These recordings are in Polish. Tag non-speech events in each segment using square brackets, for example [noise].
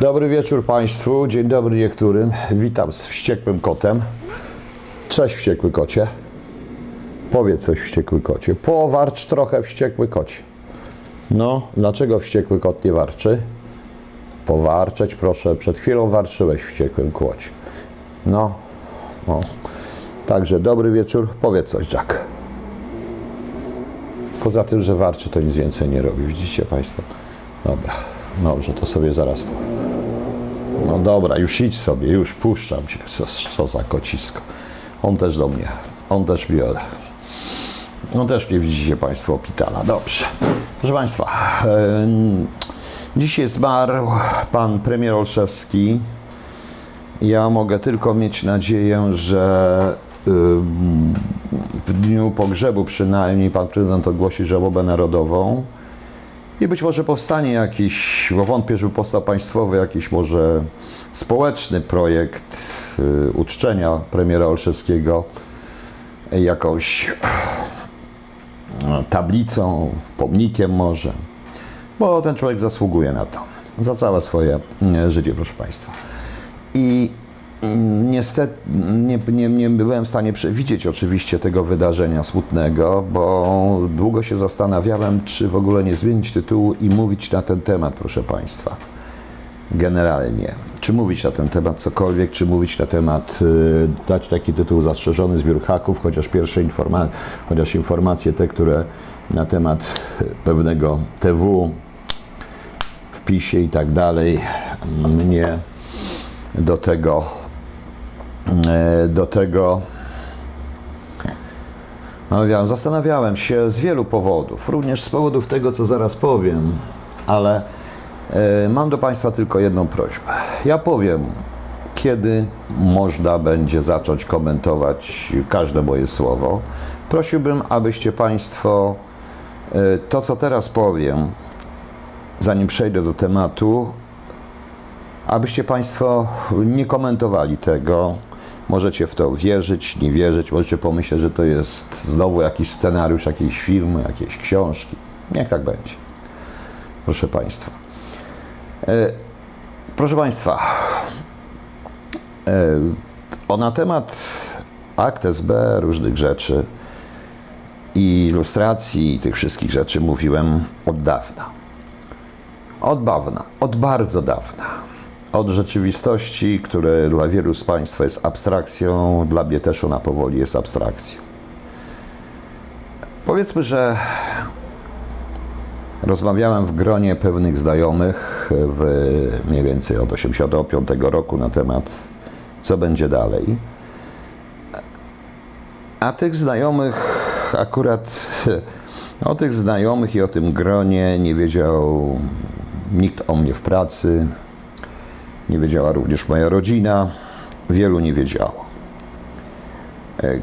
Dobry wieczór Państwu, dzień dobry niektórym. Witam z wściekłym kotem. Cześć wściekły kocie. Powiedz coś wściekły kocie. Powarcz trochę wściekły kocie. No, dlaczego wściekły kot nie warczy? Powarczeć proszę. Przed chwilą warczyłeś wściekłym kłocie. No, no. Także dobry wieczór. Powiedz coś, Jack. Poza tym, że warczy, to nic więcej nie robi. Widzicie Państwo? Dobra, dobrze, to sobie zaraz powiem. No dobra, już idź sobie, już puszczam cię. Co, co za kocisko. On też do mnie, on też mnie. No też mnie widzicie Państwo opitala. Dobrze. Proszę Państwa, dzisiaj zmarł pan premier Olszewski. Ja mogę tylko mieć nadzieję, że w dniu pogrzebu przynajmniej pan prezydent ogłosi żałobę narodową. I być może powstanie jakiś, bo wątpię, żeby powstał państwowy, jakiś może społeczny projekt y, uczczenia premiera Olszewskiego jakąś no, tablicą, pomnikiem może, bo ten człowiek zasługuje na to, za całe swoje mm, życie, proszę Państwa. I niestety nie, nie, nie byłem w stanie przewidzieć oczywiście tego wydarzenia smutnego, bo długo się zastanawiałem, czy w ogóle nie zmienić tytułu i mówić na ten temat, proszę Państwa. Generalnie. Czy mówić na ten temat cokolwiek, czy mówić na temat, y, dać taki tytuł zastrzeżony zbiór haków, chociaż pierwsze informacje, chociaż informacje te, które na temat pewnego TW w PiSie i tak dalej, mnie do tego, do tego namawiałem. Zastanawiałem się z wielu powodów, również z powodów tego, co zaraz powiem, ale e, mam do Państwa tylko jedną prośbę. Ja powiem, kiedy można będzie zacząć komentować każde moje słowo. Prosiłbym, abyście Państwo e, to, co teraz powiem, zanim przejdę do tematu, abyście Państwo nie komentowali tego. Możecie w to wierzyć, nie wierzyć, możecie pomyśleć, że to jest znowu jakiś scenariusz jakiejś filmu, jakiejś książki. Niech tak będzie. Proszę Państwa. E, proszę Państwa, e, o na temat akt SB, różnych rzeczy i ilustracji i tych wszystkich rzeczy mówiłem od dawna. Od dawna, od bardzo dawna od rzeczywistości, które dla wielu z Państwa jest abstrakcją, dla mnie też ona powoli jest abstrakcją. Powiedzmy, że rozmawiałem w gronie pewnych znajomych w mniej więcej od 1985 roku na temat, co będzie dalej. A tych znajomych akurat o tych znajomych i o tym gronie nie wiedział nikt o mnie w pracy, nie wiedziała również moja rodzina, wielu nie wiedziało. E,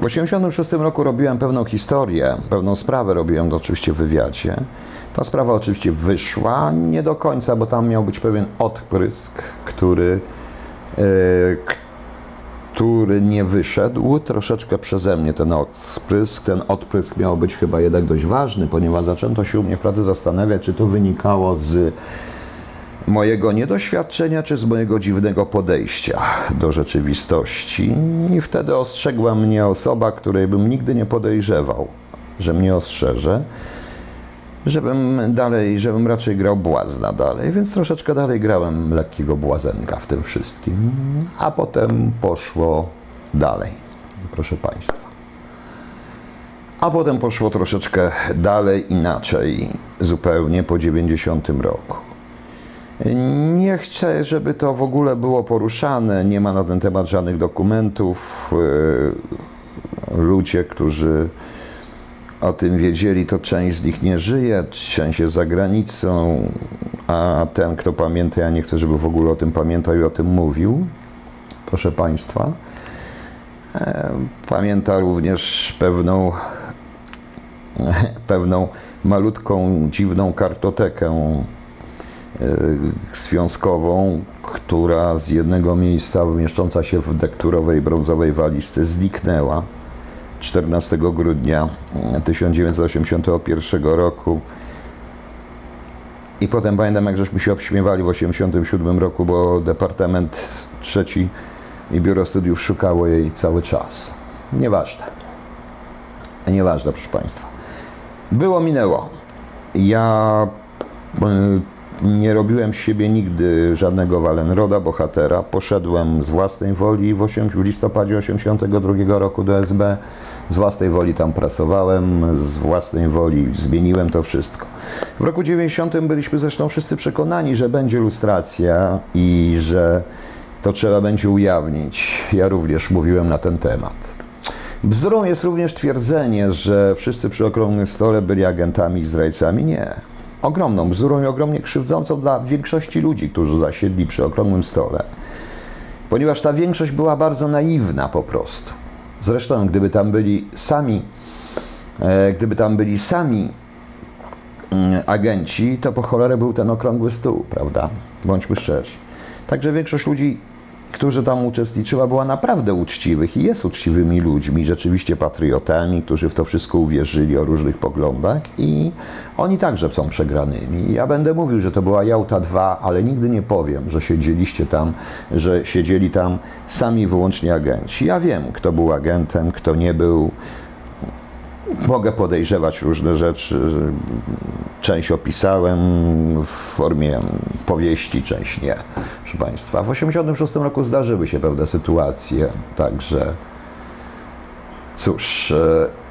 W 1986 roku robiłem pewną historię, pewną sprawę robiłem oczywiście w wywiadzie. Ta sprawa oczywiście wyszła, nie do końca, bo tam miał być pewien odprysk, który, e, który nie wyszedł. Troszeczkę przeze mnie ten odprysk. Ten odprysk miał być chyba jednak dość ważny, ponieważ zaczęto się u mnie w pracy zastanawiać, czy to wynikało z mojego niedoświadczenia czy z mojego dziwnego podejścia do rzeczywistości. I wtedy ostrzegła mnie osoba, której bym nigdy nie podejrzewał, że mnie ostrzeże, żebym dalej, żebym raczej grał błazna dalej, więc troszeczkę dalej grałem lekkiego błazenka w tym wszystkim, a potem poszło dalej, proszę Państwa. A potem poszło troszeczkę dalej, inaczej, zupełnie po 90 roku. Nie chcę, żeby to w ogóle było poruszane. Nie ma na ten temat żadnych dokumentów. Yy, Ludzie, którzy o tym wiedzieli, to część z nich nie żyje, część jest za granicą, a ten, kto pamięta, ja nie chcę, żeby w ogóle o tym pamiętał i o tym mówił. Proszę Państwa. E, Pamięta również pewną, [laughs] pewną malutką, dziwną kartotekę związkową, która z jednego miejsca mieszcząca się w dekturowej brązowej walizce zniknęła 14 grudnia 1981 roku I potem pamiętam, jak żeśmy się obśmiewali w 1987 roku, bo Departament Trzeci i Biuro Studiów szukało jej cały czas. Nieważne. Nieważne, proszę Państwa. Było, minęło. Ja y, nie robiłem z siebie nigdy żadnego Walenroda, bohatera. Poszedłem z własnej woli w, 8, w listopadzie 1982 roku do SB. Z własnej woli tam pracowałem, z własnej woli zmieniłem to wszystko. W roku 90 byliśmy zresztą wszyscy przekonani, że będzie lustracja i że to trzeba będzie ujawnić. Ja również mówiłem na ten temat. Bzdurą jest również twierdzenie, że wszyscy przy okrągłym stole byli agentami i zdrajcami. Nie. Ogromną bzdurą i ogromnie krzywdzącą dla większości ludzi, którzy zasiedli przy okrągłym stole. Ponieważ ta większość była bardzo naiwna po prostu. Zresztą, gdyby tam byli sami, e, gdyby tam byli sami mm, agenci, to po cholerę był ten okrągły stół, prawda? Bądźmy szczerzy. Także większość ludzi którzy tam uczestniczyła, była naprawdę uczciwych i jest uczciwymi ludźmi, rzeczywiście patriotami, którzy w to wszystko uwierzyli o różnych poglądach i oni także są przegranymi. Ja będę mówił, że to była Jałta 2, ale nigdy nie powiem, że siedzieliście tam, że siedzieli tam sami wyłącznie agenci. Ja wiem, kto był agentem, kto nie był. Mogę podejrzewać różne rzeczy. Część opisałem w formie powieści, część nie. Proszę Państwa, w 1986 roku zdarzyły się pewne sytuacje, także cóż. E,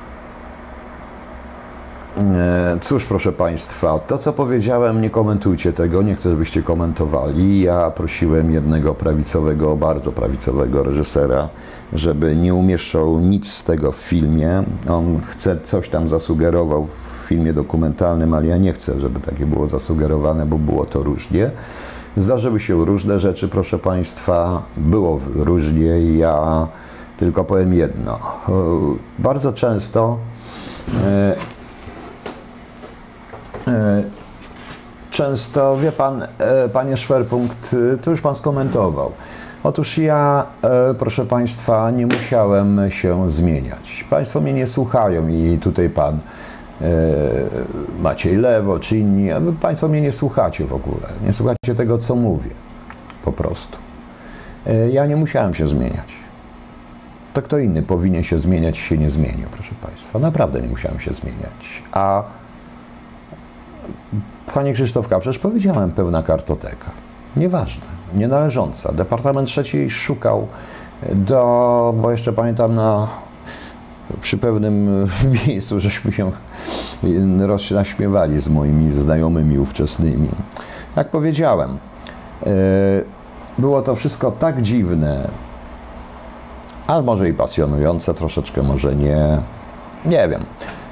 cóż, proszę Państwa, to co powiedziałem, nie komentujcie tego, nie chcę, żebyście komentowali. Ja prosiłem jednego prawicowego, bardzo prawicowego reżysera, żeby nie umieszczał nic z tego w filmie. On chce coś tam zasugerował w filmie dokumentalnym, ale ja nie chcę, żeby takie było zasugerowane, bo było to różnie. Zdarzyły się różne rzeczy, proszę Państwa, było różnie ja tylko powiem jedno. Bardzo często e, e, często, wie Pan, e, Panie Szwerpunkt, to już Pan skomentował. Otóż ja, proszę Państwa, nie musiałem się zmieniać. Państwo mnie nie słuchają i tutaj Pan Maciej Lewo czy inni, Państwo mnie nie słuchacie w ogóle. Nie słuchacie tego, co mówię. Po prostu. Ja nie musiałem się zmieniać. To kto inny powinien się zmieniać, się nie zmienił, proszę Państwa. Naprawdę nie musiałem się zmieniać. A Panie Krzysztofka, przecież powiedziałem pełna kartoteka. Nieważne, nienależąca. Departament Trzeci szukał do, bo jeszcze pamiętam na przy pewnym [laughs] miejscu żeśmy się rozśmiewali z moimi znajomymi ówczesnymi. Jak powiedziałem, e, było to wszystko tak dziwne, a może i pasjonujące, troszeczkę może nie. Nie wiem.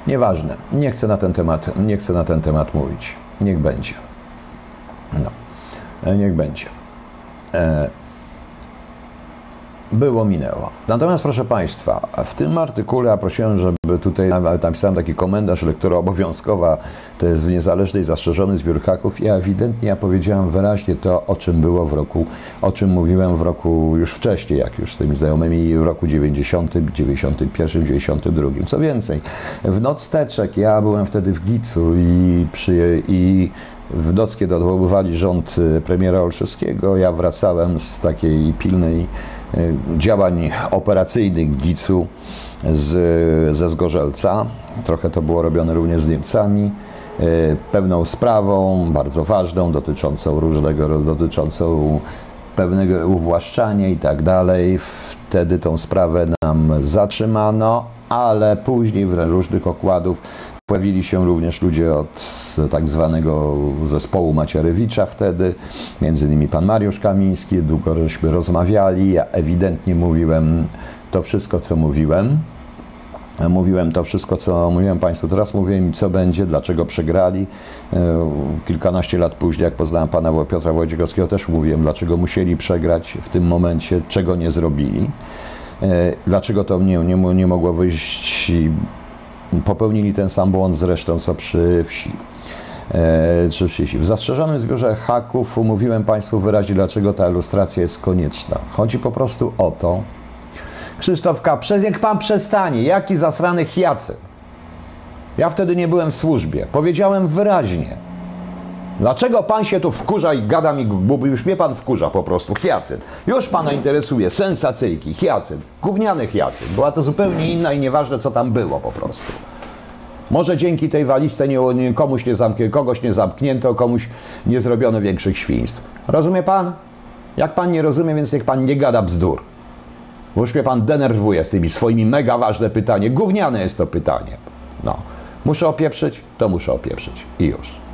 Nieważne. Nie chcę na ten temat, nie chcę na ten temat mówić. Niech będzie. No. E, niech będzie. E, było, minęło. Natomiast proszę Państwa, w tym artykule ja prosiłem, żeby tutaj napisałem taki komentarz, lektura obowiązkowa, to jest w niezależnej, zastrzeżony zbiór haków. Ja ewidentnie ja powiedziałem wyraźnie to, o czym było w roku, o czym mówiłem w roku już wcześniej, jak już z tymi znajomymi w roku 90, 91, 92. Co więcej, w noc teczek, ja byłem wtedy w Gicu i, przy, i w noc, kiedy odwoływali rząd premiera Olszewskiego, ja wracałem z takiej pilnej Y, działań operacyjnych GIC-u z, ze Zgorzelca. Trochę to było robione również z Niemcami. Y, pewną sprawą, bardzo ważną, dotyczącą różnego, dotyczącą pewnego uwłaszczania i tak dalej. Wtedy tą sprawę nam zatrzymano, ale później w różnych okładów Pojawili się również ludzie od tak zwanego zespołu Macierewicza wtedy, między innymi pan Mariusz Kamiński, długo żeśmy rozmawiali, ja ewidentnie mówiłem to wszystko, co mówiłem. Mówiłem to wszystko, co mówiłem Państwu. Teraz mówię im, co będzie, dlaczego przegrali. E, kilkanaście lat później, jak poznałem pana Piotra Wojciechowskiego, też mówiłem, dlaczego musieli przegrać w tym momencie, czego nie zrobili. E, dlaczego to nie, nie, nie mogło wyjść Popełnili ten sam błąd zresztą co przy wsi. E, wsi. W zastrzeżonym zbiorze haków mówiłem Państwu wyraźnie, dlaczego ta ilustracja jest konieczna. Chodzi po prostu o to, Krzysztof K., niech Pan przestanie, jaki zasrany chiacy. Ja wtedy nie byłem w służbie. Powiedziałem wyraźnie, Dlaczego pan się tu wkurza i gada mi, bo już mnie pan wkurza po prostu, Hyacynt. Już pana interesuje, sensacyjki, Hyacynt, gówniany Hyacynt. Była to zupełnie inna i nieważne, co tam było po prostu. Może dzięki tej walizce nie, komuś nie zamknie, kogoś nie zamknięto, komuś nie zrobiono większych świństw. Rozumie pan? Jak pan nie rozumie, więc niech pan nie gada bzdur. Bo już mnie pan denerwuje z tymi swoimi mega ważne pytanie. Gówniane jest to pytanie. No. Muszę opieprzyć? To muszę opieprzyć. I już.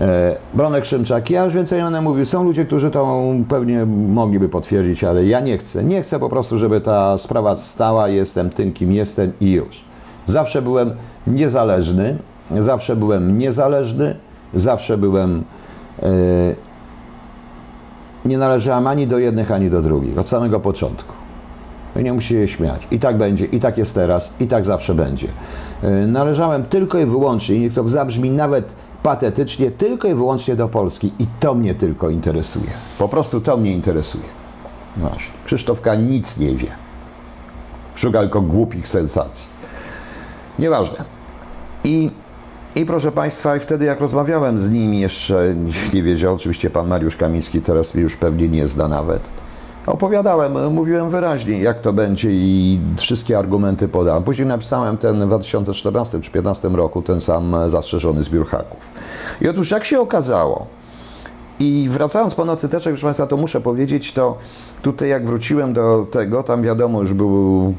E, Bronek Szymczak, ja już więcej nie będę mówił. Są ludzie, którzy to pewnie mogliby potwierdzić, ale ja nie chcę. Nie chcę po prostu, żeby ta sprawa stała. Jestem tym, kim jestem i już. Zawsze byłem niezależny. Zawsze byłem niezależny. Zawsze byłem. E, nie należałem ani do jednych, ani do drugich. Od samego początku. I nie musi się śmiać. I tak będzie, i tak jest teraz, i tak zawsze będzie. E, należałem tylko i wyłącznie, i niech to zabrzmi nawet patetycznie, tylko i wyłącznie do Polski. I to mnie tylko interesuje. Po prostu to mnie interesuje. No właśnie. Krzysztofka nic nie wie. Szuka tylko głupich sensacji. Nieważne. I, I proszę Państwa, i wtedy jak rozmawiałem z nimi, jeszcze nie wiedział, oczywiście pan Mariusz Kamiński teraz mnie już pewnie nie zna nawet. Opowiadałem, mówiłem wyraźnie, jak to będzie i wszystkie argumenty podałem. Później napisałem ten w 2014 czy 2015 roku ten sam zastrzeżony zbiór haków. I otóż jak się okazało, i wracając po nocy teczek, proszę Państwa, to muszę powiedzieć, to tutaj jak wróciłem do tego, tam wiadomo, już był,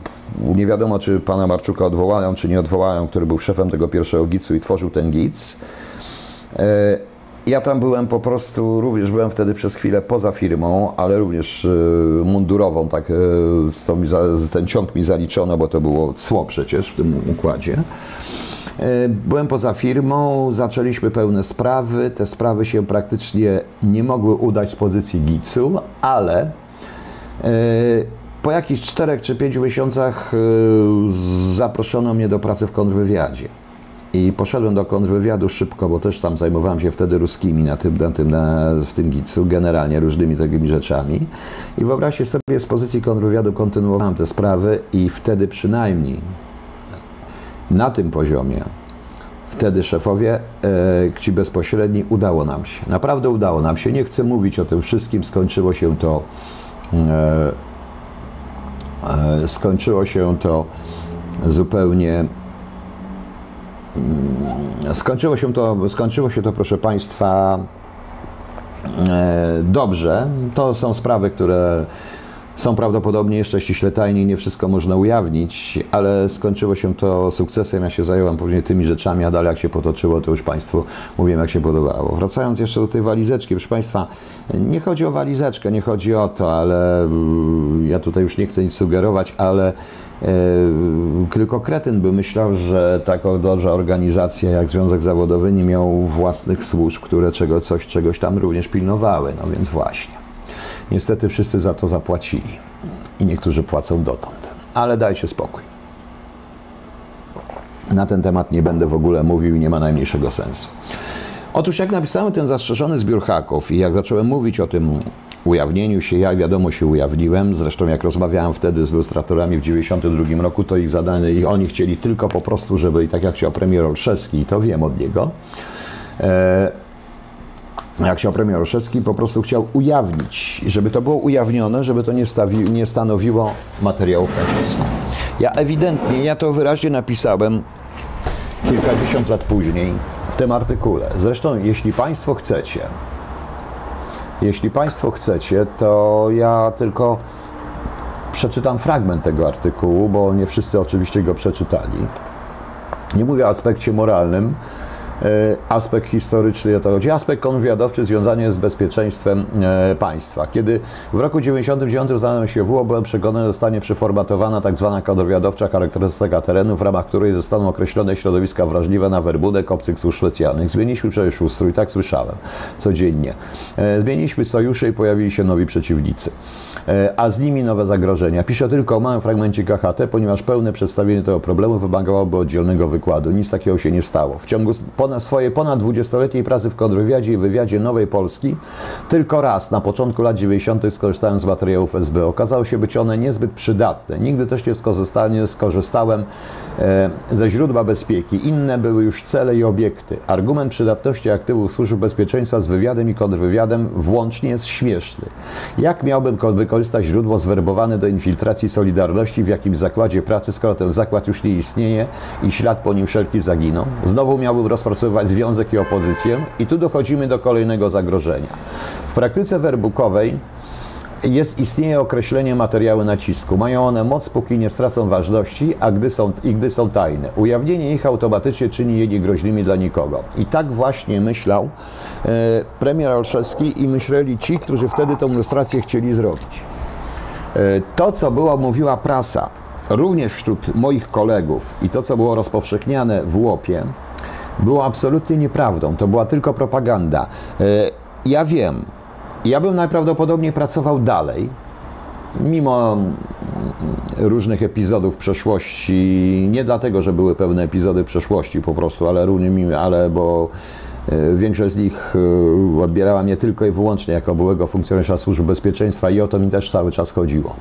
nie wiadomo czy pana Marczuka odwołają, czy nie odwołają, który był szefem tego pierwszego GIC-u i tworzył ten GIC. Ja tam byłem po prostu, również byłem wtedy przez chwilę poza firmą, ale również y, mundurową, tak, za, ten ciąg mi zaliczono, bo to było cło przecież w tym układzie. Y, byłem poza firmą, zaczęliśmy pełne sprawy. Te sprawy się praktycznie nie mogły udać z pozycji GIC-u, ale po jakichś czterech czy pięciu miesiącach zaproszono mnie do pracy w kontrwywiadzie. I poszedłem do kontrwywiadu szybko, bo też tam zajmowałem się wtedy ruskimi na tym, na tym, na, w tym gicu, generalnie różnymi takimi rzeczami. I wyobraźcie sobie, z pozycji kontrwywiadu kontynuowałem te sprawy i wtedy przynajmniej na tym poziomie, wtedy szefowie, e, ci bezpośredni, udało nam się. Naprawdę udało nam się. Nie chcę mówić o tym wszystkim. Skończyło się to e, e, skończyło się to zupełnie Mm, skończyło się to, skończyło się to proszę Państwa, e, dobrze. To są sprawy, które są prawdopodobnie jeszcze ściśle tajnie, nie wszystko można ujawnić, ale skończyło się to sukcesem. Ja się zająłem później tymi rzeczami, a dalej jak się potoczyło, to już Państwu mówiłem, jak się podobało. Wracając jeszcze do tej walizeczki, proszę Państwa, nie chodzi o walizeczkę, nie chodzi o to, ale mm, ja tutaj już nie chcę nic sugerować, ale tylko kretyn by myślał, że taka duża organizacja jak Związek Zawodowy nie miał własnych służb, które czego, coś, czegoś tam również pilnowały. No więc właśnie. Niestety wszyscy za to zapłacili. I niektórzy płacą dotąd. Ale dajcie spokój. Na ten temat nie będę w ogóle mówił i nie ma najmniejszego sensu. Otóż jak napisałem ten zastrzeżony zbiór haków i jak zacząłem mówić o tym ujawnieniu się. Ja wiadomo się ujawniłem, zresztą jak rozmawiałem wtedy z ilustratorami w 1992 roku, to ich zadanie, i oni chcieli tylko po prostu, żeby, i tak jak chciał premier Olszewski, to wiem od niego, e, jak chciał premier Olszewski, po prostu chciał ujawnić, żeby to było ujawnione, żeby to nie, stawi, nie stanowiło materiału Francesco. Ja ewidentnie, ja to wyraźnie napisałem kilkadziesiąt lat później w tym artykule. Zresztą, jeśli Państwo chcecie, jeśli Państwo chcecie, to ja tylko przeczytam fragment tego artykułu, bo nie wszyscy oczywiście go przeczytali. Nie mówię o aspekcie moralnym, aspekt historyczny, to chodzi, aspekt kontrwywiadowczy związany z bezpieczeństwem e, państwa. Kiedy w roku 1999 znalazłem się w byłem przekonany, zostanie przeformatowana tak zwana kontrwywiadowcza charakterystyka terenu, w ramach której zostaną określone środowiska wrażliwe na werbunek obcych służb specjalnych. Zmieniliśmy przecież ustrój, tak słyszałem, codziennie. E, zmieniliśmy sojusze i pojawili się nowi przeciwnicy a z nimi nowe zagrożenia. Piszę tylko o małym fragmencie KHT, ponieważ pełne przedstawienie tego problemu wymagałoby oddzielnego wykładu. Nic takiego się nie stało. W ciągu swojej ponad 20-letniej pracy w kontrwywiadzie i wywiadzie Nowej Polski tylko raz na początku lat 90. skorzystałem z materiałów SB. Okazało się być one niezbyt przydatne. Nigdy też nie skorzystałem, e, ze źródła bezpieki. Inne były już cele i obiekty. Argument przydatności aktywów służb bezpieczeństwa z wywiadem i kontrwywiadem włącznie jest śmieszny. Jak miałbym wykorzystać źródło zwerbowane do infiltracji Solidarności w jakimś zakładzie pracy, skoro ten zakład już nie istnieje i ślad po nim wszelki zaginął? Znowu miałbym rozpracowywać związek i opozycję i tu dochodzimy do kolejnego zagrożenia. W praktyce werbukowej jest, istnieje określenie materiały nacisku. Mają one moc, póki nie stracą ważności, a gdy są, i gdy są tajne. Ujawnienie ich automatycznie czyni je niegroźnymi dla nikogo. I tak właśnie myślał e, premier Olszewski i myśleli ci, którzy wtedy tą ilustrację chcieli zrobić. E, to, co była, mówiła prasa, również wśród moich kolegów i to, co było rozpowszechniane w łopie, było absolutnie nieprawdą. To była tylko propaganda. E, ja wiem, ja bym najprawdopodobniej pracował dalej, mimo różnych epizodów przeszłości, nie dlatego, że były pewne epizody przeszłości po prostu, ale również, ale bo e, większość z nich e, odbierała mnie tylko i wyłącznie jako byłego funkcjonariusza służb bezpieczeństwa i o to mi też cały czas chodziło.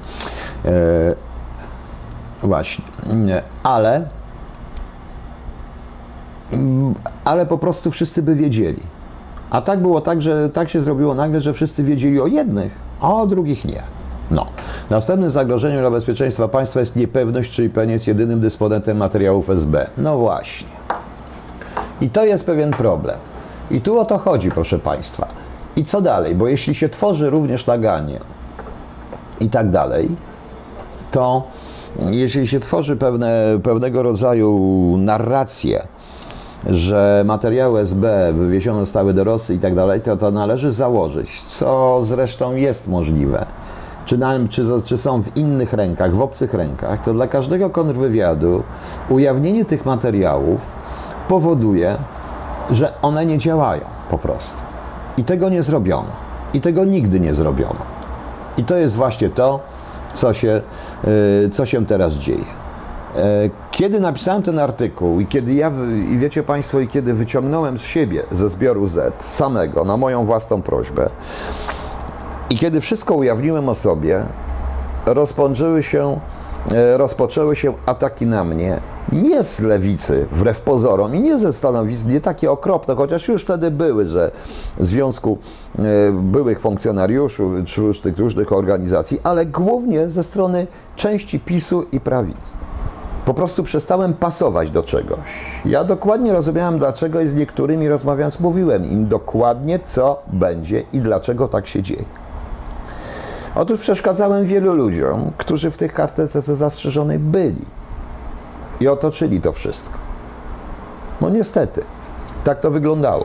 Właśnie, ale ale po prostu wszyscy by wiedzieli. A tak było tak, że tak się zrobiło nagle, że wszyscy wiedzieli o jednych, a o drugich nie. No. Następnym zagrożeniem dla bezpieczeństwa państwa jest niepewność, czy IPN jest jedynym dysponentem materiałów SB. No właśnie. I to jest pewien problem. I tu o to chodzi, proszę Państwa. I co dalej? Bo jeśli się tworzy również naganie i tak dalej, to jeśli się tworzy pewne, pewnego rodzaju narracje, że materiały SB wywiezione zostały do Rosji i tak dalej, to to należy założyć, co zresztą jest możliwe. Czy, na, czy, czy są w innych rękach, w obcych rękach, to dla każdego kontrwywiadu ujawnienie tych materiałów powoduje, że one nie działają po prostu. I tego nie zrobiono. I tego nigdy nie zrobiono. I to jest właśnie to, co się, yy, co się teraz dzieje. E, kiedy napisałem ten artykuł i kiedy ja, i wiecie Państwo, i kiedy wyciągnąłem z siebie ze zbioru Z samego na moją własną prośbę i kiedy wszystko ujawniłem o sobie, rozpoczęły się, e, rozpoczęły się ataki na mnie nie z lewicy, wbrew pozorom, i nie ze stanowisk, nie takie okropne, chociaż już wtedy były, że w związku e, byłych funkcjonariuszy czy różnych, różnych organizacji, ale głównie ze strony części PiSu i prawicy. Po prostu przestałem pasować do czegoś. Ja dokładnie rozumiałem, dlaczego i z niektórymi rozmawiając mówiłem im dokładnie, co będzie i dlaczego tak się dzieje. Otóż przeszkadzałem wielu ludziom, którzy w tych kartece zastrzeżonej byli i otoczyli to wszystko. No niestety, tak to wyglądało.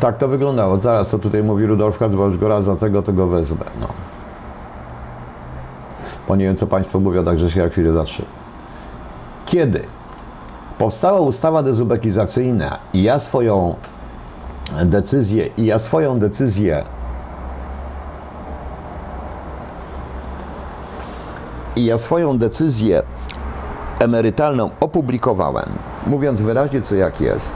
Tak to wyglądało. Zaraz to tutaj mówi Rudolf Kacbausz Goraz, za tego tego wezmę. No bo nie wiem, co Państwo mówią, także się na chwilę zatrzymam. Kiedy powstała ustawa dezubekizacyjna i ja swoją decyzję, i ja swoją decyzję i ja swoją decyzję emerytalną opublikowałem, mówiąc wyraźnie co jak jest,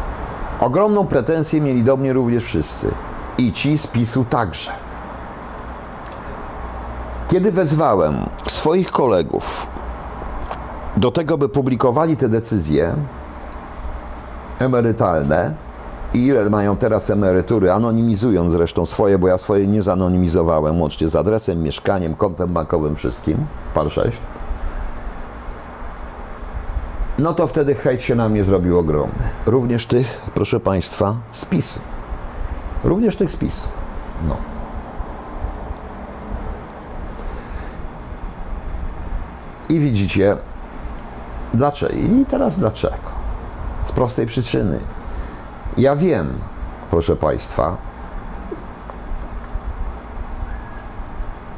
ogromną pretensję mieli do mnie również wszyscy. I ci z PiSu także. Kiedy wezwałem swoich kolegów do tego, by publikowali te decyzje emerytalne i ile mają teraz emerytury, anonimizując zresztą swoje, bo ja swoje nie zanonimizowałem, łącznie z adresem, mieszkaniem, kontem bankowym, wszystkim, par 6, no to wtedy hejt się na mnie zrobił ogromny. Również tych, proszę Państwa, z PiSu. Również tych z PiSu. No. I widzicie, dlaczego? I teraz dlaczego? Z prostej przyczyny. Ja wiem, proszę Państwa,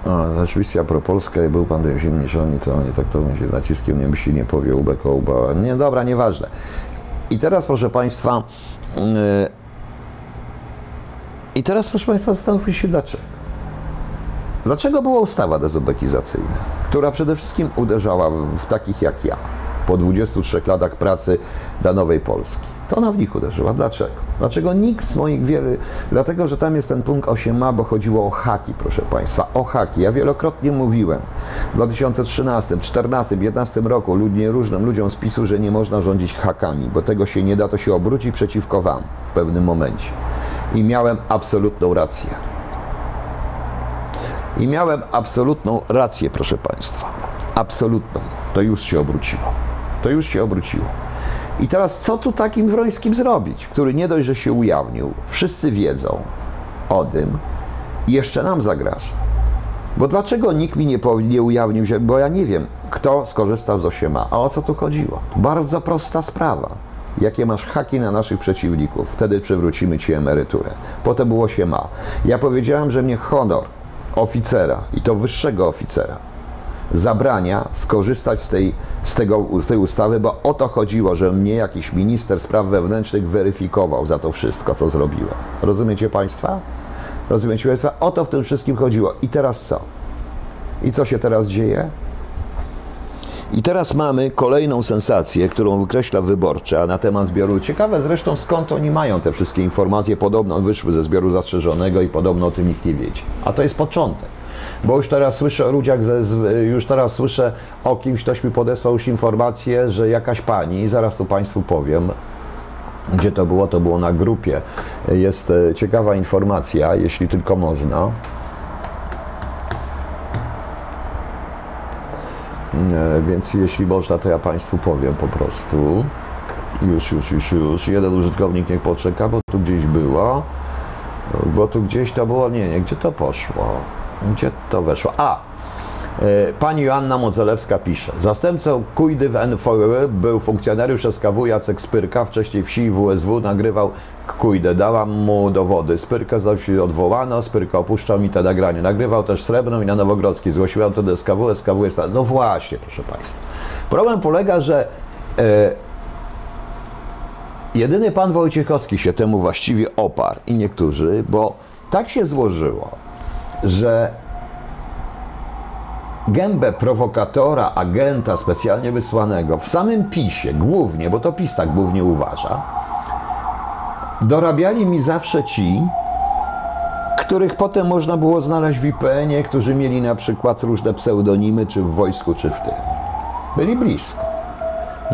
a, rzeczywiście a propos Polska, był Pan silniejszy, to oni tak to się naciskiem nie myśli, nie powie ubeka, ubała. Nie, dobra, nieważne. I teraz, proszę Państwa, yy, i teraz, proszę Państwa, zastanówcie się dlaczego. Dlaczego była ustawa dezubekizacyjna? Która przede wszystkim uderzała w, takich jak ja, po 23 latach pracy dla Nowej Polski. To ona w nich uderzyła. Dlaczego? Dlaczego nikt z moich wielu... Dlatego, że tam jest ten punkt 8a, bo chodziło o haki, proszę Państwa. O haki. Ja wielokrotnie mówiłem w 2013, 2014, 2015 roku ludnie, różnym ludziom z PiSu, że nie można rządzić hakami, bo tego się nie da, to się obróci przeciwko Wam w pewnym momencie. I miałem absolutną rację. I miałem absolutną rację, proszę Państwa. Absolutną. To już się obróciło. To już się obróciło. I teraz co tu takim Wrońskim zrobić, który nie dość, że się ujawnił, wszyscy wiedzą o tym jeszcze nam zagraża. Bo dlaczego nikt mi nie, nie ujawnił się, bo ja nie wiem, kto skorzystał z osiema. A o co tu chodziło? Bardzo prosta sprawa. Jakie masz haki na naszych przeciwników, wtedy przywrócimy ci emeryturę. Potem było się ma. Ja powiedziałem, że mnie honor oficera i to wyższego oficera zabrania skorzystać z tej, z, tego, z tej ustawy, bo o to chodziło, że mnie jakiś minister spraw wewnętrznych weryfikował za to wszystko, co zrobiłem. Rozumiecie Państwa? Rozumiecie Państwa? O to w tym wszystkim chodziło. I teraz co? I co się teraz dzieje? I teraz mamy kolejną sensację, którą wykreśla wyborcza na temat zbioru. Ciekawe zresztą skąd oni mają te wszystkie informacje. Podobno wyszły ze zbioru zastrzeżonego i podobno o tym nikt nie wiedzie. A to jest początek. Bo już teraz słyszę o ludziach, ze, już teraz słyszę o kimś, ktoś mi podesłał już informację, że jakaś pani, zaraz tu Państwu powiem, gdzie to było, to było na grupie. Jest e, ciekawa informacja, jeśli tylko można. Więc jeśli można, to ja Państwu powiem po prostu. Już, już, już, już. Jeden użytkownik niech poczeka, bo tu gdzieś było. Bo tu gdzieś to było, nie, nie, gdzie to poszło? Gdzie to weszło? A, e, Pani Joanna Modzelewska pisze. Zastępcą Kujdy w NVR był funkcjonariusz SKW Jacek Spyrka, wcześniej wsi WSW, nagrywał Kujdę. Dałam mu dowody. Spyrka się odwołano, Spyrka opuszczał mi te nagranie. Nagrywał też Srebrną i na Nowogrodzki. Zgłosiłam to do SKW, SKW jest... No właśnie, proszę Państwa. Problem polega, że e, jedyny pan Wojciechowski się temu właściwie oparł i niektórzy, bo tak się złożyło, że gębę prowokatora, agenta specjalnie wysłanego w samym PiSie, głównie, bo to PiS tak głównie uważa, dorabiali mi zawsze ci, których potem można było znaleźć w IPN-ie, którzy mieli na przykład różne pseudonimy, czy w wojsku, czy w tym. Byli blisko.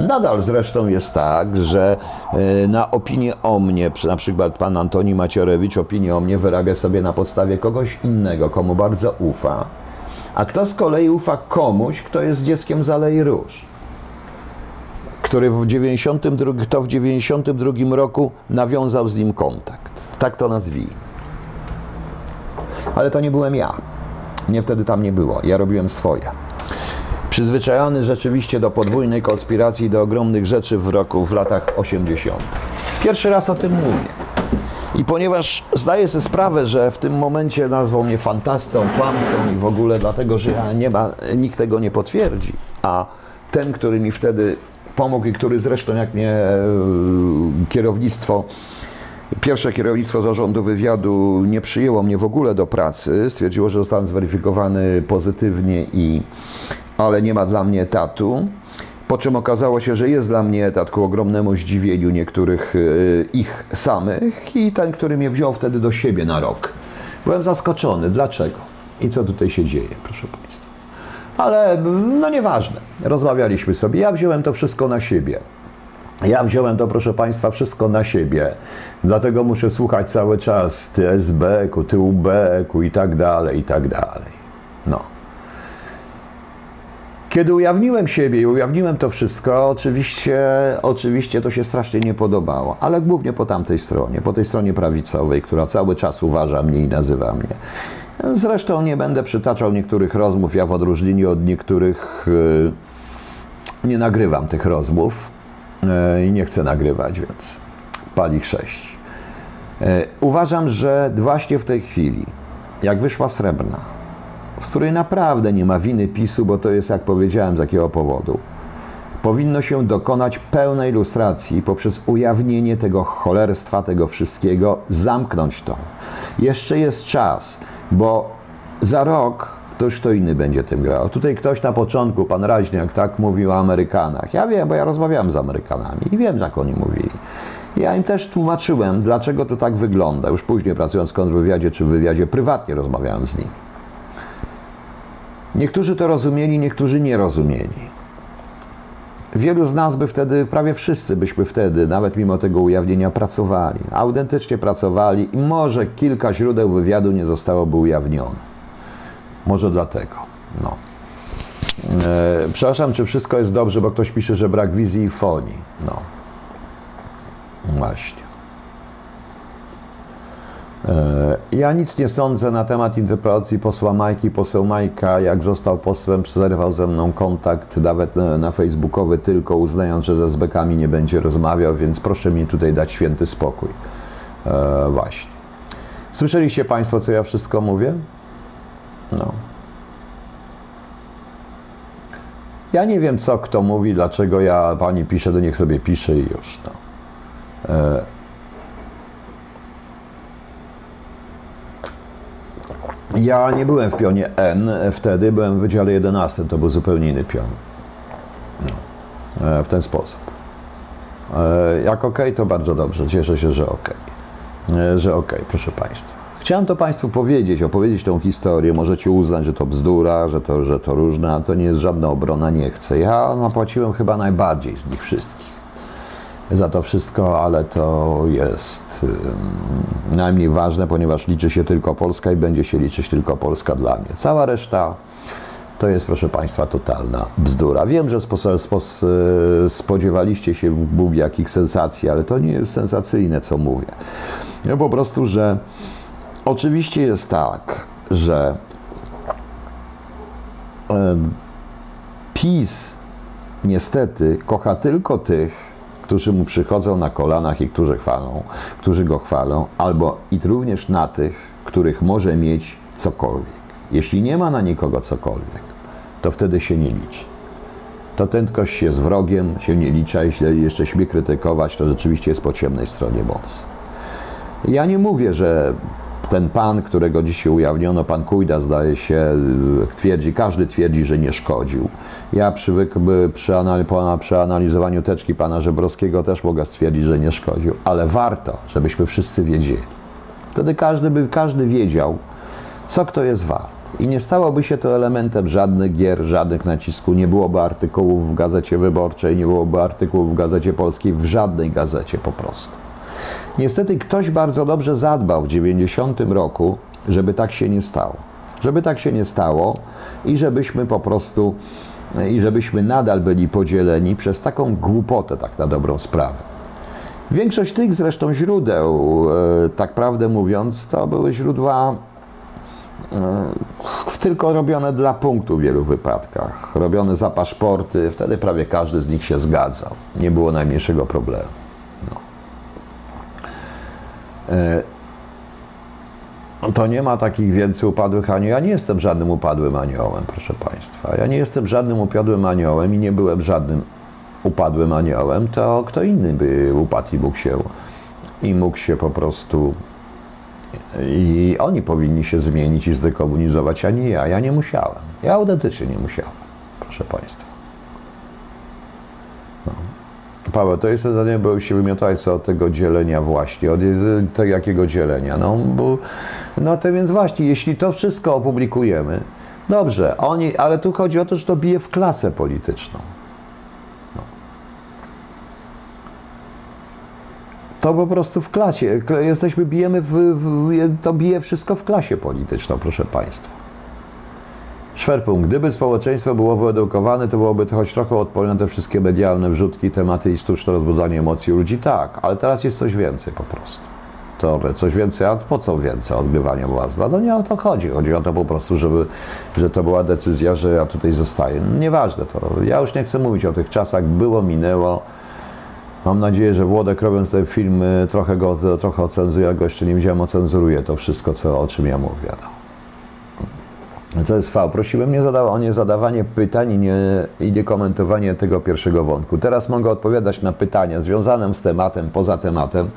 Nadal zresztą jest tak, że e, na opinię o mnie, na przykład pan Antoni Maciorewicz opinię o mnie wyrabia sobie na podstawie kogoś innego, komu bardzo ufa, a kto z kolei ufa komuś, kto jest dzieckiem z Alei Róż, który w 92, kto w 92 roku nawiązał z nim kontakt. Tak to nazwijmy. Ale to nie byłem ja. Mnie wtedy tam nie było. Ja robiłem swoje. Przyzwyczajony rzeczywiście do podwójnej konspiracji, do ogromnych rzeczy w roku, w latach 80. Pierwszy raz o tym mówię. I ponieważ zdaję sobie sprawę, że w tym momencie nazwał mnie fantastą, kłamcą i w ogóle dlatego, że ja nie ma, nikt tego nie potwierdzi, a ten, który mi wtedy pomógł i który zresztą jak mnie e, kierownictwo Pierwsze kierownictwo zarządu wywiadu nie przyjęło mnie w ogóle do pracy. Stwierdziło, że zostałem zweryfikowany pozytywnie i ale nie ma dla mnie etatu. Po czym okazało się, że jest dla mnie etat ku ogromnemu zdziwieniu niektórych y, ich samych i ten, który mnie wziął wtedy do siebie na rok. Byłem zaskoczony. Dlaczego? I co tutaj się dzieje, proszę Państwa? Ale no nieważne. Rozmawialiśmy sobie. Ja wziąłem to wszystko na siebie. Ja wziąłem to, proszę Państwa, wszystko na siebie. Dlatego muszę słuchać cały czas ty UB-ku i tak dalej, i tak dalej. No. Kiedy ujawniłem siebie i ujawniłem to wszystko, oczywiście, oczywiście to się strasznie nie podobało, ale głównie po tamtej stronie, po tej stronie prawicowej, która cały czas uważa mnie i nazywa mnie. Zresztą nie będę przytaczał niektórych rozmów, ja w odróżnieniu od niektórych yy, nie nagrywam tych rozmów yy, i nie chcę nagrywać, więc pali sześć. Yy, uważam, że właśnie w tej chwili, jak wyszła srebrna, w której naprawdę nie ma winy PiSu, bo to jest, jak powiedziałem, z jakiego powodu. Powinno się dokonać pełnej ilustracji poprzez ujawnienie tego cholerstwa, tego wszystkiego, zamknąć to. Jeszcze jest czas, bo za rok to już kto inny będzie tym grał. Tutaj ktoś na początku, pan Raźniak, tak mówił o Amerykanach. Ja wiem, bo ja rozmawiałem z Amerykanami i wiem, jak oni mówili. Ja im też tłumaczyłem, dlaczego to tak wygląda. Już później pracując w kontrwywiadzie czy w wywiadzie prywatnie rozmawiałem z nimi. Niektórzy to rozumieli, niektórzy nie rozumieli. Wielu z nas by wtedy, prawie wszyscy byśmy wtedy, nawet mimo tego ujawnienia, pracowali. Autentycznie pracowali i może kilka źródeł wywiadu nie zostałoby ujawnione. Może dlatego. No. E, przepraszam, czy wszystko jest dobrze, bo ktoś pisze, że brak wizji i fonii. No. Właśnie. E, ja nic nie sądzę na temat interpretacji posła Majki. Poseł Majka, jak został posłem, zerwał ze mną kontakt, nawet na, facebookowy, tylko uznając, że ze zbekami nie będzie rozmawiał, więc proszę mi tutaj dać święty spokój. E, właśnie. Słyszeliście Państwo, co ja wszystko mówię? No. Ja nie wiem, co kto mówi, dlaczego ja pani pisze, to niech sobie pisze i już. No. E, Ja nie byłem w pionie N wtedy, byłem w Wydziale 11, to był zupełnie inny pion. No. E, w ten sposób. E, jak ok, to bardzo dobrze, cieszę się, że ok. E, że ok, proszę Państwa. Chciałem to Państwu powiedzieć, opowiedzieć tą historię. Możecie uznać, że to bzdura, że to, że to różne, to nie jest żadna obrona, nie chcę. Ja zapłaciłem chyba najbardziej z nich wszystkich za to wszystko, ale to jest najmniej ważne, ponieważ liczy się tylko Polska i będzie się liczyć tylko Polska dla mnie. Cała reszta to jest, proszę Państwa, totalna bzdura. Wiem, że spodziewaliście się Bóg jakich sensacji, ale to nie jest sensacyjne, co mówię. Po prostu, że oczywiście jest tak, że PiS niestety kocha tylko tych, którzy mu przychodzą na kolanach i którzy chwalą, którzy go chwalą, albo i również na tych, których może mieć cokolwiek. Jeśli nie ma na nikogo cokolwiek, to wtedy się nie liczy. To ten ktoś jest wrogiem, się nie liczy, a jeśli jeszcze śmie krytykować, to rzeczywiście jest po ciemnej stronie mocy. Ja nie mówię, że ten pan, którego dzisiaj ujawniono, pan Kujda, zdaje się, twierdzi, każdy twierdzi, że nie szkodził. Ja przy, przy, przy analizowaniu teczki pana Żebrowskiego też mogę stwierdzić, że nie szkodził, ale warto, żebyśmy wszyscy wiedzieli. Wtedy każdy by każdy wiedział, co kto jest wart. I nie stałoby się to elementem żadnych gier, żadnych nacisków. Nie byłoby artykułów w Gazecie Wyborczej, nie byłoby artykułów w Gazecie Polskiej, w żadnej gazecie po prostu. Niestety ktoś bardzo dobrze zadbał w 90 roku, żeby tak się nie stało. Żeby tak się nie stało i żebyśmy po prostu i żebyśmy nadal byli podzieleni przez taką głupotę, tak na dobrą sprawę. Większość tych zresztą źródeł, e, tak prawdę mówiąc, to były źródła e, tylko robione dla punktu w wielu wypadkach, robione za paszporty, wtedy prawie każdy z nich się zgadzał. Nie było najmniejszego problemu. E, to nie ma takich więcej upadłych aniołów. Ja nie jestem żadnym upadłym aniołem, proszę Państwa. Ja nie jestem żadnym upadłym aniołem i nie byłem żadnym upadłym aniołem, to kto inny by upadł i mógł się, i mógł się po prostu i oni powinni się zmienić i zdekomunizować, a nie ja. Ja nie musiałem. Ja autentycznie nie musiałem, proszę Państwa. Paweł, to jest zadanie, bo się wymiotać od tego dzielenia właśnie, od tego jakiego dzielenia. No, bo, no to więc właśnie, jeśli to wszystko opublikujemy, dobrze, oni, ale tu chodzi o to, że to bije w klasę polityczną. No. To po prostu w klasie, jesteśmy, bijemy, w, w, to bije wszystko w klasie polityczną, proszę Państwa. Szwerpunkt. Gdyby społeczeństwo było wyedukowane, to byłoby to choć trochę odpowiednie na te wszystkie medialne wrzutki, tematy i sztuczne rozbudzanie emocji ludzi. Tak, ale teraz jest coś więcej po prostu. To coś więcej, a po co więcej odgrywania własna? No nie o to chodzi. Chodzi o to po prostu, żeby, że to była decyzja, że ja tutaj zostaję. No nieważne to. Ja już nie chcę mówić o tych czasach. Było, minęło. Mam nadzieję, że Włodek robiąc ten film trochę go trochę ocenzuje, ja go jeszcze nie widziałem, ocenzuruje to wszystko, co, o czym ja mówię. No. To jest V. Prosiłem nie zada- o niezadawanie pytań i nie, i nie komentowanie tego pierwszego wątku. Teraz mogę odpowiadać na pytania związane z tematem, poza tematem.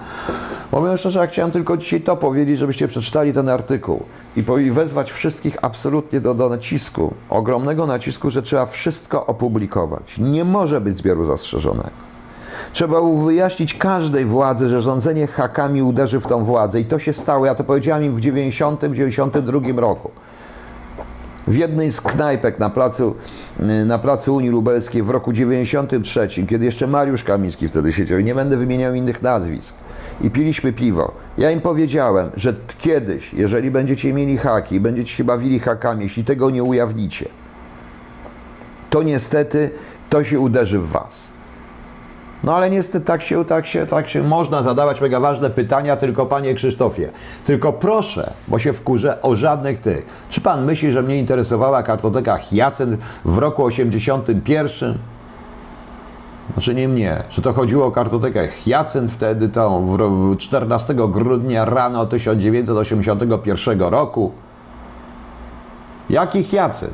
Powiem szczerze, ja chciałem tylko dzisiaj to powiedzieć, żebyście przeczytali ten artykuł i i wezwać wszystkich absolutnie do, do nacisku, ogromnego nacisku, że trzeba wszystko opublikować. Nie może być zbioru zastrzeżonego. Trzeba wyjaśnić każdej władzy, że rządzenie hakami uderzy w tą władzę i to się stało. Ja to powiedziałem im w 90-92 roku w jednej z knajpek na placu, y, na placu Unii Lubelskiej w roku 93, kiedy jeszcze Mariusz Kamiński wtedy siedział, i nie będę wymieniał innych nazwisk, i piliśmy piwo. Ja im powiedziałem, że kiedyś, jeżeli będziecie mieli haki, będziecie się bawili hakami, jeśli tego nie ujawnicie, to niestety to się uderzy w was. No ale niestety tak się, tak się, tak się można zadawać mega ważne pytania, tylko panie Krzysztofie, tylko proszę, bo się wkurzę, o żadnych tych. Czy pan myśli, że mnie interesowała kartoteka Hyacynt w roku 81? Znaczy nie mnie, że to chodziło o kartotekę Hyacynt wtedy, tą w ro- w 14 grudnia rano 1981 roku. Jaki Hyacynt?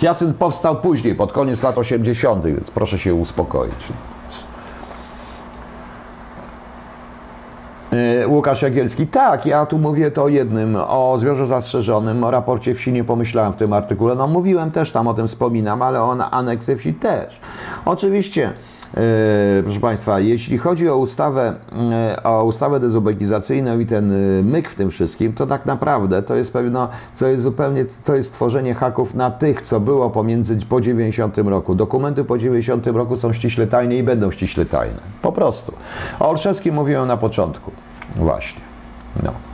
Hyacynt powstał później, pod koniec lat 80., więc proszę się uspokoić. Łukasz Jagielski, tak, ja tu mówię to o jednym, o zbiorze zastrzeżonym, o raporcie wsi nie pomyślałem w tym artykule. No mówiłem też tam o tym wspominam, ale o aneksy wsi też. Oczywiście, proszę Państwa, jeśli chodzi o ustawę, yy, o ustawę dezubekizacyjną i ten yy, myk w tym wszystkim, to tak naprawdę to jest pewno, to jest zupełnie, to jest tworzenie haków na tych, co było pomiędzy, po 90 roku. Dokumenty po 90 roku są ściśle tajne i będą ściśle tajne. Po prostu. O Olszewskim mówiłem na początku. Właśnie. No.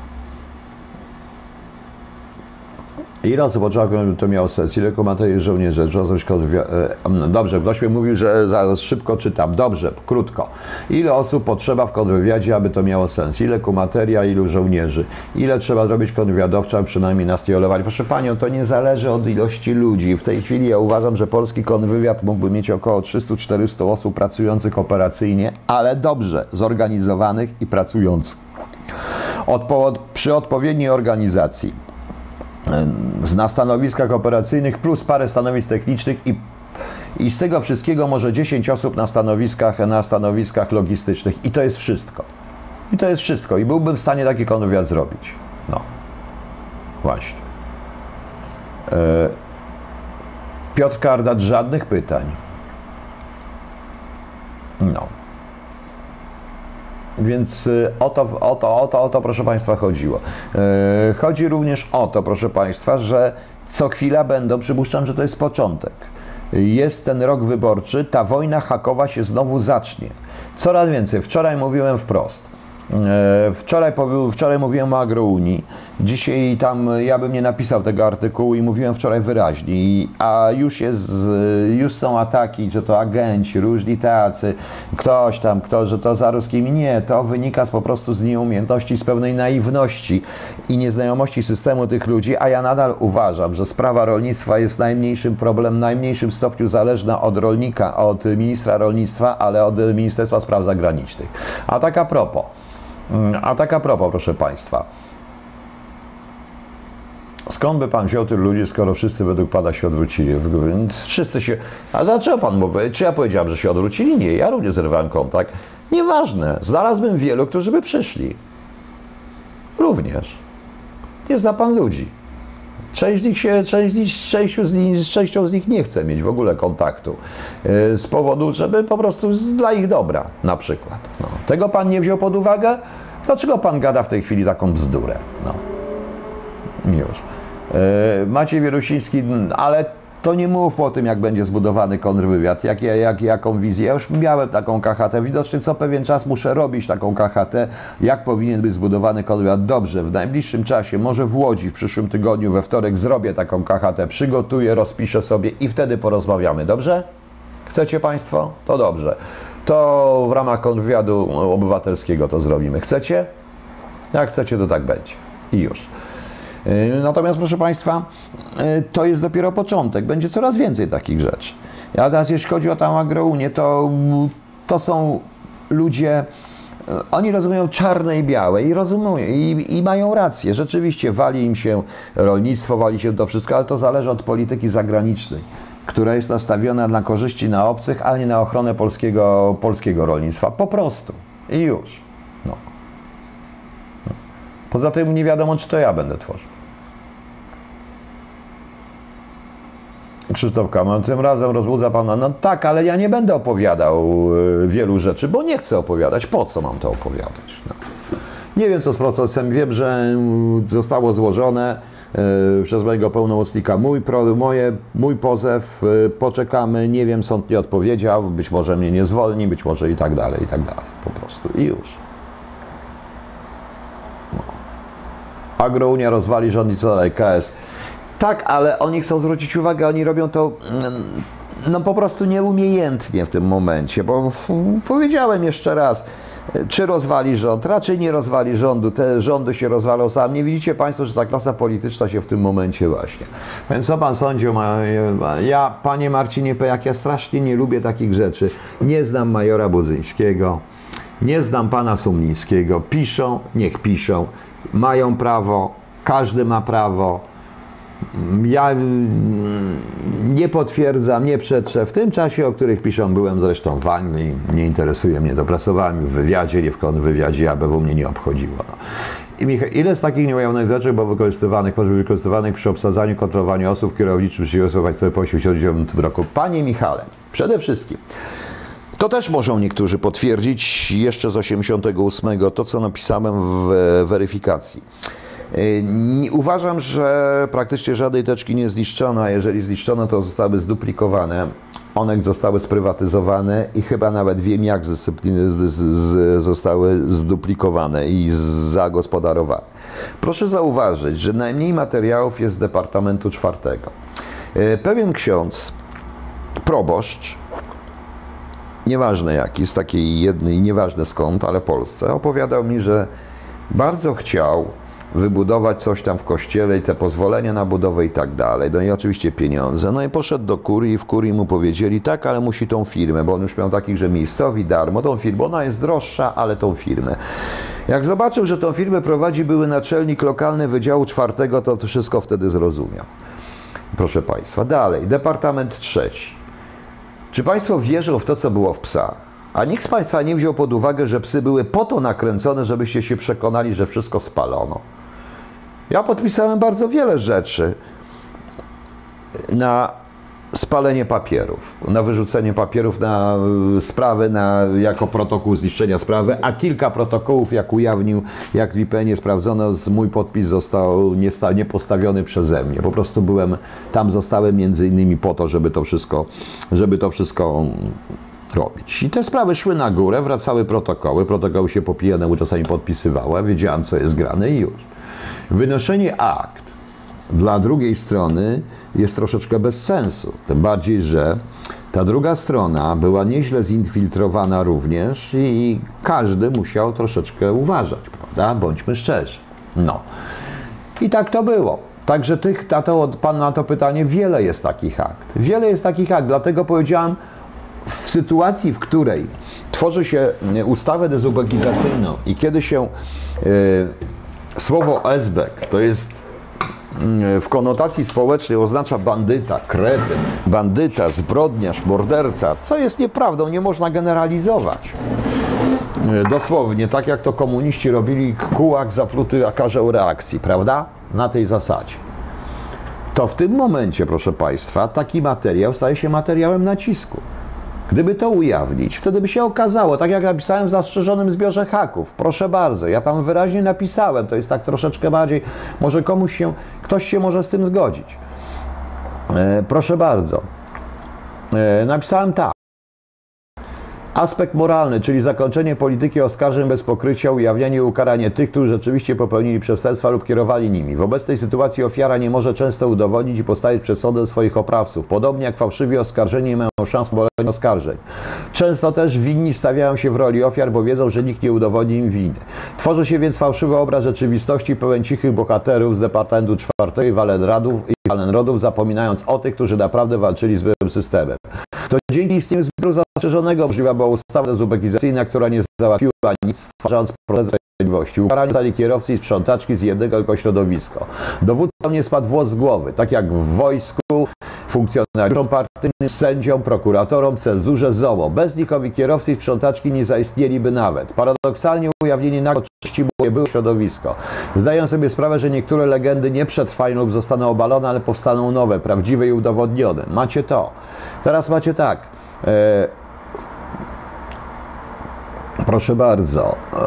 Osób oczekuje, żeby to miało sens? Ile komentarzy żołnierzy? Trzeba coś e, Dobrze, ktoś mi mówił, że za szybko czytam. Dobrze, krótko. Ile osób potrzeba w kontrwywiadzie, aby to miało sens? Ile kumateria, ilu żołnierzy? Ile trzeba zrobić kontrwywiadowcza, przynajmniej nas nie olewać? Proszę Panią, to nie zależy od ilości ludzi. W tej chwili ja uważam, że polski kontrwywiad mógłby mieć około 300-400 osób pracujących operacyjnie, ale dobrze zorganizowanych i pracujących. Odpo- przy odpowiedniej organizacji na stanowiskach operacyjnych plus parę stanowisk technicznych i, i z tego wszystkiego może 10 osób na stanowiskach, na stanowiskach logistycznych i to jest wszystko. I to jest wszystko i byłbym w stanie taki kontrwywiad zrobić. No. Właśnie. E, Piotr Kardat, żadnych pytań. No. Więc y, o to, o to, o to, o to proszę Państwa chodziło. E, Chodzi również o to, proszę Państwa, że co chwila będą, przypuszczam, że to jest początek. Jest ten rok wyborczy, ta wojna hakowa się znowu zacznie. Coraz więcej. Wczoraj mówiłem wprost. E, Wczoraj, wczoraj mówiłem o agrounii. Dzisiaj tam ja bym nie napisał tego artykułu i mówiłem wczoraj wyraźnie. A już, jest, już są ataki, że to agenci, różni tacy, ktoś tam, kto, że to za ruskimi. Nie, to wynika z, po prostu z nieumiejętności, z pewnej naiwności i nieznajomości systemu tych ludzi, a ja nadal uważam, że sprawa rolnictwa jest najmniejszym problemem, najmniejszym stopniu zależna od rolnika, od ministra rolnictwa, ale od Ministerstwa Spraw Zagranicznych. A tak a propos, A tak a propos, proszę Państwa. Skąd by Pan wziął tylu ludzi, skoro wszyscy według Pana się odwrócili? Więc Wszyscy się... A dlaczego Pan mówi? Czy ja powiedziałem, że się odwrócili? Nie, ja również zerwałem kontakt. Nieważne. Znalazłbym wielu, którzy by przyszli. Również. Nie zna Pan ludzi. Część z nich się, część z częścią z nich, z częścią z nich nie chce mieć w ogóle kontaktu. Yy, Z powodu, żeby po prostu dla ich dobra, na przykład. No. Tego pan nie wziął pod uwagę? Dlaczego pan gada w tej chwili taką bzdurę? No. Już. Yy, Maciej Wierusiński, ale to nie mów o tym, jak będzie zbudowany kontrwywiad, jak, jak, jaką wizję. Ja już miałem taką KHT. Widocznie co pewien czas muszę robić taką KHT, jak powinien być zbudowany kontrwywiad. Dobrze, w najbliższym czasie, może w Łodzi w przyszłym tygodniu, we wtorek zrobię taką KHT, przygotuję, rozpiszę sobie i wtedy porozmawiamy. Dobrze? Chcecie Państwo? To dobrze. To w ramach kontrwywiadu obywatelskiego to zrobimy. Chcecie? Jak chcecie, to tak będzie. I już. Yy, Natomiast, proszę Państwa, yy, to jest dopiero początek. Będzie coraz więcej takich rzeczy. A teraz, jeśli chodzi o tę agrounię, to, to są ludzie oni rozumieją czarne i białe i rozumieją i, i mają rację. Rzeczywiście wali im się rolnictwo, wali się to wszystko, ale to zależy od polityki zagranicznej, która jest nastawiona na korzyści na obcych, a nie na ochronę polskiego, polskiego rolnictwa. Po prostu. I już. Poza tym nie wiadomo, czy to ja będę tworzył. Krzysztof Kaman, tym razem rozbudza Pana. No tak, ale ja nie będę opowiadał y, wielu rzeczy, bo nie chcę opowiadać. Po co mam to opowiadać? No. Nie wiem, co z procesem. Wiem, że mm, zostało złożone y, przez mojego pełnomocnika mój, moje, mój pozew. Y, poczekamy. Nie wiem, sąd nie odpowiedział. Być może mnie nie zwolni, być może i tak dalej, i tak dalej. Po prostu. I już. Agrounia rozwali rząd i co dalej? KS. Tak, ale oni chcą zwrócić uwagę, oni robią to mm, no po prostu nieumiejętnie w tym momencie, bo powiedziałem jeszcze raz, czy rozwali rząd? Raczej nie rozwali rządu. Te rządy się rozwalą sam. Nie widzicie Państwo, że ta klasa polityczna się w tym momencie właśnie. Więc co Pan sądził? Ja, Panie Marcinie jak ja strasznie nie lubię takich rzeczy. Nie znam majora Budzyńskiego, nie znam Pana Sumlińskiego. Piszą, niech piszą. Mają prawo, każdy ma prawo ja nie potwierdzam, nie przetrzę. W tym czasie, o których piszą, byłem zresztą w Anglii, nie interesuje mnie to. Pracowałem w wywiadzie, nie w kontrwywiadzie, ABW mnie nie obchodziło. I Michał, ile z takich nieujawnych rzeczy było wykorzystywanych, może wykorzystywanych przy obsadzaniu, kontrolowaniu osób kierowniczych przedsiębiorstw sobie po 1989 roku? Panie Michale, przede wszystkim, to też muszą niektórzy potwierdzić jeszcze z 88, to co napisałem w weryfikacji. Y, uważam, że praktycznie żadnej teczki nie zniszczono, a jeżeli zniszczono, to zostały zduplikowane. One zostały sprywatyzowane i chyba nawet wiem, jak zostały zduplikowane i zagospodarowane. Proszę zauważyć, że najmniej materiałów jest z Departamentu Czwartego. Y, pewien ksiądz, proboszcz, nieważne jaki, z takiej jednej, nieważne skąd, ale Polsce, opowiadał mi, że bardzo chciał wybudować coś tam w kościele i te pozwolenia na budowę i tak dalej. No i oczywiście pieniądze. No i poszedł do kurii i w kurii mu powiedzieli, tak, ale musi tą firmę, bo on już miał takich, że miejscowi darmo, tą firmę, ona jest droższa, ale tą firmę. Jak zobaczył, że tą firmę prowadzi były naczelnik lokalny Wydziału Czwartego, to wszystko wtedy zrozumiał. Proszę Państwa, dalej, Departament Trzeci. Czy Państwo wierzą w to, co było w psach? A nikt z Państwa nie wziął pod uwagę, że psy były po to nakręcone, żebyście się przekonali, że wszystko spalono. Ja podpisałem bardzo wiele rzeczy na spalenie papierów, na wyrzucenie papierów na y, sprawy, na, jako protokół zniszczenia sprawy, a kilka protokołów, jak ujawnił, jak w IPN sprawdzono, mój podpis został nie, postawiony przeze mnie. Po prostu byłem, tam zostałem między innymi po to, żeby to wszystko, żeby to wszystko robić. I te sprawy szły na górę, wracały protokoły, protokoły się popijane czasami podpisywały, wiedziałem co jest grane i już. Wynoszenie akt dla drugiej strony jest troszeczkę bez sensu. Tym bardziej, że ta druga strona była nieźle zinfiltrowana również i każdy musiał troszeczkę uważać, prawda? Bądźmy szczerzy. No. I tak to było. Także tych, na to, pan na to pytanie, wiele jest takich akt. Wiele jest takich akt, dlatego powiedziałem, w sytuacji, w której tworzy się ustawę dezubekizacyjną i kiedy się y, Słowo esbek to jest w konotacji społecznej oznacza bandyta, kretyn, bandyta, zbrodniarz, morderca, co jest nieprawdą, nie można generalizować. Dosłownie, tak jak to komuniści robili, kułak zapluty a karzeł reakcji, prawda? Na tej zasadzie. To w tym momencie, proszę Państwa, taki materiał staje się materiałem nacisku. Gdyby to ujawnić, wtedy by się okazało, tak jak napisałem w zastrzeżonym zbiorze haków. Proszę bardzo, ja tam wyraźnie napisałem, to jest tak troszeczkę bardziej, może komuś się, ktoś się może z tym zgodzić. E, proszę bardzo. E, napisałem tak. Aspekt moralny, czyli zakończenie polityki oskarżeń bez pokrycia, ujawnianie i ukaranie tych, którzy rzeczywiście popełnili przestępstwa lub kierowali nimi. W obecnej sytuacji ofiara nie może często udowodnić i postawić przed sądem swoich oprawców, podobnie jak fałszywi oskarżeni mają szans na obalenie oskarżeń. Często też winni stawiają się w roli ofiar, bo wiedzą, że nikt nie udowodni im winy. Tworzy się więc fałszywy obraz rzeczywistości pełen cichych bohaterów z Departamentu czwartego i Walenrodów, i Walenrodów, zapominając o tych, którzy naprawdę walczyli z byłym systemem. To dzięki istnieniu zbioru zastrzeżonego możliwa była ustawa dezubekizacyjna, która nie załatwiła nic, stwarzając proces sprawiedliwości. Ukarani zostali kierowcy i sprzątaczki z jednego tylko środowiska. Dowódcom nie spadł włos z głowy, tak jak w wojsku, funkcjonariuszom partyjnym, sędziom, prokuratorom, cenzurze, ZOMO. Bez nich owi kierowcy i sprzątaczki nie zaistnieliby nawet. Paradoksalnie ujawnienie nagości było, było środowisko. Zdaję sobie sprawę, że niektóre legendy nie przetrwają lub zostaną obalone, ale powstaną nowe, prawdziwe i udowodnione. Macie to. Teraz macie tak. E, proszę bardzo, e,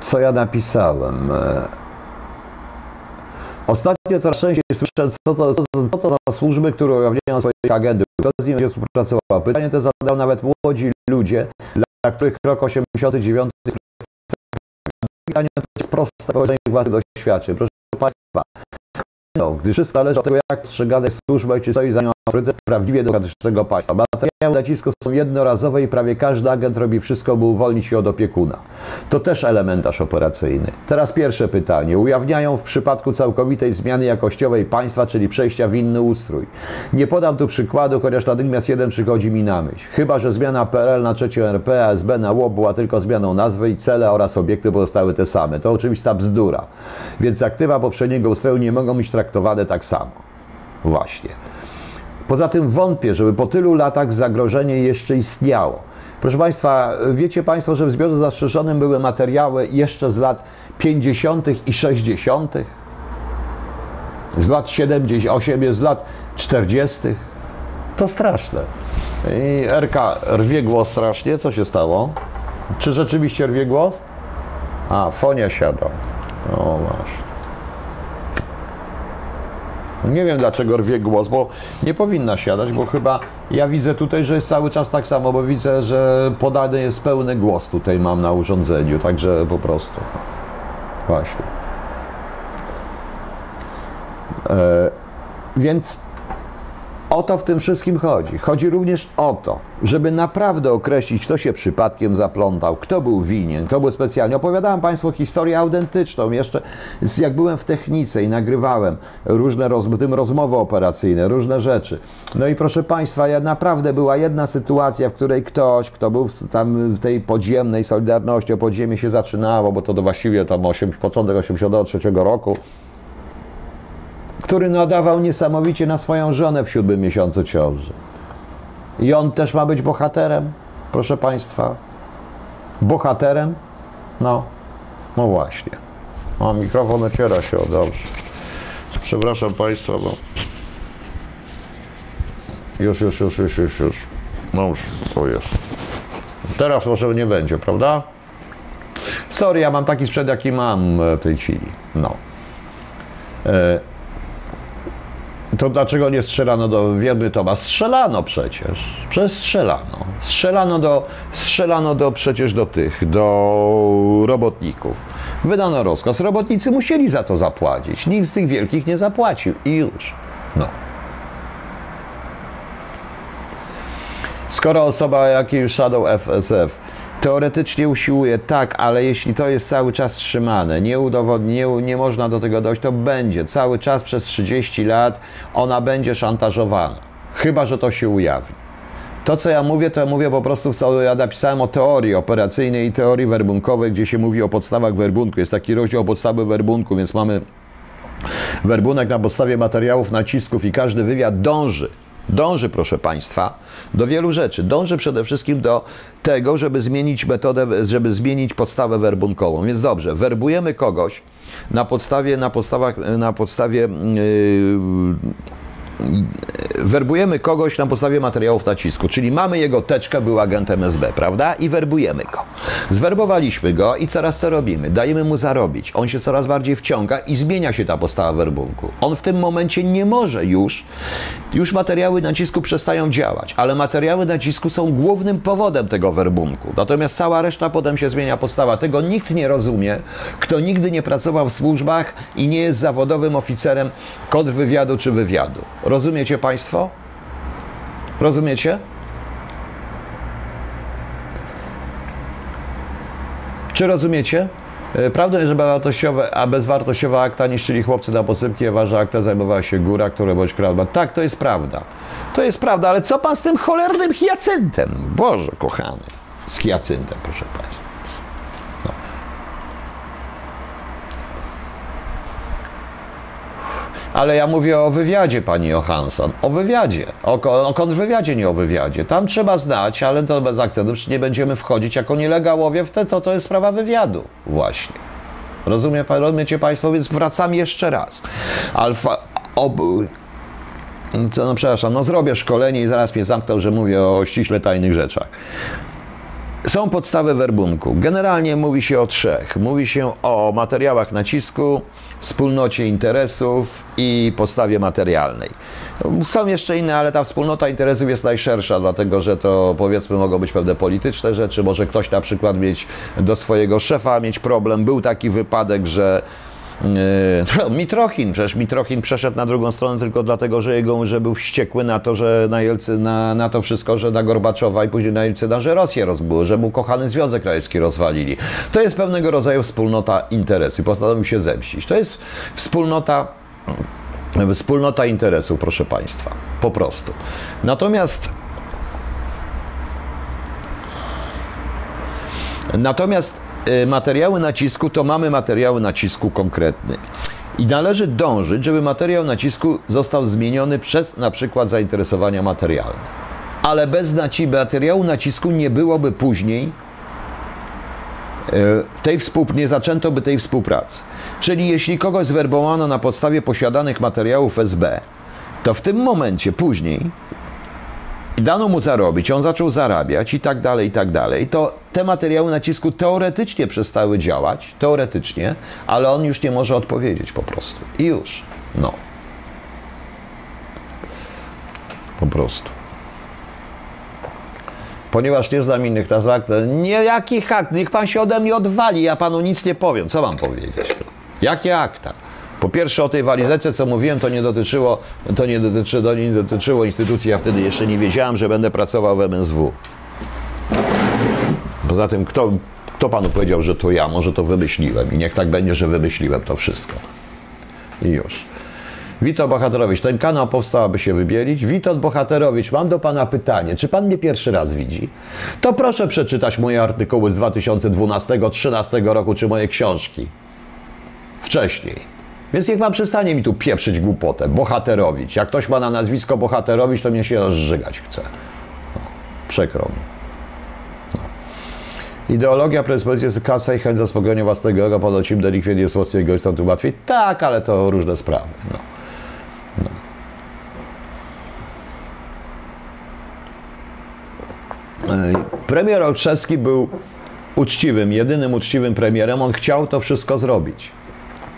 co ja napisałem? Ostatnio coraz częściej słyszę, co to, co, co to za służby, które ujawniają swoje agendy, kto z nimi będzie współpracował. Pytanie te zadają nawet młodzi ludzie, dla których rok 89 jest pytanie to jest proste, ich własnych doświadczeń. Proszę Państwa, no, gdy wszystko zależy od tego, jak postrzegane jest służba i czy stoi za nią autorytet prawdziwie demokratycznego państwa. Materiały nacisku są jednorazowe i prawie każdy agent robi wszystko, by uwolnić się od opiekuna. To też elementarz operacyjny. Teraz pierwsze pytanie. Ujawniają w przypadku całkowitej zmiany jakościowej państwa, czyli przejścia w inny ustrój. Nie podam tu przykładu, chociaż natychmiast jeden przychodzi mi na myśl. Chyba, że zmiana PRL na trzecią RP, a SB na ło była tylko zmianą nazwy i cele oraz obiekty pozostały te same. To oczywista bzdura. Więc aktywa poprzedniego ustroju nie mogą być traktowane tak samo. Właśnie. Poza tym wątpię, żeby po tylu latach zagrożenie jeszcze istniało. Proszę Państwa, wiecie Państwo, że w zbiorze zastrzeżonym były materiały jeszcze z lat 50. i 60., z lat 78, z lat 40. To straszne. I RK rwie głos strasznie. Co się stało? Czy rzeczywiście rwie głos? A, fonia siada. O, masz. Nie wiem dlaczego rwie głos, bo nie powinna siadać, bo chyba ja widzę tutaj, że jest cały czas tak samo, bo widzę, że podany jest pełny głos tutaj mam na urządzeniu, także po prostu. Właśnie. E, więc o to w tym wszystkim chodzi. Chodzi również o to, żeby naprawdę określić, kto się przypadkiem zaplątał, kto był winien, kto był specjalnie. Opowiadałem Państwu historię autentyczną. Jeszcze jak byłem w technice i nagrywałem różne roz, tym rozmowy operacyjne, różne rzeczy. No i proszę Państwa, ja naprawdę była jedna sytuacja, w której ktoś, kto był tam w tej podziemnej Solidarności, o podziemie się zaczynało, bo to właściwie tam 8, początek 83 roku, który nadawał niesamowicie na swoją żonę w siódmym miesiącu ciąży. I on też ma być bohaterem, proszę Państwa. Bohaterem? No, no właśnie. O, mikrofon ociera się, o, dobrze. Przepraszam Państwa, bo... Już, już, już, już, już, już. No już, to jest. Teraz może nie będzie, prawda? Sorry, ja mam taki sprzęt, jaki mam w tej chwili. No. E to dlaczego nie strzelano do wierby Toma? Strzelano przecież. Przecież strzelano. Strzelano do, strzelano do przecież do tych, do robotników. Wydano rozkaz. Robotnicy musieli za to zapłacić. Nikt z tych wielkich nie zapłacił. I już. No. Skoro osoba jakiej Shadow FSF teoretycznie usiłuje, tak, ale jeśli to jest cały czas trzymane, nie udowodni, nie, nie można do tego dojść, to będzie cały czas przez 30 lat ona będzie szantażowana. Chyba, że to się ujawni. To, co ja mówię, to ja mówię po prostu, co ja napisałem o teorii operacyjnej i teorii werbunkowej, gdzie się mówi o podstawach werbunku. Jest taki rozdział podstawy werbunku, więc mamy werbunek na podstawie materiałów, nacisków i każdy wywiad dąży Dąży, proszę Państwa, do wielu rzeczy. Dąży przede wszystkim do tego, żeby zmienić metodę, żeby zmienić podstawę werbunkową. Więc dobrze, werbujemy kogoś na podstawie, na podstawach, na podstawie yy, werbujemy kogoś na podstawie materiałów nacisku, czyli mamy jego teczkę, był agentem SB, prawda? I werbujemy go. Zwerbowaliśmy go i coraz co robimy? Dajemy mu zarobić. On się coraz bardziej wciąga i zmienia się ta postawa werbunku. On w tym momencie nie może już, już materiały nacisku przestają działać, ale materiały nacisku są głównym powodem tego werbunku. Natomiast cała reszta potem się zmienia postawa. Tego nikt nie rozumie, kto nigdy nie pracował w służbach i nie jest zawodowym oficerem kontrwywiadu czy wywiadu. Rozumiecie Państwo? Rozumiecie? Czy rozumiecie? E, Prawdą jest, że bezwartościowe, a bezwartościowa akta niszczyli chłopcy na posypki, a wasza akta zajmowała się góra, która bądź kradła. Tak, to jest prawda. To jest prawda, ale co pan z tym cholernym hiacyntem? Boże kochany. Z hiacyntem, proszę państwa. No. Ale ja mówię o wywiadzie, pani Johansson. O wywiadzie. O, o kontrwywiadzie, nie o wywiadzie. Tam trzeba znać, ale to bez akcentu. Nie będziemy wchodzić jako nielegałowie w te, to, to jest sprawa wywiadu. Właśnie. Rozumie, rozumiecie Państwo? Więc wracam jeszcze raz. Alfa... Ob, no, to, no przepraszam, no zrobię szkolenie i zaraz mnie zamknął, że mówię o ściśle tajnych rzeczach. Są podstawy werbunku. Generalnie mówi się o trzech. Mówi się o materiałach nacisku, wspólnocie interesów i podstawie materialnej. Są jeszcze inne, ale ta wspólnota interesów jest najszersza, dlatego że to powiedzmy mogą być pewne polityczne rzeczy. Może ktoś na przykład mieć do swojego szefa mieć problem. Był taki wypadek, że Yy, [laughs] Mitrochin, przecież Mitrochin przeszedł na drugą stronę tylko dlatego, że jego, że był wściekły na to, że na, Jelcy, na, na to wszystko, że na Gorbaczowa i później na Jelcyna, że Rosję rozbyły, że mu kochany Związek Radziecki rozwalili. To jest pewnego rodzaju wspólnota interesu i postanowił się zemścić. To jest wspólnota wspólnota interesu, proszę Państwa. Po prostu. Natomiast Natomiast materiały nacisku to mamy materiały nacisku konkretny. I należy dążyć, żeby materiał nacisku został zmieniony przez na przykład zainteresowania materialne. Ale bez materiału nacisku nie byłoby później y, tej współ- nie zaczęto by tej współpracy. Czyli jeśli kogoś zwerbowano na podstawie posiadanych materiałów SB, to w tym momencie później dano mu zarobić, on zaczął zarabiać i tak dalej, i tak dalej, to te materiały nacisku teoretycznie przestały działać, teoretycznie, ale on już nie może odpowiedzieć po prostu. I już. No. Po prostu. Ponieważ nie znam innych nazw nie jaki akt, niech pan się ode mnie odwali, ja panu nic nie powiem. Co mam powiedzieć? Jakie akta? Po pierwsze o tej walizece, co mówiłem, to nie dotyczyło, to nie, dotyczy, to nie dotyczyło instytucji, ja wtedy jeszcze nie wiedziałem, że będę pracował w MSW. Poza tym, kto, kto panu powiedział, że to ja? Może to wymyśliłem i niech tak będzie, że wymyśliłem to wszystko. I już. Witold Bohaterowicz, ten kanał powstał, aby się wybielić. Witold Bohaterowicz, mam do pana pytanie. Czy pan mnie pierwszy raz widzi? To proszę przeczytać moje artykuły z 2012-2013 roku, czy moje książki. Wcześniej. Więc niech pan przestanie mi tu pieprzyć głupotę. Bohaterowicz. Jak ktoś ma na nazwisko Bohaterowicz, to mnie się rozżygać chce. No, przykro mi. No. Ideologia, predyspozycje, kasa i chęć zaspokojenia własnego ego, ponoć im delikwent jest mocniej egoistą, tu łatwiej. Tak, ale to różne sprawy. No. E, Premier Olszewski był uczciwym, jedynym uczciwym premierem. On chciał to wszystko zrobić.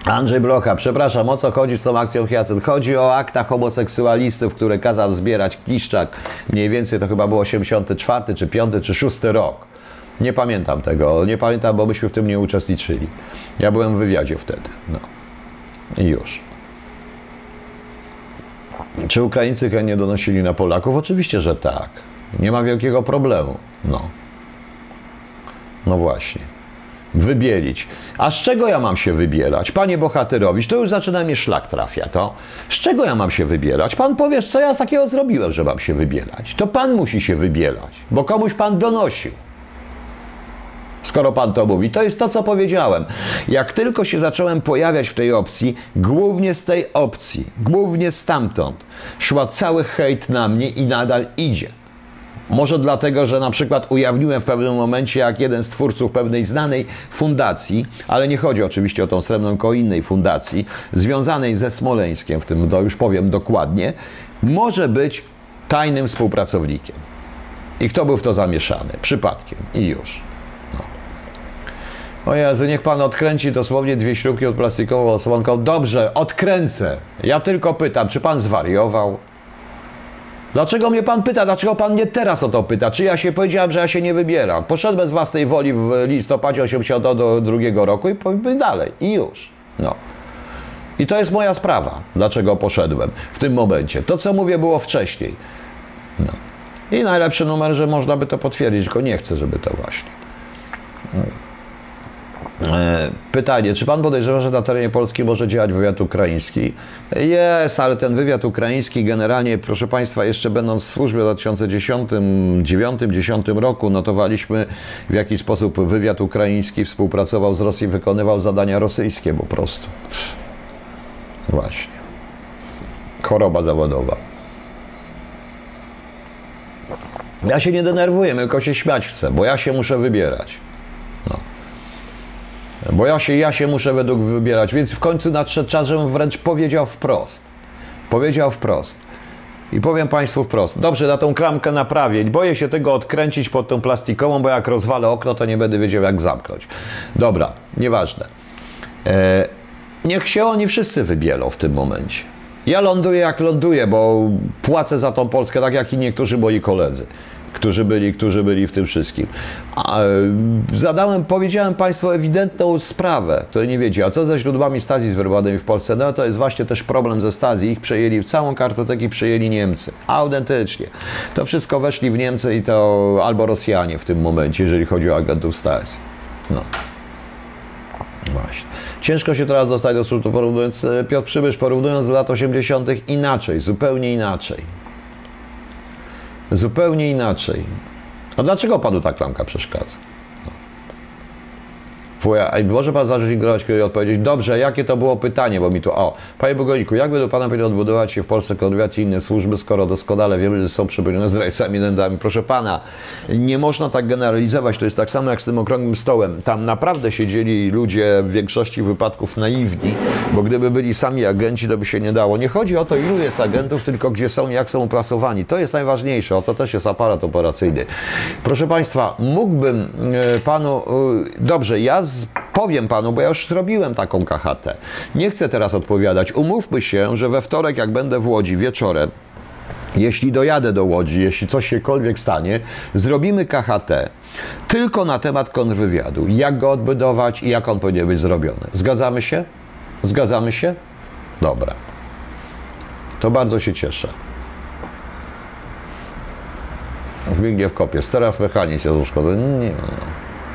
Andrzej Blocha, przepraszam, o co chodzi z tą akcją Hyacynt? Chodzi o akta homoseksualistów, które kazał zbierać Kiszczak. Mniej więcej to chyba był 84 czy 5 czy 6 rok. Nie pamiętam tego, nie pamiętam, bo myśmy w tym nie uczestniczyli. Ja byłem w wywiadzie wtedy. No. I już. Czy Ukraińcy chętnie donosili na Polaków? Oczywiście, że tak. Nie ma wielkiego problemu. No. No właśnie. Wybielić. A z czego ja mam się wybielać? Panie Bohaterowicz, to już zaczyna mnie szlak trafia, to. Z czego ja mam się wybielać? Pan powiesz, co ja takiego zrobiłem, że mam się wybielać. To pan musi się wybielać, bo komuś pan donosił. Skoro pan to mówi, to jest to, co powiedziałem. Jak tylko się zacząłem pojawiać w tej opcji, głównie z tej opcji, głównie stamtąd, szła cały hejt na mnie i nadal idzie. Może dlatego, że na przykład ujawniłem w pewnym momencie, jak jeden z twórców pewnej znanej fundacji, ale nie chodzi oczywiście o tą srebrną, tylko o innej fundacji, związanej ze Smoleńskiem, w tym to już powiem dokładnie, może być tajnym współpracownikiem. I kto był w to zamieszany? Przypadkiem. I już. O Jezu, niech pan odkręci dosłownie dwie śrubki od plastikową osłonką. Dobrze, odkręcę. Ja tylko pytam, czy pan zwariował? Dlaczego mnie pan pyta? Dlaczego pan mnie teraz o to pyta? Czy ja się powiedziałem, że ja się nie wybieram? Poszedłem z własnej woli w listopadzie 82 roku i powiem dalej. I już. No. I to jest moja sprawa, dlaczego poszedłem w tym momencie. To, co mówię, było wcześniej. No. I najlepszy numer, że można by to potwierdzić, tylko nie chcę, żeby to właśnie. E, Pytanie, czy pan podejrzewa, że na terenie Polski może działać wywiad ukraiński? Jest, ale ten wywiad ukraiński generalnie, proszę państwa, jeszcze będąc w służbie w 2010, 9, 10 roku, notowaliśmy w jaki sposób wywiad ukraiński współpracował z Rosją, wykonywał zadania rosyjskie po prostu. Właśnie. Choroba zawodowa. Ja się nie denerwuję, tylko się śmiać chcę, bo ja się muszę wybierać. No. Bo ja się, ja się muszę według wybierać, więc w końcu nadszedł czas, żebym wręcz powiedział wprost. Powiedział wprost. I powiem Państwu wprost. Dobrze, na tą klamkę naprawię. Boję się tego odkręcić pod tą plastikową, bo jak rozwalę okno, to nie będę wiedział, jak zamknąć. Dobra, nieważne. E, niech się oni wszyscy wybielą w tym momencie. Ja ląduję jak ląduję, bo płacę za tą Polskę tak jak i niektórzy moi koledzy, którzy byli, którzy byli w tym wszystkim. A, e, zadałem, powiedziałem Państwu ewidentną sprawę, której nie wiecie. A co ze źródłami stazji zwerbowanej w Polsce? No to jest właśnie też problem ze stazji. Ich przejęli, całą kartotekę przejęli Niemcy. Autentycznie. To wszystko weszli w Niemcy i to albo Rosjanie w tym momencie, jeżeli chodzi o agentów stazji. No. Właśnie. Ciężko się teraz dostać do służby, porównując, e, Piotr Przybysz, porównując lat 80. inaczej, zupełnie inaczej. Zupełnie inaczej. A dlaczego panu ta klamka przeszkadza? A może pan zacząć ignorować i odpowiedzieć, dobrze, jakie to było pytanie, bo mi tu, o, panie Bogoniku, jak według pana powinien odbudować się w Polsce konwiat i inne służby, skoro doskonale wiemy, że są przepełnione zdrajcami nędami? Proszę pana, nie można tak generalizować, to jest tak samo jak z tym okrągłym stołem. Tam naprawdę siedzieli ludzie w większości wypadków naiwni, bo gdyby byli sami agenci, to by się nie dało. Nie chodzi o to, ilu jest agentów, tylko gdzie są i jak są uprasowani. To jest najważniejsze, o to też jest aparat operacyjny. Proszę państwa, mógłbym e, panu, e, dobrze, ja z powiem panu, bo ja już zrobiłem taką KHT. Nie chcę teraz odpowiadać. Umówmy się, że we wtorek, jak będę w Łodzi wieczorem, jeśli dojadę do Łodzi, jeśli coś siekolwiek stanie, zrobimy KHT tylko na temat kontrwywiadu. Jak go odbudować i jak on powinien być zrobiony. Zgadzamy się? Zgadzamy się? Dobra. To bardzo się cieszę. Zbigniew Kopiec. Teraz mechanizm jest uszkodzony. Nie.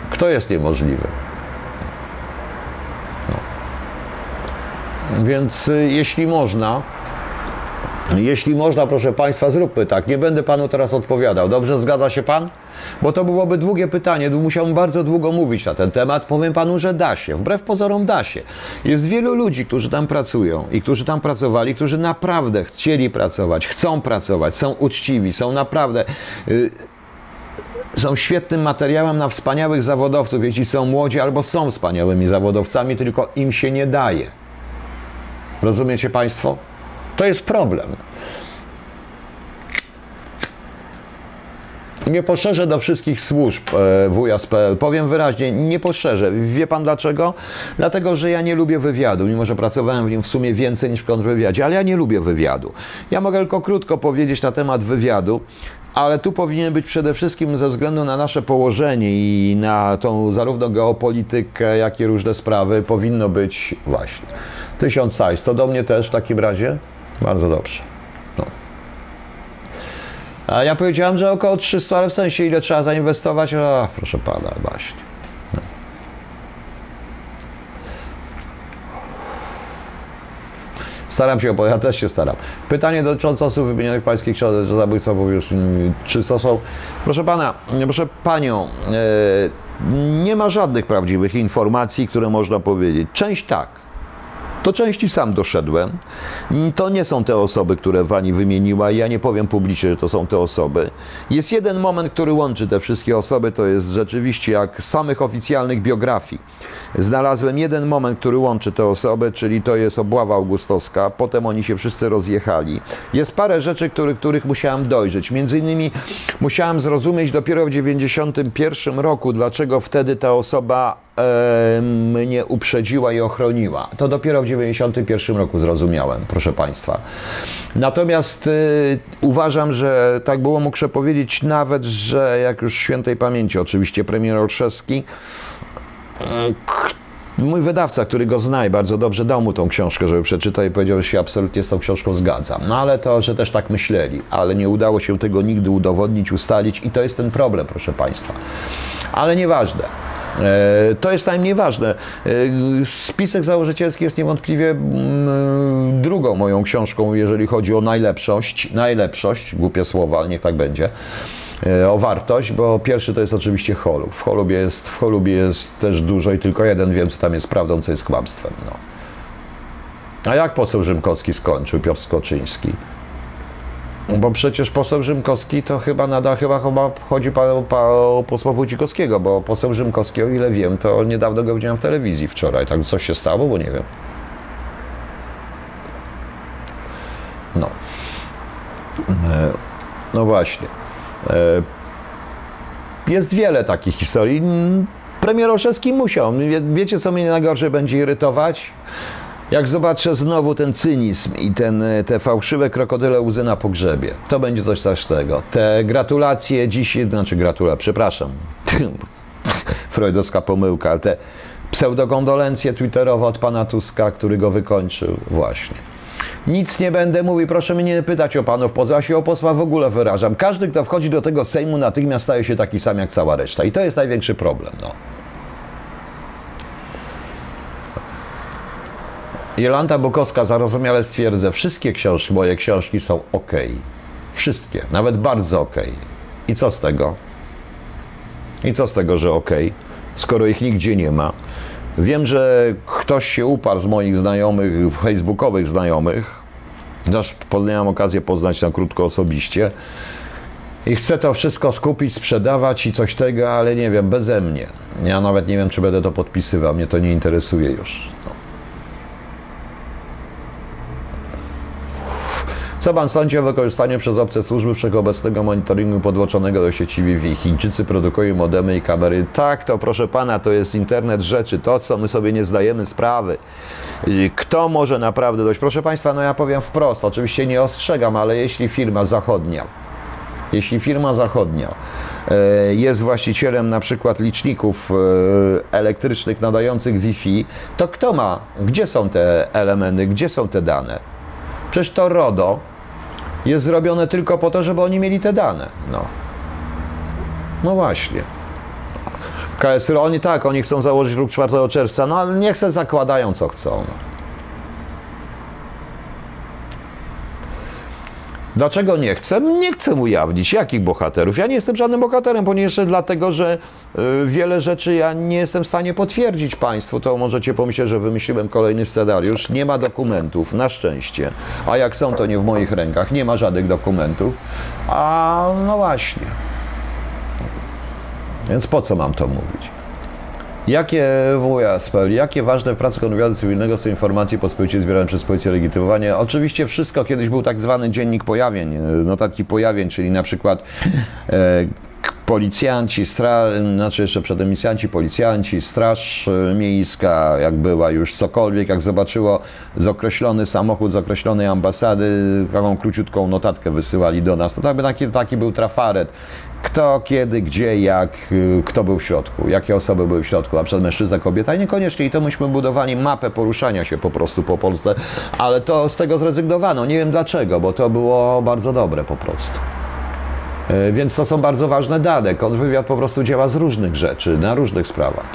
Kto jest niemożliwy? Więc y, jeśli można, jeśli można, proszę Państwa, zróbmy tak. Nie będę Panu teraz odpowiadał. Dobrze, zgadza się Pan? Bo to byłoby długie pytanie, musiałbym bardzo długo mówić na ten temat. Powiem Panu, że da się. Wbrew pozorom da się. Jest wielu ludzi, którzy tam pracują i którzy tam pracowali, którzy naprawdę chcieli pracować, chcą pracować, są uczciwi, są naprawdę... Yy, są świetnym materiałem na wspaniałych zawodowców, jeśli są młodzi albo są wspaniałymi zawodowcami, tylko im się nie daje. Rozumiecie Państwo? To jest problem. Nie poszerzę do wszystkich służb e, WJAS.pl. Powiem wyraźnie, nie poszerzę. Wie pan dlaczego? Dlatego, że ja nie lubię wywiadu, mimo że pracowałem w nim w sumie więcej niż w kontrwywiadzie, ale ja nie lubię wywiadu. Ja mogę tylko krótko powiedzieć na temat wywiadu, ale tu powinien być przede wszystkim ze względu na nasze położenie i na tą zarówno geopolitykę, jak i różne sprawy, powinno być właśnie 1000 size. To do mnie też w takim razie? Bardzo dobrze. No. A ja powiedziałem, że około 300, ale w sensie ile trzeba zainwestować? O, proszę pana, właśnie. Staram się, ja też się staram. Pytanie dotyczące osób wymienionych pańskich książek, że zabójstwa powierzchni, czy to są... Proszę pana, proszę panią, e, nie ma żadnych prawdziwych informacji, które można powiedzieć. Część tak, do części sam doszedłem. To nie są te osoby, które Pani wymieniła. Ja nie powiem publicznie, że to są te osoby. Jest jeden moment, który łączy te wszystkie osoby. To jest rzeczywiście jak samych oficjalnych biografii. Znalazłem jeden moment, który łączy te osoby, czyli to jest obława augustowska. Potem oni się wszyscy rozjechali. Jest parę rzeczy, których, których musiałem dojrzeć. Między innymi musiałem zrozumieć dopiero w 91 roku, dlaczego wtedy ta osoba e, mnie uprzedziła i ochroniła. To dopiero w 91 roku zrozumiałem, proszę Państwa. Natomiast y, uważam, że tak było mógł powiedzieć nawet, że jak już świętej pamięci oczywiście premier Olszewski, y, mój wydawca, który go zna i bardzo dobrze dał mu tą książkę, żeby przeczytał i powiedział, że się absolutnie z tą książką zgadzam. No ale to, że też tak myśleli, ale nie udało się tego nigdy udowodnić, ustalić i to jest ten problem, proszę Państwa. Ale nieważne. E, to jest najmniej ważne. E, spisek założycielski jest niewątpliwie mm, drugą moją książką, jeżeli chodzi o najlepszość. Najlepszość, głupie słowa, ale niech tak będzie. E, o wartość, bo pierwszy to jest oczywiście Holub. W Holubie jest, w Holubie jest też dużo i tylko jeden wiem, co tam jest prawdą, co jest kłamstwem. No. A jak poseł Rzymkowski skończył, Piotr Skoczyński? Bo przecież poseł Rzymkowski to chyba nadal chyba, chyba chodzi o posła Wójcikowskiego, bo poseł Rzymkowski, o ile wiem, to niedawno go widziałem w telewizji wczoraj. Tak coś się stało, bo nie wiem. No. E, no właśnie. E, jest wiele takich historii. Premier Olszewski musiał. Wiecie, co mnie najgorsze będzie irytować? Jak zobaczę znowu ten cynizm i ten, te fałszywe krokodyle łzy na pogrzebie, to będzie coś strasznego. Te gratulacje dziś, znaczy gratulacje, przepraszam, [laughs] freudowska pomyłka, ale te pseudokondolencje twitterowe od pana Tuska, który go wykończył, właśnie. Nic nie będę mówił, proszę mnie nie pytać o panów posłów, się o posła w ogóle wyrażam. Każdy, kto wchodzi do tego Sejmu, natychmiast staje się taki sam jak cała reszta. I to jest największy problem. No. Jolanta Bukowska zarozumiale stwierdza, wszystkie książki, moje książki są ok. Wszystkie, nawet bardzo ok. I co z tego? I co z tego, że ok, skoro ich nigdzie nie ma? Wiem, że ktoś się uparł z moich znajomych, facebookowych znajomych, też miałem okazję poznać na krótko osobiście, i chce to wszystko skupić, sprzedawać i coś tego, ale nie wiem, beze mnie. Ja nawet nie wiem, czy będę to podpisywał, mnie to nie interesuje już. Co pan sądzi o wykorzystaniu przez obce służby wszechobecnego monitoringu podłączonego do sieci Wi-Fi? Chińczycy produkują modemy i kamery. Tak, to proszę pana, to jest internet rzeczy, to co my sobie nie zdajemy sprawy. Kto może naprawdę dojść? Proszę państwa, no ja powiem wprost, oczywiście nie ostrzegam, ale jeśli firma zachodnia, jeśli firma zachodnia e, jest właścicielem na przykład liczników e, elektrycznych nadających Wi-Fi, to kto ma, gdzie są te elementy, gdzie są te dane? Przecież to RODO jest zrobione tylko po to, żeby oni mieli te dane. No, no właśnie. KSR, oni tak, oni chcą założyć ruch 4 czerwca, no ale niech se zakładają co chcą. Dlaczego nie chcę? Nie chcę ujawnić. Jakich bohaterów? Ja nie jestem żadnym bohaterem, ponieważ dlatego, że y, wiele rzeczy ja nie jestem w stanie potwierdzić Państwu. To możecie pomyśleć, że wymyśliłem kolejny scenariusz. Nie ma dokumentów, na szczęście. A jak są, to nie w moich rękach. Nie ma żadnych dokumentów. A no właśnie. Więc po co mam to mówić? Jakie WSPL, jakie ważne w pracy kontrwywiadu cywilnego są informacje po zbierane przez policję legitymowanie? Oczywiście wszystko, kiedyś był tak zwany dziennik pojawień, notatki pojawień, czyli na przykład e, policjanci, stra, znaczy jeszcze przed policjanci, straż miejska, jak była już cokolwiek, jak zobaczyło z określony samochód z określonej ambasady, taką króciutką notatkę wysyłali do nas. To tak, taki, taki był trafaret. Kto, kiedy, gdzie, jak, kto był w środku, jakie osoby były w środku, a przed mężczyzna, kobieta i niekoniecznie. I to myśmy budowali mapę poruszania się po prostu po Polsce, ale to z tego zrezygnowano. Nie wiem dlaczego, bo to było bardzo dobre po prostu. E, więc to są bardzo ważne dane. Kontrwywiad po prostu działa z różnych rzeczy, na różnych sprawach.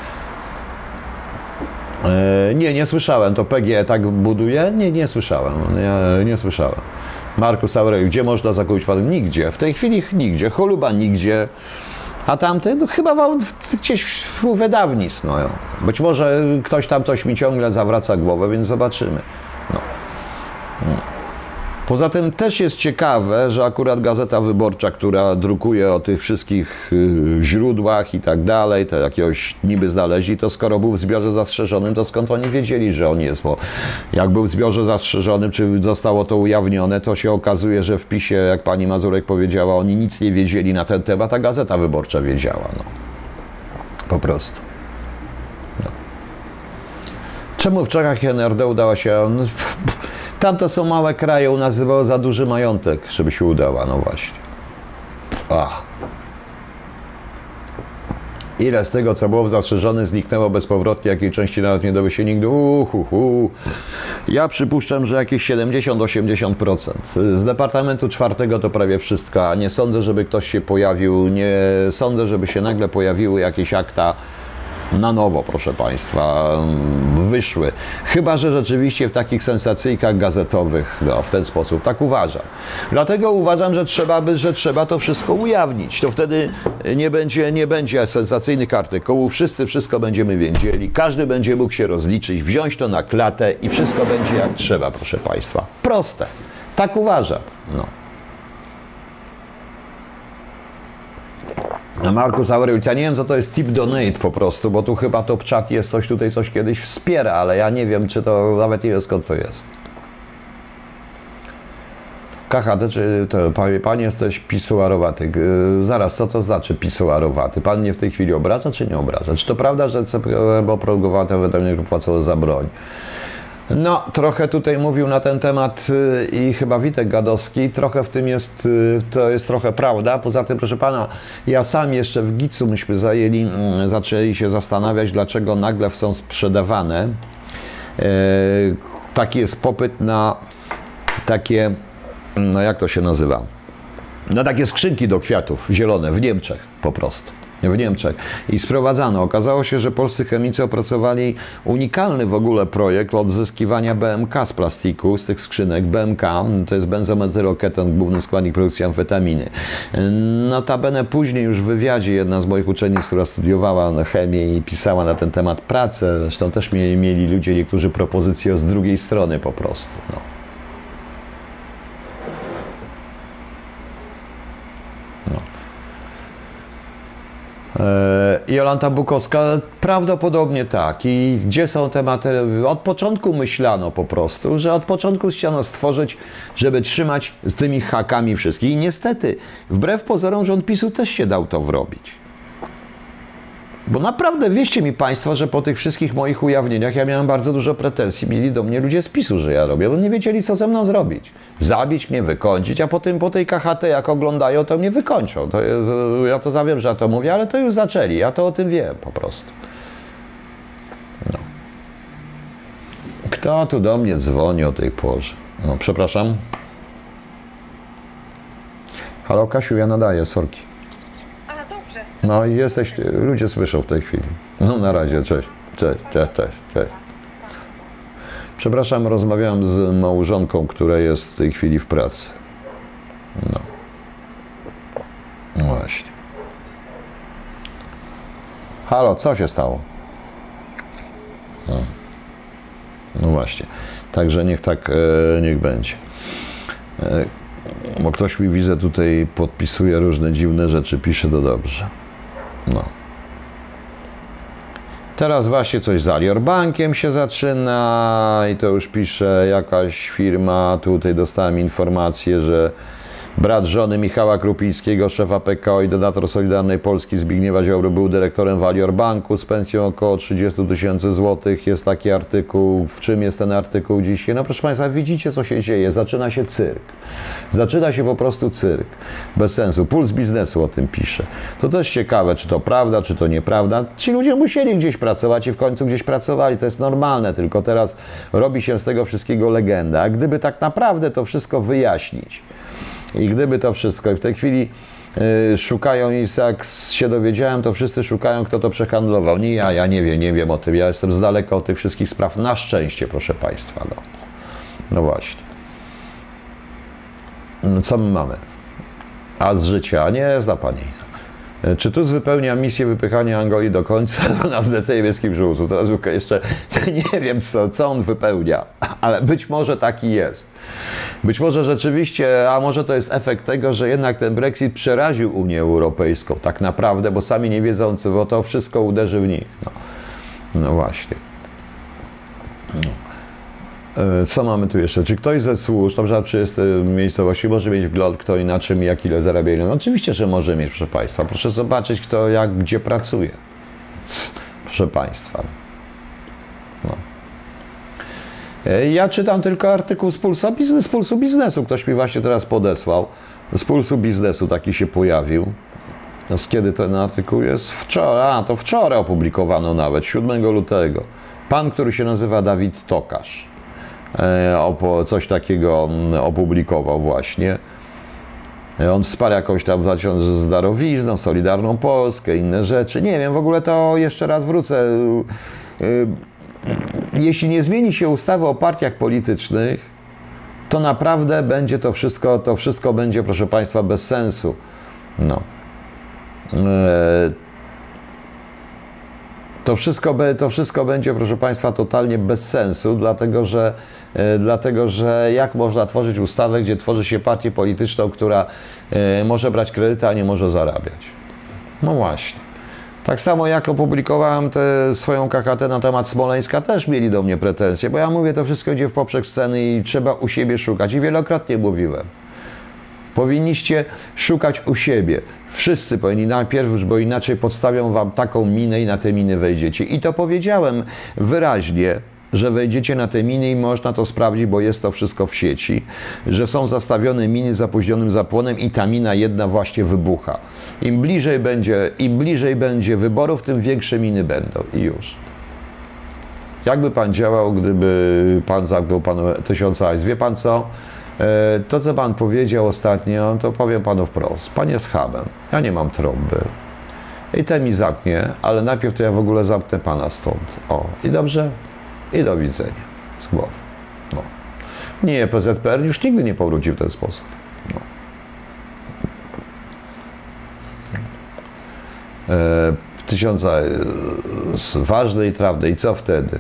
E, nie, nie słyszałem. To PG tak buduje? Nie, nie słyszałem. Nie, nie słyszałem. Markus Aureliusz, gdzie można zakupić pan? Nigdzie. W tej chwili nigdzie. Choluba nigdzie. A tamty no, chyba gdzieś w wydawnictw. No. Być może ktoś tam coś mi ciągle zawraca głowę, więc zobaczymy. No. no. Poza tym też jest ciekawe, że akurat Gazeta Wyborcza, która drukuje o tych wszystkich y, źródłach i tak dalej, to jakiegoś niby znaleźli, to skoro był w zbiorze zastrzeżonym, to skąd oni wiedzieli, że on jest? Bo jak był w zbiorze zastrzeżonym, czy zostało to ujawnione, to się okazuje, że w PiSie, jak pani Mazurek powiedziała, oni nic nie wiedzieli na ten temat, a Gazeta Wyborcza wiedziała. No. Po prostu. No. Czemu w Czechach NRD udała się... Tam to są małe kraje, u nas było za duży majątek, żeby się udała, no właśnie. Ile z tego, co było zastrzeżone, zniknęło bezpowrotnie, jakiej części nawet nie dowie się nigdy. Uhuhu. Ja przypuszczam, że jakieś 70-80%. Z Departamentu Czwartego to prawie wszystko, a nie sądzę, żeby ktoś się pojawił, nie sądzę, żeby się nagle pojawiły jakieś akta na nowo, proszę Państwa, wyszły. Chyba, że rzeczywiście w takich sensacyjkach gazetowych, no, w ten sposób, tak uważam. Dlatego uważam, że trzeba, by, że trzeba to wszystko ujawnić. To wtedy nie będzie, nie będzie sensacyjnych artykułów, wszyscy wszystko będziemy wiedzieli, każdy będzie mógł się rozliczyć, wziąć to na klatę i wszystko będzie jak trzeba, proszę Państwa. Proste. Tak uważam. No. Markus Aurelius, ja nie wiem co to jest tip donate po prostu, bo tu chyba top chat jest coś tutaj, coś kiedyś wspiera, ale ja nie wiem, czy to, nawet nie wiem skąd to jest. KHD, czy to, panie, pan jesteś pisuarowaty. Zaraz, co to znaczy pisuarowaty? Pan mnie w tej chwili obraża, czy nie obraża? Czy to prawda, że CPM oprogowane wydanie płacono za broń? No, trochę tutaj mówił na ten temat y, i chyba Witek Gadowski, trochę w tym jest, y, to jest trochę prawda. Poza tym, proszę pana, ja sam jeszcze w Gicu myśmy zajęli, mm, zaczęli się zastanawiać, dlaczego nagle są sprzedawane. E, taki jest popyt na takie, no jak to się nazywa? Na takie skrzynki do kwiatów zielone w Niemczech po prostu w Niemczech i sprowadzano. Okazało się, że polscy chemicy opracowali unikalny w ogóle projekt odzyskiwania BMK z plastiku, z tych skrzynek. BMK to jest benzometyloketon, główny składnik produkcji amfetaminy. Notabene później już w wywiadzie jedna z moich uczennic, która studiowała chemię i pisała na ten temat pracę, zresztą też mieli, mieli ludzie niektórzy propozycje z drugiej strony po prostu. No. Jolanta Bukowska, prawdopodobnie tak. I gdzie są te materiały? Od początku myślano po prostu, że od początku chciano stworzyć, żeby trzymać z tymi hakami wszystkich. I niestety, wbrew pozorom, rząd PiSu też się dał to wrobić. Bo naprawdę wieście mi Państwo, że po tych wszystkich moich ujawnieniach ja miałem bardzo dużo pretensji. Mieli do mnie ludzie z PiSu, że ja robię, bo nie wiedzieli, co ze mną zrobić. Zabić mnie, wykończyć, a potem po tej KHT, jak oglądają, to mnie wykończą. To jest, ja to zawiem, że ja to mówię, ale to już zaczęli. Ja to o tym wiem po prostu. No. Kto tu do mnie dzwoni o tej porze? No, przepraszam. Halo, Kasiu, ja nadaję, sorki. No i jesteś, ludzie słyszą w tej chwili. No na razie, cześć, cześć, cześć, cześć, cześć. Przepraszam, rozmawiałem z małżonką, która jest w tej chwili w pracy. No. właśnie. Halo, co się stało? No, no właśnie. Także niech tak, e, niech będzie. E, bo ktoś mi widzę tutaj podpisuje różne dziwne rzeczy, pisze to dobrze. No. Teraz właśnie coś z Alior Bankiem się zaczyna i to już pisze jakaś firma. Tutaj dostałem informację, że Brat żony Michała Krupińskiego, szefa PKO i donator Solidarnej Polski Zbigniewa Ziobry był dyrektorem Valior Banku z pensją około 30 tysięcy złotych. Jest taki artykuł. W czym jest ten artykuł dzisiaj? No proszę Państwa, widzicie co się dzieje. Zaczyna się cyrk. Zaczyna się po prostu cyrk. Bez sensu. Puls biznesu o tym pisze. To też ciekawe, czy to prawda, czy to nieprawda. Ci ludzie musieli gdzieś pracować i w końcu gdzieś pracowali. To jest normalne, tylko teraz robi się z tego wszystkiego legenda. Gdyby tak naprawdę to wszystko wyjaśnić, i gdyby to wszystko, i w tej chwili y, szukają i jak się dowiedziałem, to wszyscy szukają, kto to przehandlował. Nie ja, ja nie wiem, nie wiem o tym. Ja jestem z daleka od tych wszystkich spraw. Na szczęście, proszę Państwa. No, no właśnie. No, co my mamy? A z życia nie zna Pani. Czy Tusk wypełnia misję wypychania Angolii do końca [laughs] na zdece niebieskim żółtu? Teraz jeszcze [laughs] nie wiem, co, co on wypełnia, ale być może taki jest. Być może rzeczywiście, a może to jest efekt tego, że jednak ten Brexit przeraził Unię Europejską tak naprawdę, bo sami nie wiedzą, bo to wszystko uderzy w nich. No, no właśnie. No. E, co mamy tu jeszcze? Czy ktoś ze służb, na przykład jest miejscowości, może mieć wgląd, kto i na czym, jak ile zarabiają? No, oczywiście, że może mieć, proszę Państwa. Proszę zobaczyć, kto jak, gdzie pracuje. [laughs] Proszę Państwa. No. E, ja czytam tylko artykuł z Pulsa Biznes, z Pulsu Biznesu. Ktoś mi właśnie teraz podesłał. Z Pulsu Biznesu taki się pojawił. No, z kiedy ten artykuł jest? Wczoraj, a to wczoraj opublikowano nawet, 7 lutego. Pan, który się nazywa Dawid Tokarz. E, coś takiego mm, opublikował właśnie. On wsparł jakąś tam z darowizną, Solidarną Polskę, inne rzeczy. Nie wiem, w ogóle to jeszcze raz wrócę. Jeśli nie zmieni się ustawy o partiach politycznych, to naprawdę będzie to wszystko, to wszystko będzie, proszę Państwa, bez sensu. No. To wszystko, to wszystko będzie, proszę Państwa, totalnie bez sensu, dlatego że, e, dlatego że jak można tworzyć ustawę, gdzie tworzy się partię polityczną, która e, może brać kredyty, a nie może zarabiać? No właśnie. Tak samo jak opublikowałem swoją KKT na temat Smoleńska, też mieli do mnie pretensje, bo ja mówię, to wszystko idzie w poprzek sceny i trzeba u siebie szukać. I wielokrotnie mówiłem. Powinniście szukać u siebie. Wszyscy powinni najpierw, bo inaczej podstawią wam taką minę i na te miny wejdziecie. I to powiedziałem wyraźnie, że wejdziecie na te miny i można to sprawdzić, bo jest to wszystko w sieci, że są zastawione miny z zapóźnionym zapłonem i ta mina jedna właśnie wybucha. Im bliżej będzie, im bliżej będzie wyborów, tym większe miny będą i już. Jakby pan działał, gdyby pan zamknął panu tysiąca hajs? Wie pan co? E, to, co pan powiedział ostatnio, to powiem panu wprost. Pan jest hamem. Ja nie mam trąby. I ten mi zamknie, ale najpierw to ja w ogóle zamknę pana stąd. O, i dobrze? I do widzenia. Z głowy. No. Nie, PZPR już nigdy nie powróci w ten sposób. No. E, tysiąca ważnej i trawdy. I co wtedy?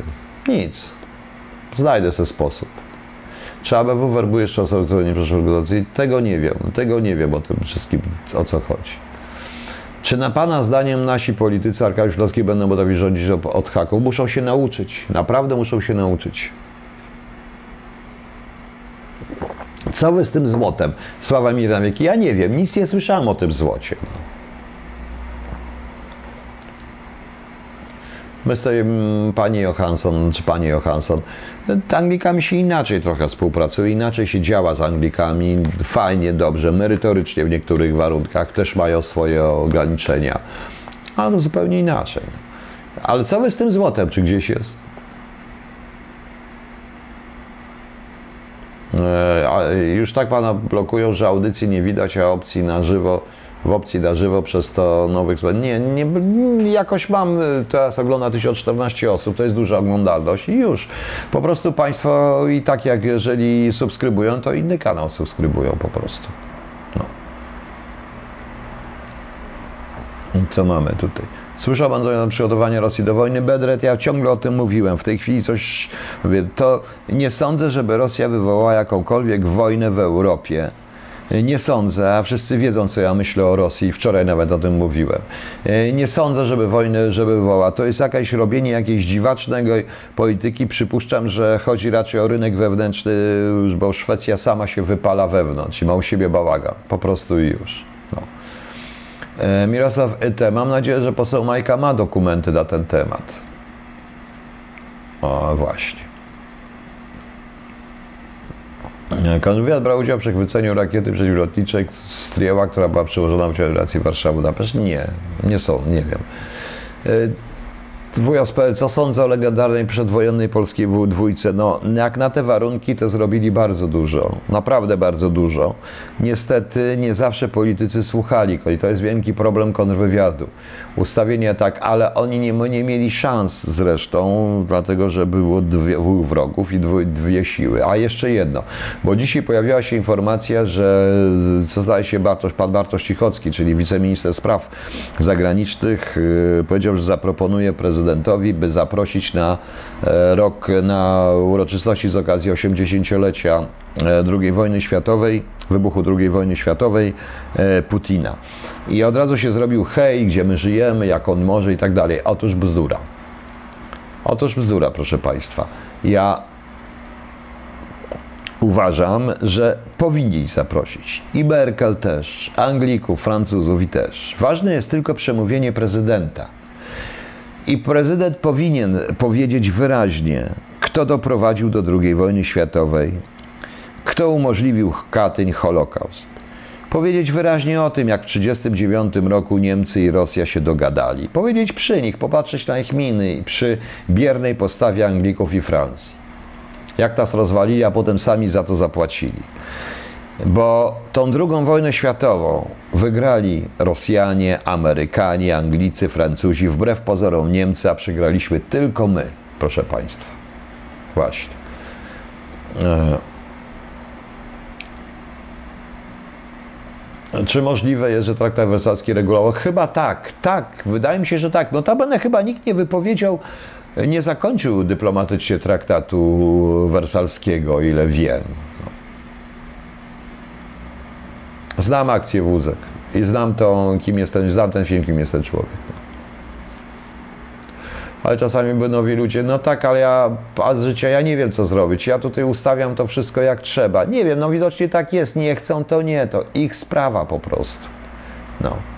Nic. Znajdę sobie sposób. Czy ABW werbuje jeszcze osoby, które nie przeszły regulacji? Tego nie wiem. Tego nie wiem o tym wszystkim, o co chodzi. Czy na Pana zdaniem nasi politycy Arkadiusz Śląski będą potrafić rządzić od haków? Muszą się nauczyć. Naprawdę muszą się nauczyć. Co wy z tym złotem? Sława mi wieki. Ja nie wiem, nic nie słyszałem o tym złocie. No. My z tym, Pani Johansson, czy Pani Johansson, Anglikami się inaczej trochę współpracuje, inaczej się działa z Anglikami, fajnie, dobrze, merytorycznie w niektórych warunkach, też mają swoje ograniczenia, ale zupełnie inaczej. Ale co wy z tym złotem, czy gdzieś jest? E, już tak pana blokują, że audycji nie widać, a opcji na żywo w opcji na żywo przez to nowych. Nie, nie, jakoś mam, teraz ogląda 1014 osób, to jest duża oglądalność i już. Po prostu Państwo i tak jak jeżeli subskrybują, to inny kanał subskrybują po prostu. No. Co mamy tutaj? Słyszał Pan na przygotowanie Rosji do wojny? Bedret, ja ciągle o tym mówiłem. W tej chwili coś. To nie sądzę, żeby Rosja wywołała jakąkolwiek wojnę w Europie nie sądzę, a wszyscy wiedzą, co ja myślę o Rosji, wczoraj nawet o tym mówiłem. E, nie sądzę, żeby wojnę, żeby wywołała. To jest jakieś robienie jakiejś dziwacznego polityki. Przypuszczam, że chodzi raczej o rynek wewnętrzny, bo Szwecja sama się wypala wewnątrz i ma u siebie bałagan. Po prostu i już. No. E, Mirosław Ete, mam nadzieję, że poseł Majka ma dokumenty na ten temat. O, właśnie. Konwiat brał udział w przechwyceniu rakiety przeciwlotniczej Strieła, która była przełożona w relacji Warszawa-Budapeszt? Nie, nie są, nie wiem. E, WSPL, co sądzę o legendarnej przedwojennej polskiej dwójce? No, jak na te warunki, to zrobili bardzo dużo, naprawdę bardzo dużo. Niestety nie zawsze politycy słuchali, i to jest wielki problem kontrwywiadu. Ustawienie tak, ale oni nie, nie mieli szans zresztą, dlatego że było dwóch wrogów i dwie, dwie siły. A jeszcze jedno, bo dzisiaj pojawiła się informacja, że co zdaje się Bartosz, pan Bartosz Cichocki, czyli wiceminister spraw zagranicznych, yy, powiedział, że zaproponuje prezydent prezydentowi, by zaprosić na e, rok, na uroczystości z okazji 80-lecia e, II wojny światowej, wybuchu II wojny światowej e, Putina. I od razu się zrobił hej, gdzie my żyjemy, jak on może i tak dalej. Otóż bzdura. Otóż bzdura, proszę Państwa. Ja uważam, że powinni zaprosić i Merkel też, Anglików, Francuzów i też. Ważne jest tylko przemówienie prezydenta. I prezydent powinien powiedzieć wyraźnie, kto doprowadził do II wojny światowej, kto umożliwił Katyń Holokaust. Powiedzieć wyraźnie o tym, jak w 1939 roku Niemcy i Rosja się dogadali. Powiedzieć przy nich, popatrzeć na ich miny przy biernej postawie Anglików i Francji. Jak nas rozwalili, a potem sami za to zapłacili. Bo tą drugą wojnę światową wygrali Rosjanie, Amerykanie, Anglicy, Francuzi, wbrew pozorom Niemcy, a przegraliśmy tylko my, proszę Państwa. Właśnie. E, czy możliwe jest, że traktat wersalski regulował? Chyba tak, tak, wydaje mi się, że tak. Notabene chyba nikt nie wypowiedział, nie zakończył dyplomatycznie traktatu wersalskiego, ile wiem. Znam akcję wózek i znam to, kim jest ten, znam ten film, kim jest ten człowiek. Ale czasami by nowi ludzie, no tak, ale ja a z życia ja nie wiem, co zrobić. Ja tutaj ustawiam to wszystko jak trzeba. Nie wiem, no widocznie tak jest. Nie chcą, to nie, to ich sprawa po prostu. No.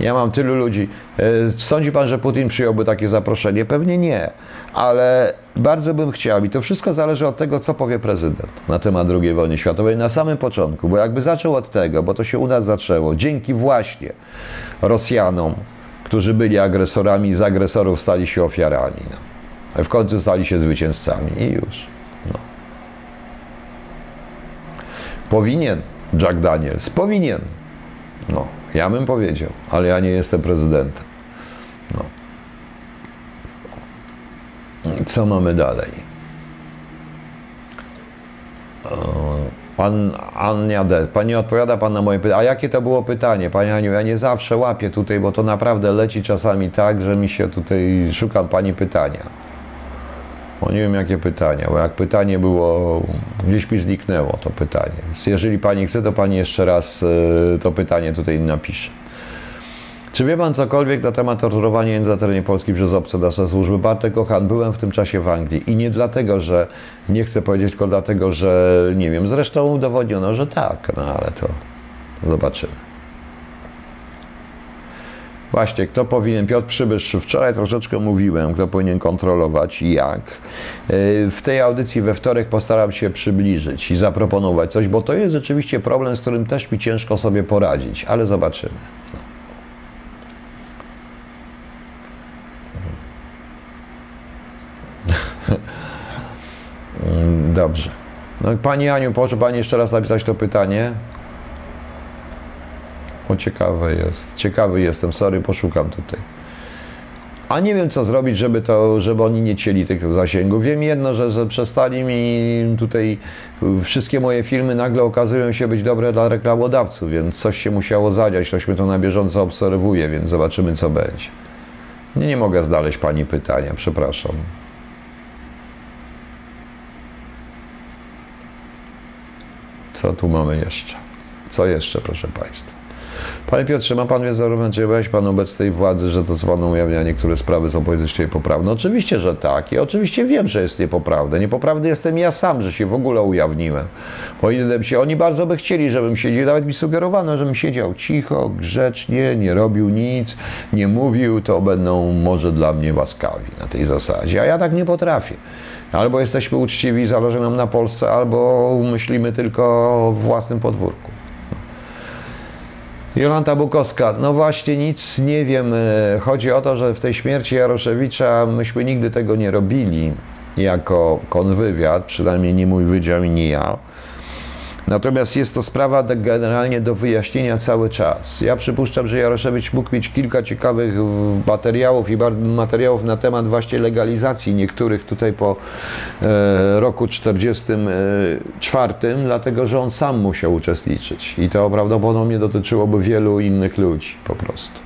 Ja mam tylu ludzi. E, sądzi pan, że Putin przyjąłby takie zaproszenie? Pewnie nie, ale bardzo bym chciał i to wszystko zależy od tego, co powie prezydent na temat II wojny światowej na samym początku, bo jakby zaczął od tego, bo to się u nas zaczęło, dzięki właśnie Rosjanom, którzy byli agresorami, z agresorów stali się ofiarami. No. W końcu stali się zwycięzcami i już. No. Powinien Jack Daniels, powinien. No. Ja bym powiedział, ale ja nie jestem prezydentem. No. Co mamy dalej? Pan Ania D. Odpowiada Pan na moje pytanie. A jakie to było pytanie? Pani Aniu, ja nie zawsze łapię tutaj, bo to naprawdę leci czasami tak, że mi się tutaj szukam Pani pytania. Bo nie wiem jakie pytania, bo jak pytanie było, gdzieś mi zniknęło to pytanie. Więc jeżeli Pani chce, to Pani jeszcze raz e, to pytanie tutaj napisze. Czy wie Pan cokolwiek na temat torturowania na terenie Polski przez obce nasze służby? Bartek Kochan, byłem w tym czasie w Anglii i nie dlatego, że nie chcę powiedzieć, tylko dlatego, że nie wiem, zresztą udowodniono, że tak, no ale to zobaczymy. Właśnie, kto powinien, Piotr Przybysz, wczoraj troszeczkę mówiłem, kto powinien kontrolować i jak. E, w tej audycji we wtorek postaram się przybliżyć i zaproponować coś, bo to jest rzeczywiście problem, z którym też mi ciężko sobie poradzić, ale zobaczymy. [laughs] Dobrze. No, Pani Aniu, proszę Pani jeszcze raz napisać to pytanie. O, ciekawe jest. Ciekawy jestem, sorry, poszukam tutaj. A nie wiem, co zrobić, żeby, to, żeby oni nie cieli tych zasięgów. Wiem jedno, że, że przestali mi tutaj wszystkie moje filmy nagle okazują się być dobre dla reklamodawców, więc coś się musiało zadziać. Ktoś mnie to na bieżąco obserwuje, więc zobaczymy, co będzie. Nie, nie mogę znaleźć Pani pytania, przepraszam. Co tu mamy jeszcze? Co jeszcze, proszę Państwa? Panie Piotrze, ma Pan wiedzę, że byłeś Pan obecnej władzy, że to, co Pan ujawnia, niektóre sprawy są politycznie poprawne? Oczywiście, że tak. I oczywiście wiem, że jest niepoprawne. Niepoprawny jestem ja sam, że się w ogóle ujawniłem. Powinienem się, oni bardzo by chcieli, żebym siedział, nawet mi sugerowano, żebym siedział cicho, grzecznie, nie robił nic, nie mówił, to będą może dla mnie łaskawi na tej zasadzie. A ja tak nie potrafię. Albo jesteśmy uczciwi, zależy nam na Polsce, albo myślimy tylko o własnym podwórku. Jolanta Bukowska, no właśnie nic nie wiem. Chodzi o to, że w tej śmierci Jaroszewicza myśmy nigdy tego nie robili jako konwywiad, przynajmniej nie mój wydział i nie ja. Natomiast jest to sprawa generalnie do wyjaśnienia cały czas. Ja przypuszczam, że Jaroszewicz mógł mieć kilka ciekawych materiałów i materiałów na temat właśnie legalizacji niektórych tutaj po e, roku 1944, dlatego że on sam musiał uczestniczyć i to prawdopodobnie dotyczyłoby wielu innych ludzi po prostu.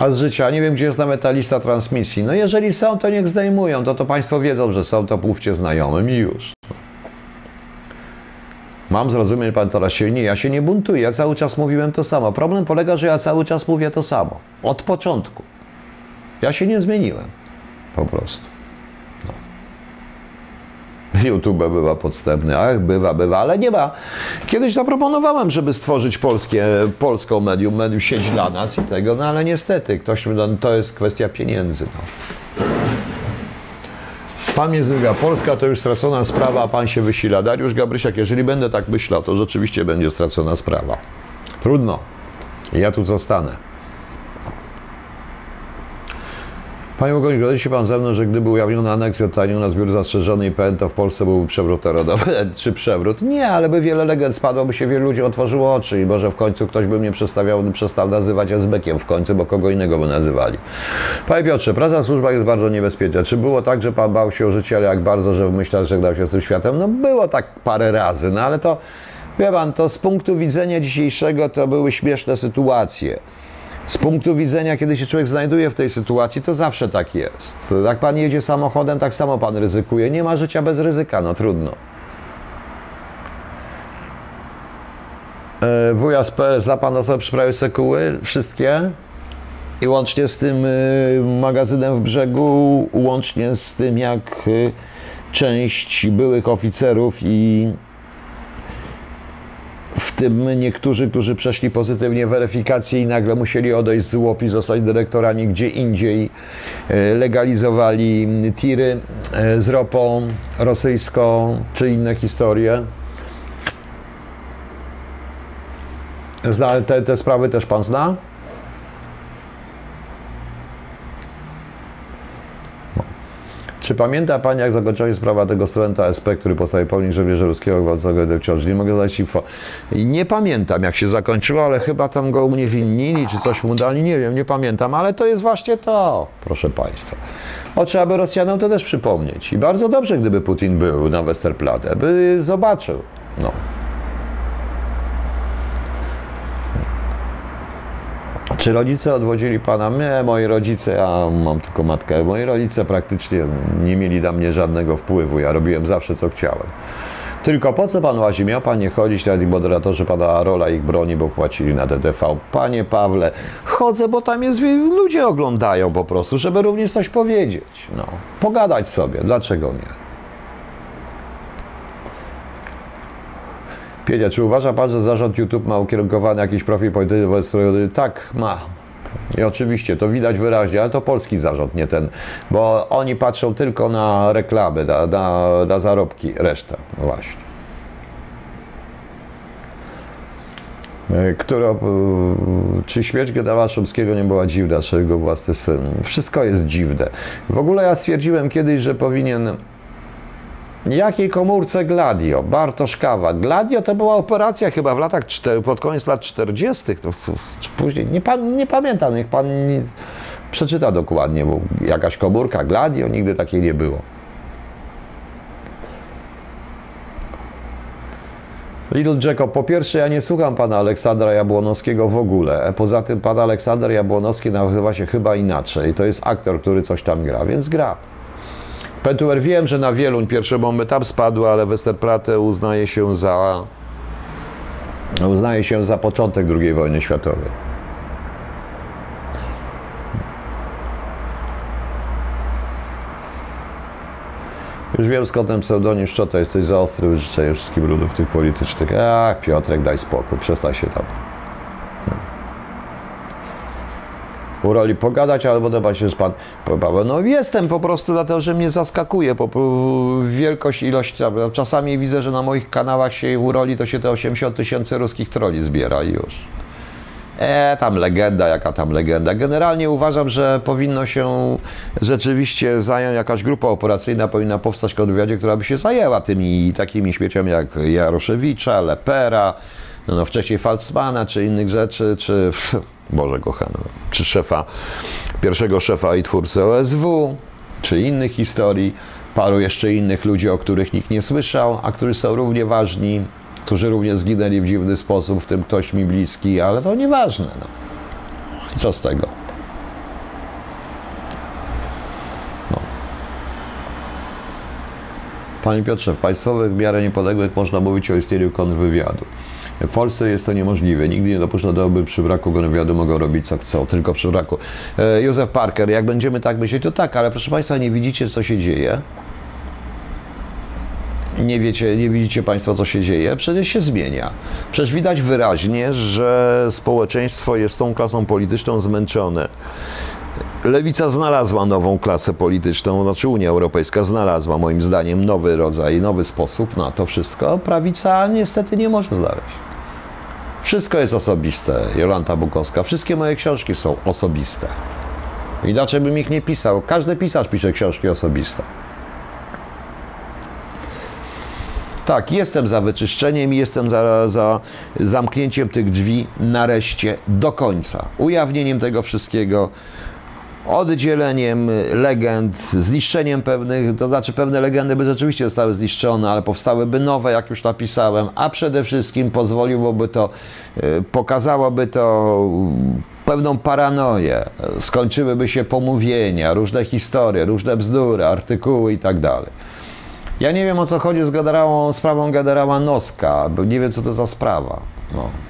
A z życia. Nie wiem, gdzie jest nawet ta lista transmisji. No jeżeli są, to niech zdejmują. To to Państwo wiedzą, że są, to mówcie znajomym i już. Mam zrozumieć, Pan teraz się nie, ja się nie buntuję, ja cały czas mówiłem to samo. Problem polega, że ja cały czas mówię to samo. Od początku. Ja się nie zmieniłem. Po prostu. YouTube bywa podstępny, ach, bywa, bywa, ale nie ma. Kiedyś zaproponowałem, żeby stworzyć polskie, polską medium, medium sieć dla nas i tego, no ale niestety, ktoś, no, to jest kwestia pieniędzy. No. Pan mnie zwija, Polska to już stracona sprawa, a pan się wysila. Dariusz Gabrysiak, jeżeli będę tak myślał, to rzeczywiście będzie stracona sprawa. Trudno. Ja tu zostanę. Panie Bogoń, zgodzi się Pan ze mną, że gdyby ujawniona aneksja tanią na zbiór zastrzeżony IPN, to w Polsce byłby przewrót narodowy, [laughs] czy przewrót? Nie, ale by wiele legend spadło, by się wielu ludzi otworzyło oczy i może w końcu ktoś by mnie przestawiał, przestał nazywać Azbekiem w końcu, bo kogo innego by nazywali. Panie Piotrze, praca w służbach jest bardzo niebezpieczna. Czy było tak, że Pan bał się o życie, ale jak bardzo, że w myślach żegnał się z tym światem? No było tak parę razy, no ale to, wie Pan, to z punktu widzenia dzisiejszego to były śmieszne sytuacje. Z punktu widzenia, kiedy się człowiek znajduje w tej sytuacji, to zawsze tak jest. Jak pan jedzie samochodem, tak samo pan ryzykuje. Nie ma życia bez ryzyka, no trudno. E, wuja z PS, zna pan osobę przy Sekuły? Wszystkie? I łącznie z tym y, magazynem w brzegu, łącznie z tym, jak y, część byłych oficerów i w tym niektórzy, którzy przeszli pozytywnie weryfikację i nagle musieli odejść z łopi, zostać dyrektorami gdzie indziej, e, legalizowali tiry e, z ropą rosyjską czy inne historie. Zna, te, te sprawy też pan zna? Czy pamięta Pani, jak zakończyła się sprawa tego studenta SP, który postawił pomnik żołnierza ruskiego gwałconego w? Nie mogę dać info. Nie pamiętam, jak się zakończyło, ale chyba tam go uniewinili, czy coś mu dali, nie wiem, nie pamiętam, ale to jest właśnie to, proszę Państwa. O, trzeba by Rosjanom to też przypomnieć. I bardzo dobrze, gdyby Putin był na Westerplatte, by zobaczył. No. Czy rodzice odwodzili pana? Nie, moi rodzice, ja mam tylko matkę, moi rodzice praktycznie nie mieli na mnie żadnego wpływu. Ja robiłem zawsze co chciałem. Tylko po co pan łazi? Miał pan nie chodzić, nawet moderatorzy pana rola ich broni, bo płacili na DTV. Panie Pawle, chodzę, bo tam jest, ludzie oglądają po prostu, żeby również coś powiedzieć. No, pogadać sobie, dlaczego nie? Pienia, czy uważa Pan, że zarząd YouTube ma ukierunkowany jakiś profil polityczny wobec którego... Tak, ma. I oczywiście, to widać wyraźnie, ale to polski zarząd, nie ten, bo oni patrzą tylko na reklamy, na, na, na zarobki, reszta, no właśnie. E, Która, e, czy śmierć generała Szumskiego nie była dziwna, czy jego własny syn? Wszystko jest dziwne. W ogóle ja stwierdziłem kiedyś, że powinien Jakiej komórce Gladio? Bartosz Kawa. Gladio to była operacja chyba w latach, pod koniec lat 40. To, później, nie, nie pamiętam, niech pan przeczyta dokładnie, bo jakaś komórka Gladio, nigdy takiej nie było. Little Jacob, po pierwsze ja nie słucham pana Aleksandra Jabłonowskiego w ogóle. Poza tym pan Aleksander Jabłonowski nazywa się chyba inaczej. To jest aktor, który coś tam gra, więc gra. Pentuer wiem, że na Wieluń pierwsze bomby tam spadły, ale Westerplatte uznaje się za uznaje się za początek II wojny światowej. Już wiem skąd ten pseudonim Szczota, jesteś za ostry życzeniu wszystkim ludów tych politycznych. Ach, Piotrek, daj spokój, przestań się tam. U roli pogadać, ale podoba się, pan Paweł. No jestem po prostu dlatego, że mnie zaskakuje po, wielkość, ilość. Czasami widzę, że na moich kanałach się u roli to się te 80 tysięcy ruskich troli zbiera i już. E, tam legenda, jaka tam legenda. Generalnie uważam, że powinno się rzeczywiście zająć jakaś grupa operacyjna, powinna powstać kontrwywiadzie, która by się zajęła tymi takimi śmieciami jak Jaroszewicza, Lepera, no, no wcześniej Falcmana, czy innych rzeczy, czy [laughs] Boże kochany, czy szefa, pierwszego szefa i twórcy OSW, czy innych historii, paru jeszcze innych ludzi, o których nikt nie słyszał, a którzy są równie ważni, którzy również zginęli w dziwny sposób, w tym ktoś mi bliski, ale to nieważne. No. I co z tego? No. Panie Piotrze, w państwowych w miarę niepodległych można mówić o istnieniu kontrwywiadu. W Polsce jest to niemożliwe. Nigdy nie dopuszcza do by przy braku wywiadu mogą robić co chcą, tylko przy braku. E, Józef Parker, jak będziemy tak myśleć, to tak, ale proszę Państwa, nie widzicie, co się dzieje. Nie wiecie, nie widzicie Państwo, co się dzieje. Przecież się zmienia. Przecież widać wyraźnie, że społeczeństwo jest tą klasą polityczną zmęczone. Lewica znalazła nową klasę polityczną, znaczy Unia Europejska znalazła moim zdaniem nowy rodzaj, nowy sposób na to wszystko. Prawica niestety nie może znaleźć. Wszystko jest osobiste, Jolanta Bukowska. Wszystkie moje książki są osobiste. Inaczej bym ich nie pisał. Każdy pisarz pisze książki osobiste. Tak, jestem za wyczyszczeniem i jestem za, za zamknięciem tych drzwi nareszcie do końca. Ujawnieniem tego wszystkiego, oddzieleniem legend, zniszczeniem pewnych, to znaczy pewne legendy by rzeczywiście zostały zniszczone, ale powstałyby nowe, jak już napisałem, a przede wszystkim pozwoliłoby to, y, pokazałoby to pewną paranoję, skończyłyby się pomówienia, różne historie, różne bzdury, artykuły i tak. Ja nie wiem o co chodzi z generałą, sprawą generała Noska, nie wiem co to za sprawa. No.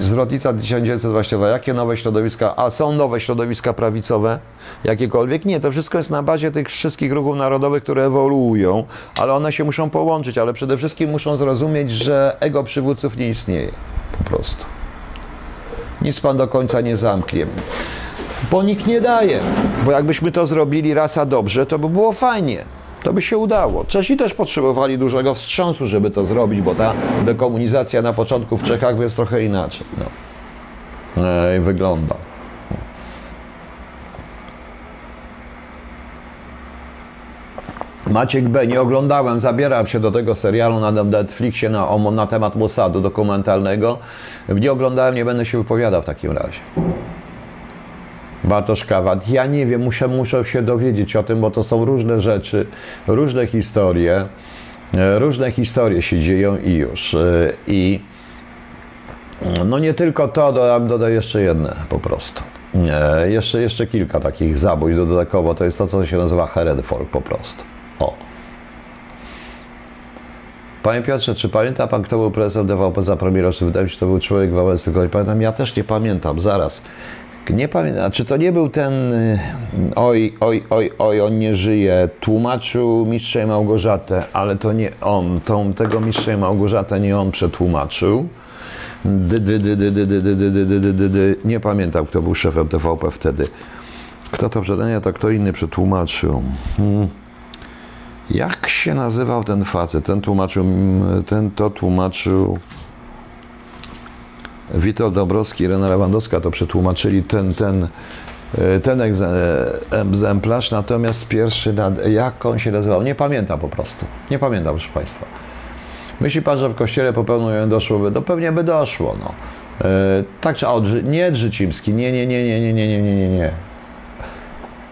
Zwrotnica 1922. Jakie nowe środowiska? A są nowe środowiska prawicowe? Jakiekolwiek? Nie, to wszystko jest na bazie tych wszystkich ruchów narodowych, które ewoluują, ale one się muszą połączyć, ale przede wszystkim muszą zrozumieć, że ego przywódców nie istnieje. Po prostu. Nic pan do końca nie zamknie. Bo nikt nie daje. Bo jakbyśmy to zrobili raz a dobrze, to by było fajnie. To by się udało. Czesi też potrzebowali dużego wstrząsu, żeby to zrobić, bo ta dekomunizacja na początku w Czechach jest trochę inaczej. No. E, wygląda. Maciek B. Nie oglądałem, zabieram się do tego serialu na Netflixie na, na temat Mossadu dokumentalnego. Nie oglądałem, nie będę się wypowiadał w takim razie. Bartosz Kawat. Ja nie wiem, muszę, muszę się dowiedzieć o tym, bo to są różne rzeczy, różne historie. E, różne historie się dzieją i już. E, I no nie tylko to, dodam, dodam jeszcze jedne po prostu. E, jeszcze, jeszcze kilka takich zabójstw dodatkowo. To jest to, co się nazywa Herenfolk po prostu. O. Panie Piotrze, czy pamięta pan, kto był prezesem DWP za premierem? Wydaje mi się, że to był człowiek Wałęsy, tylko nie pamiętam. Ja też nie pamiętam, zaraz. Tak, nie pamiętam, czy to nie był ten y, oj, oj, oj, oj, on nie żyje, tłumaczył Mistrzej Małgorzatę, ale to nie on, tą, tego Mistrzej Małgorzatę nie on przetłumaczył. Nie pamiętam, kto był szefem TVP wtedy. Kto to przedania, to kto inny przetłumaczył. Hmm. Jak się nazywał ten facet? Ten tłumaczył, mm, ten to tłumaczył Witold Dąbrowski i Rena Lewandowska to przetłumaczyli ten, ten, ten egzemplarz, natomiast pierwszy, jak on się nazywał? Nie pamiętam po prostu. Nie pamiętam, proszę Państwa. Myśli Pan, że w kościele popełnią doszłoby? No pewnie by doszło, no. Tak czy od, nie Drzycimski, nie, nie, nie, nie, nie, nie, nie, nie, nie, nie.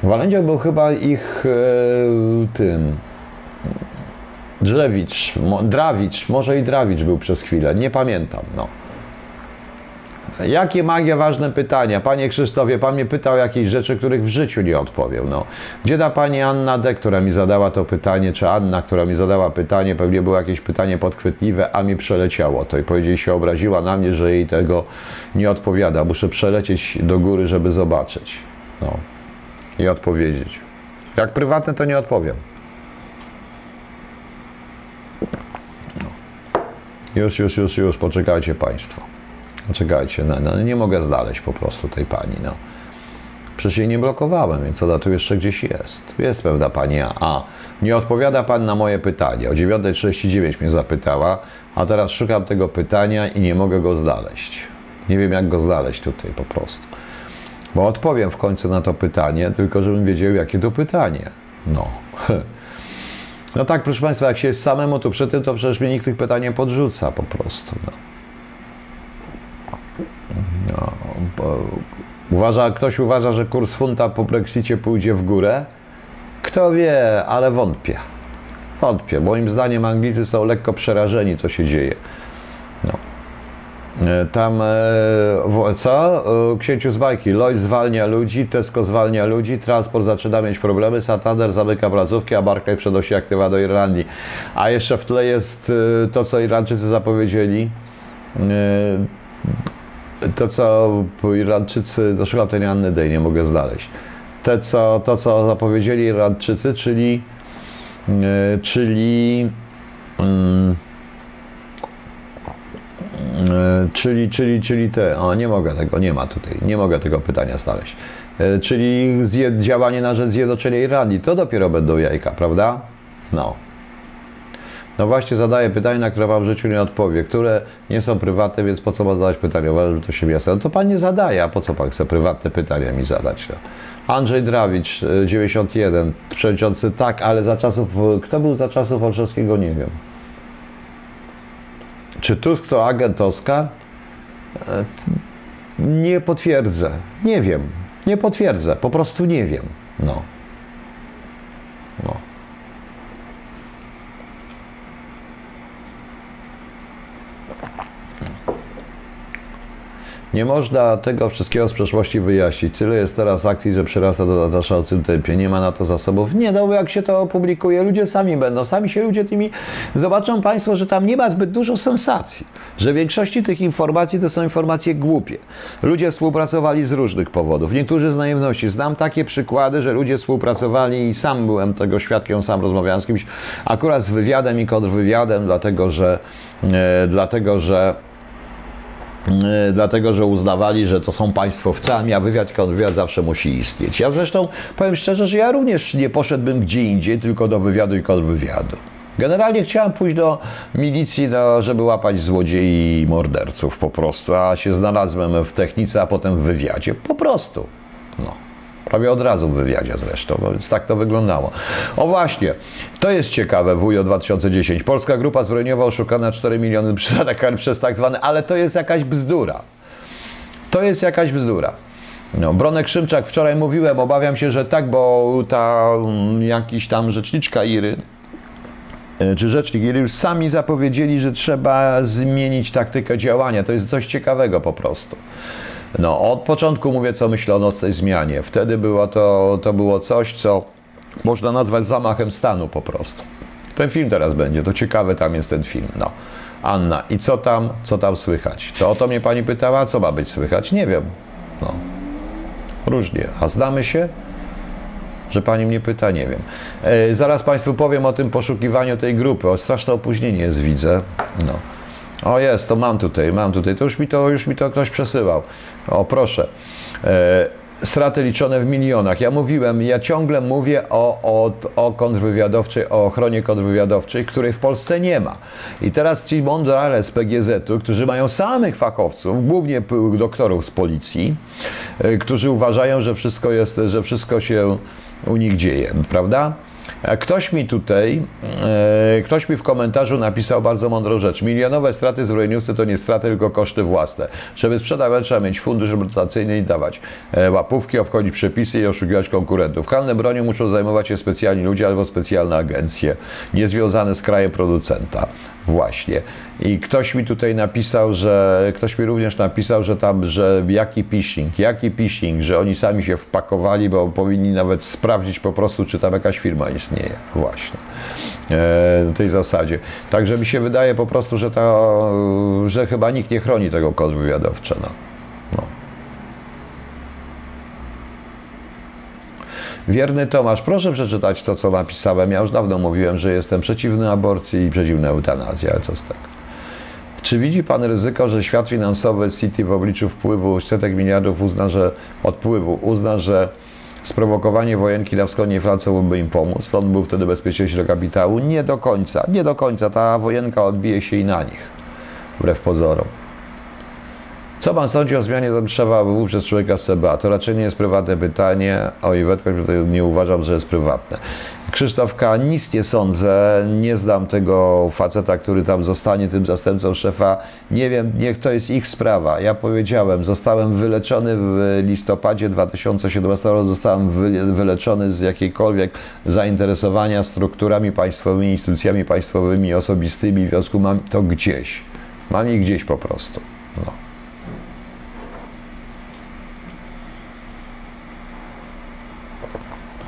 Walędziak był chyba ich tym Drzewicz, Drawicz, może i Drawicz był przez chwilę, nie pamiętam, no. Jakie magia ważne pytania? Panie Krzysztofie, pan mnie pytał o jakieś rzeczy, których w życiu nie odpowiem. No. Gdzie da pani Anna D., która mi zadała to pytanie, czy Anna, która mi zadała pytanie, pewnie było jakieś pytanie podchwytliwe, a mi przeleciało to i powiedzieli się obraziła na mnie, że jej tego nie odpowiada. Muszę przelecieć do góry, żeby zobaczyć. No. I odpowiedzieć. Jak prywatne, to nie odpowiem. No. Już, już, już, już, poczekajcie Państwo. Czekajcie, no, no, nie mogę znaleźć po prostu tej pani, no. Przecież jej nie blokowałem, więc ona tu jeszcze gdzieś jest. Jest pewna pani A. Nie odpowiada pan na moje pytanie. O 9.39 mnie zapytała, a teraz szukam tego pytania i nie mogę go znaleźć. Nie wiem, jak go znaleźć tutaj po prostu. Bo odpowiem w końcu na to pytanie, tylko żebym wiedział, jakie to pytanie. No. [laughs] No tak, proszę Państwa, jak się jest samemu, to przy tym to przecież mnie nikt tych pytań nie podrzuca po prostu. No. No, uważa, ktoś uważa, że kurs funta po Brexicie pójdzie w górę? Kto wie, ale wątpię. Wątpię. Moim zdaniem Anglicy są lekko przerażeni, co się dzieje. No. E, tam, e, co? E, księciu z bajki. Lloyd zwalnia ludzi, Tesco zwalnia ludzi, transport zaczyna mieć problemy, Santander zamyka placówki, a Barclay przenosi aktywa do Irlandii. A jeszcze w tle jest to, co Irlandczycy zapowiedzieli to, co Irlandczycy, no szukam tej Anny Day, nie mogę znaleźć. Te, co, to, co zapowiedzieli Irlandczycy, czyli, yy, czyli, yy, czyli, czyli, czyli te, o nie mogę tego, nie ma tutaj, nie mogę tego pytania znaleźć. Yy, czyli zje, działanie na rzecz zjednoczenia Irlandii, to dopiero będą jajka, prawda? No. No właśnie zadaję pytania, na które Pan w życiu nie odpowie, które nie są prywatne, więc po co ma zadać pytania? Uważam, że to się jasne. No to Pan nie zadaje, a po co Pan chce prywatne pytania mi zadać? No. Andrzej Drawicz, y, 91, przewodniczący, tak, ale za czasów, kto był za czasów Olszewskiego, nie wiem. Czy Tusk to agent Oskar? E, Nie potwierdzę. Nie wiem. Nie potwierdzę. Po prostu nie wiem. No. No. Nie można tego wszystkiego z przeszłości wyjaśnić. Tyle jest teraz akcji, że przyrasta do nadaszającym tempie. Nie ma na to zasobów. Nie, no jak się to opublikuje, ludzie sami będą. Sami się ludzie tymi... Zobaczą Państwo, że tam nie ma zbyt dużo sensacji. Że w większości tych informacji to są informacje głupie. Ludzie współpracowali z różnych powodów. Niektórzy z naiwności. Znam takie przykłady, że ludzie współpracowali i sam byłem tego świadkiem, sam rozmawiałem z kimś, akurat z wywiadem i kontrwywiadem, dlatego że, e, dlatego że dlatego że uznawali, że to są państwowcami, a wywiad kontrwywiad zawsze musi istnieć. Ja zresztą powiem szczerze, że ja również nie poszedłbym gdzie indziej, tylko do wywiadu i kontrwywiadu. Generalnie chciałem pójść do milicji, no, żeby łapać złodziei i morderców po prostu, a się znalazłem w technice, a potem w wywiadzie. Po prostu. No. Prawie od razu w wywiadzie zresztą, no więc tak to wyglądało. O właśnie, to jest ciekawe, WUJO 2010. Polska grupa zbrojeniowa oszukana 4 miliony przypadek przez tak zwane, ale to jest jakaś bzdura. To jest jakaś bzdura. No, Bronek Szymczak, wczoraj mówiłem, obawiam się, że tak, bo ta mm, jakiś tam rzeczniczka Iry, e, czy rzecznik Iry już sami zapowiedzieli, że trzeba zmienić taktykę działania. To jest coś ciekawego po prostu. No, od początku mówię, co myślę o nocnej zmianie. Wtedy było to, to było coś, co można nazwać zamachem stanu po prostu. Ten film teraz będzie, to ciekawy tam jest ten film. No. Anna, i co tam, co tam słychać? To o to mnie pani pytała, co ma być słychać? Nie wiem. No. Różnie. A znamy się? Że pani mnie pyta, nie wiem. E, zaraz państwu powiem o tym poszukiwaniu tej grupy. O, straszne opóźnienie jest, widzę. No. O jest, to mam tutaj, mam tutaj. To już mi to, już mi to ktoś przesyłał. O proszę. E, straty liczone w milionach. Ja mówiłem, ja ciągle mówię o, o, o kontrwywiadowczej, o ochronie kontrwywiadowczej, której w Polsce nie ma. I teraz ci mądrale z PGZ-u, którzy mają samych fachowców, głównie doktorów z policji, e, którzy uważają, że wszystko jest, że wszystko się u nich dzieje, prawda? Ktoś mi tutaj, e, ktoś mi w komentarzu napisał bardzo mądrą rzecz. Milionowe straty zbrojeniówcy to nie straty, tylko koszty własne. Żeby sprzedawać, trzeba mieć fundusz rotacyjny i dawać e, łapówki, obchodzić przepisy i oszukiwać konkurentów. Handlem bronią muszą zajmować się specjalni ludzie albo specjalne agencje, niezwiązane z krajem producenta. Właśnie. I ktoś mi tutaj napisał, że ktoś mi również napisał, że tam, że jaki phishing, jaki phishing, że oni sami się wpakowali, bo powinni nawet sprawdzić po prostu, czy tam jakaś firma istnieje. Właśnie. E, tej zasadzie. Także mi się wydaje po prostu, że, ta, że chyba nikt nie chroni tego kodu wywiadowcze. No. no. Wierny Tomasz, proszę przeczytać to, co napisałem. Ja już dawno mówiłem, że jestem przeciwny aborcji i przeciwny eutanazji, ale co z tego? Czy widzi Pan ryzyko, że świat finansowy City w obliczu wpływu setek miliardów uzna, że odpływu uzna, że sprowokowanie wojenki na wschodniej Francji byłby im pomóc? Stąd był wtedy bezpieczeństwo do kapitału? Nie do końca, nie do końca. Ta wojenka odbije się i na nich, wbrew pozorom. Co pan sądzi o zmianie Zabrzewa ABW przez człowieka z CBA? To raczej nie jest prywatne pytanie. O Iwetkę nie uważam, że jest prywatne. Krzysztof K. nic nie sądzę. Nie znam tego faceta, który tam zostanie tym zastępcą szefa. Nie wiem, niech to jest ich sprawa. Ja powiedziałem, zostałem wyleczony w listopadzie 2017 roku. Zostałem wyleczony z jakiejkolwiek zainteresowania strukturami państwowymi, instytucjami państwowymi, osobistymi. W związku mam to gdzieś. Mam ich gdzieś po prostu. No.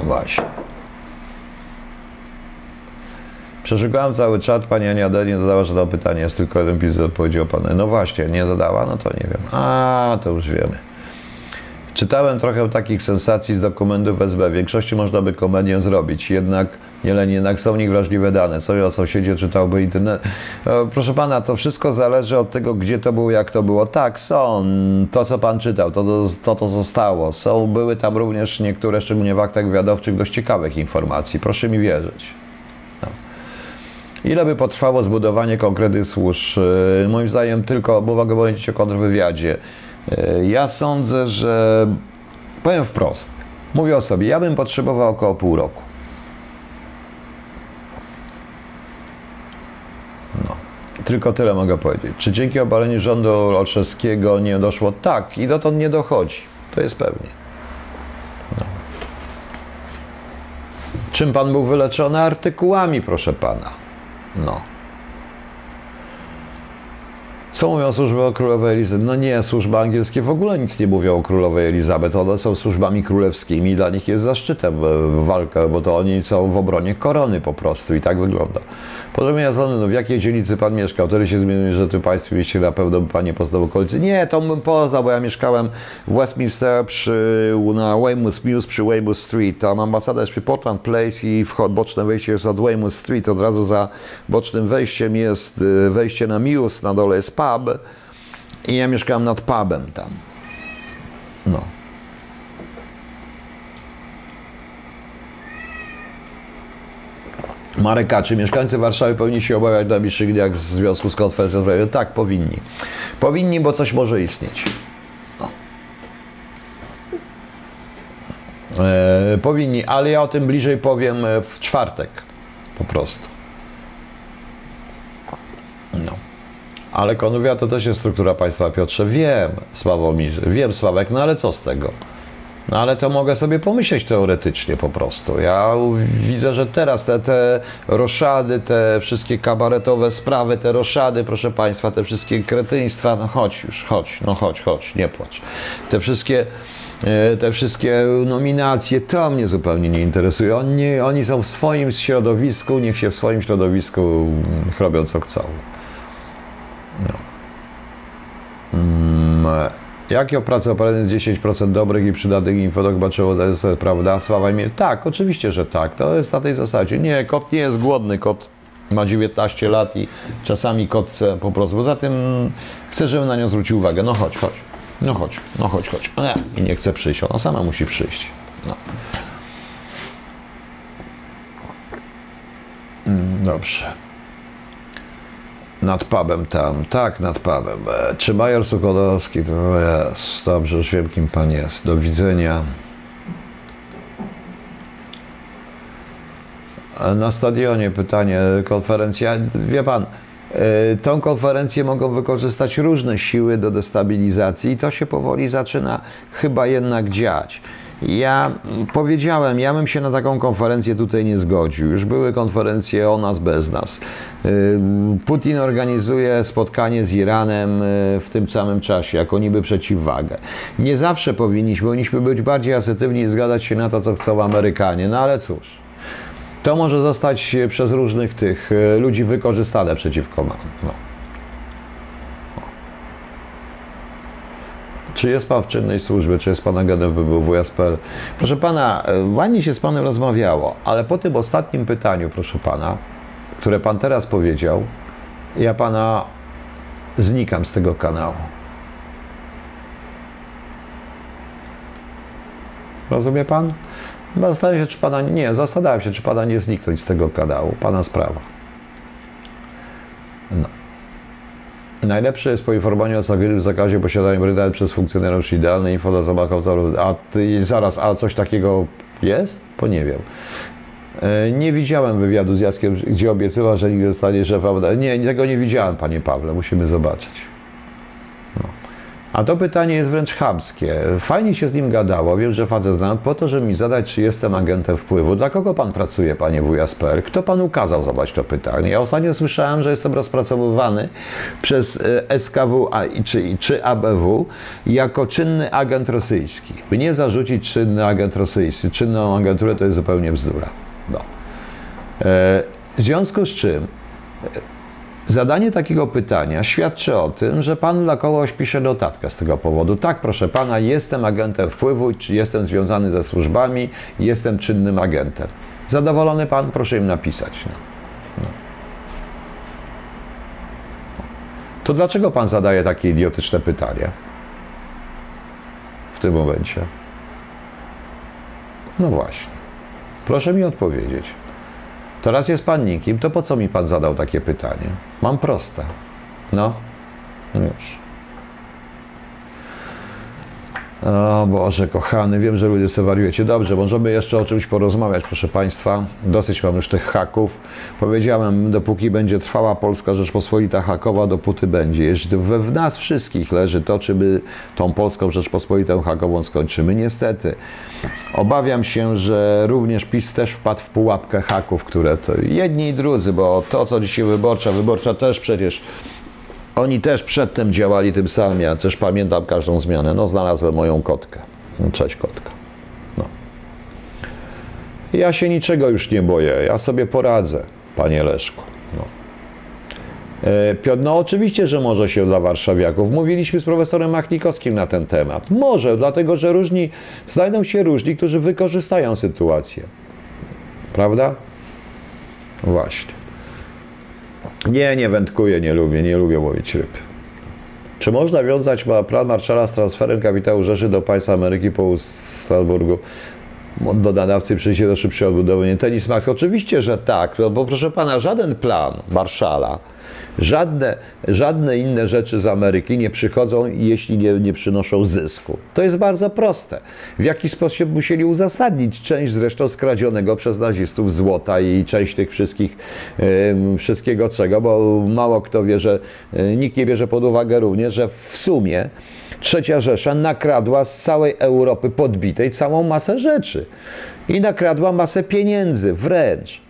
Właśnie. Przeszukałem cały czat, pani Ania D. nie zadała żadnego pytania, jest tylko jeden pis odpowiedział pan. No właśnie, nie zadała, no to nie wiem. A, to już wiemy. Czytałem trochę takich sensacji z dokumentów SB. W większości można by komedię zrobić, jednak nie leń, jednak są nich wrażliwe dane. Sobie o sąsiedzie czytałby internet. Proszę pana, to wszystko zależy od tego, gdzie to było, jak to było. Tak, są. To, co pan czytał, to to, to zostało. Są, były tam również niektóre, szczególnie w aktach wywiadowczych, dość ciekawych informacji. Proszę mi wierzyć. Ile by potrwało zbudowanie konkretnych służb? Yy, Moim zdaniem tylko, bo mogę powiedzieć o kontrwywiadzie. Yy, Ja sądzę, że powiem wprost. Mówię o sobie, ja bym potrzebował około pół roku. No. Tylko tyle mogę powiedzieć. Czy dzięki obaleniu rządu Olszewskiego nie doszło? Tak, i dotąd nie dochodzi. To jest pewnie. No. Czym pan był wyleczony? Artykułami, proszę pana. No. Co mówią służby o królowej Elizabeth? No nie, służby angielskie w ogóle nic nie mówią o królowej Elizabeth. One są służbami królewskimi i dla nich jest zaszczytem e, walka, bo to oni są w obronie korony po prostu i tak wygląda. Proszę ja z Londynu, w jakiej dzielnicy pan mieszkał? Wtedy się zmienił, że tu państwo mieście na pewno by pan nie poznał okolicy. Nie, to bym poznał, bo ja mieszkałem w Westminster przy, na Weymouth Mews przy Weymouth Street. Tam ambasada jest przy Portland Place i wchod, boczne wejście jest od Weymouth Street. Od razu za bocznym wejściem jest y, wejście na Mews, na dole jest pub i ja mieszkałem nad pubem tam. No. Marek A. Czy mieszkańcy Warszawy powinni się obawiać najbliższych dniach w związku z konferencją? Tak, powinni. Powinni, bo coś może istnieć. No. E, powinni, ale ja o tym bliżej powiem e, w czwartek. Po prostu. No. Ale konwia to też jest struktura państwa, Piotrze. Wiem, Sławomirze, wiem, Sławek, no ale co z tego? No ale to mogę sobie pomyśleć teoretycznie po prostu. Ja widzę, że teraz te, te roszady, te wszystkie kabaretowe sprawy, te roszady, proszę Państwa, te wszystkie kretyństwa, no chodź już, chodź, no chodź, chodź, nie płacz. Te wszystkie, e, te wszystkie nominacje, to mnie zupełnie nie interesuje. Oni, oni są w swoim środowisku, niech się w swoim środowisku robią co chcą. No. Mm. Jakie opracował Pan jest 10% dobrych i przydatnych info, to chyba trzeba to jest prawda? Sława Emil. Tak, oczywiście, że tak. To jest na tej zasadzie. Nie, kot nie jest głodny, kot ma 19 lat i czasami kot chce po prostu. Poza tym chcę, żebym na nią zwrócił uwagę. No chodź, chodź. No chodź, no chodź, chodź. Nie, I nie chce przyjść. Ona sama musi przyjść. No. Mm, Dobrze. Nad pubem tam, tak, nad pubem. E, Czy major Sokolowski, to jest, dobrze, już wiem kim pan jest. Do widzenia. E, Na stadionie pytanie, konferencja, wie pan, e, tą konferencję mogą wykorzystać różne siły do destabilizacji i to się powoli zaczyna chyba jednak dziać. Ja powiedziałem, ja bym się na taką konferencję tutaj nie zgodził. Już były konferencje o nas bez nas. Y, Putin organizuje spotkanie z Iranem y, w tym samym czasie, jako niby przeciwwagę. Nie zawsze powinniśmy, powinniśmy być bardziej asertywni i zgadzać się na to, co chcą Amerykanie. No ale cóż, to może zostać przez różnych tych y, ludzi wykorzystane przeciwko nam. No. Czy jest pan w czynnej służbie, czy jest pan agentem WSPL? Proszę pana, e, ładnie się z panem rozmawiało, ale po tym ostatnim pytaniu, proszę pana, które pan teraz powiedział, ja pana znikam z tego kanału. Rozumie pan? Zastanawiam się, czy pana nie, zastanawiam się, czy pana nie zniknąć z tego kanału. Pana sprawa. No. Najlepsze jest poinformowanie o całkowitym zakazie posiadania brytanii przez funkcjonariuszy idealnej info dla zamachowców. A ty, zaraz, a coś takiego jest? Bo nie wiem. E, Nie widziałem wywiadu z Jackiem, gdzie obiecywał, że nigdy zostanie szefem. Nie, tego nie widziałem, panie Pawle, musimy zobaczyć. A to pytanie jest wręcz chamskie. Fajnie się z nim gadało, wiem, że facet znam, po to, żeby mi zadać, czy jestem agentem wpływu. Dla kogo pan pracuje, panie WSPR? Kto panu kazał zadać to pytanie? Ja ostatnio słyszałem, że jestem rozpracowywany przez e, SKW czy, czy ABW jako czynny agent rosyjski. Mnie zarzucić czynny agent rosyjski, czynną agenturę to jest zupełnie bzdura. No. E, W związku z czym Zadanie takiego pytania świadczy o tym, że pan dla kogoś pisze notatkę z tego powodu. Tak, proszę pana, jestem agentem wpływu, czy jestem związany ze służbami, jestem czynnym agentem. Zadowolony pan? Proszę im napisać. No. No. To dlaczego pan zadaje takie idiotyczne pytania? W tym momencie. No właśnie. Proszę mi odpowiedzieć. Teraz jest pan nikim, to po co mi pan zadał takie pytanie? Mam proste. No, już. O Boże, kochany, wiem, że ludzie sobie wariujecie. Dobrze, możemy jeszcze o czymś porozmawiać, proszę Państwa. Dosyć mam już tych haków. Powiedziałem, dopóki będzie trwała Polska Rzeczpospolita hakowa, dopóty będzie. Jeśli we w nas wszystkich leży to, czy my tą Polską Rzeczpospolitą hakową skończymy. Niestety, obawiam się, że również PiS też wpadł w pułapkę haków, które to jedni i drudzy, bo to, co dzisiaj wyborcza, wyborcza też przecież oni też przedtem działali tym samym. Ja też pamiętam każdą zmianę. No, znalazłem moją kotkę. No, cześć, kotka. No. Ja się niczego już nie boję. Ja sobie poradzę, panie Leszku. No. E, no oczywiście, że może się dla warszawiaków. Mówiliśmy z profesorem Machnikowskim na ten temat. Może, dlatego że różni, znajdą się różni, którzy wykorzystają sytuację. Prawda? Właśnie. Nie, nie wędkuję, nie lubię, nie lubię łowić ryb. Czy można wiązać plan Marszala z transferem kapitału Rzeszy do państw Ameryki po Strasburgu? Do nadawcy przyjdzie do szybszej odbudowy. Nie tenis Max? Oczywiście, że tak, bo proszę pana, żaden plan Marszala Żadne, żadne inne rzeczy z Ameryki nie przychodzą, jeśli nie, nie przynoszą zysku. To jest bardzo proste. W jaki sposób musieli uzasadnić część zresztą skradzionego przez nazistów złota i część tych wszystkich, wszystkiego czego, bo mało kto wie, że e, nikt nie bierze pod uwagę również, że w sumie Trzecia Rzesza nakradła z całej Europy podbitej całą masę rzeczy i nakradła masę pieniędzy wręcz.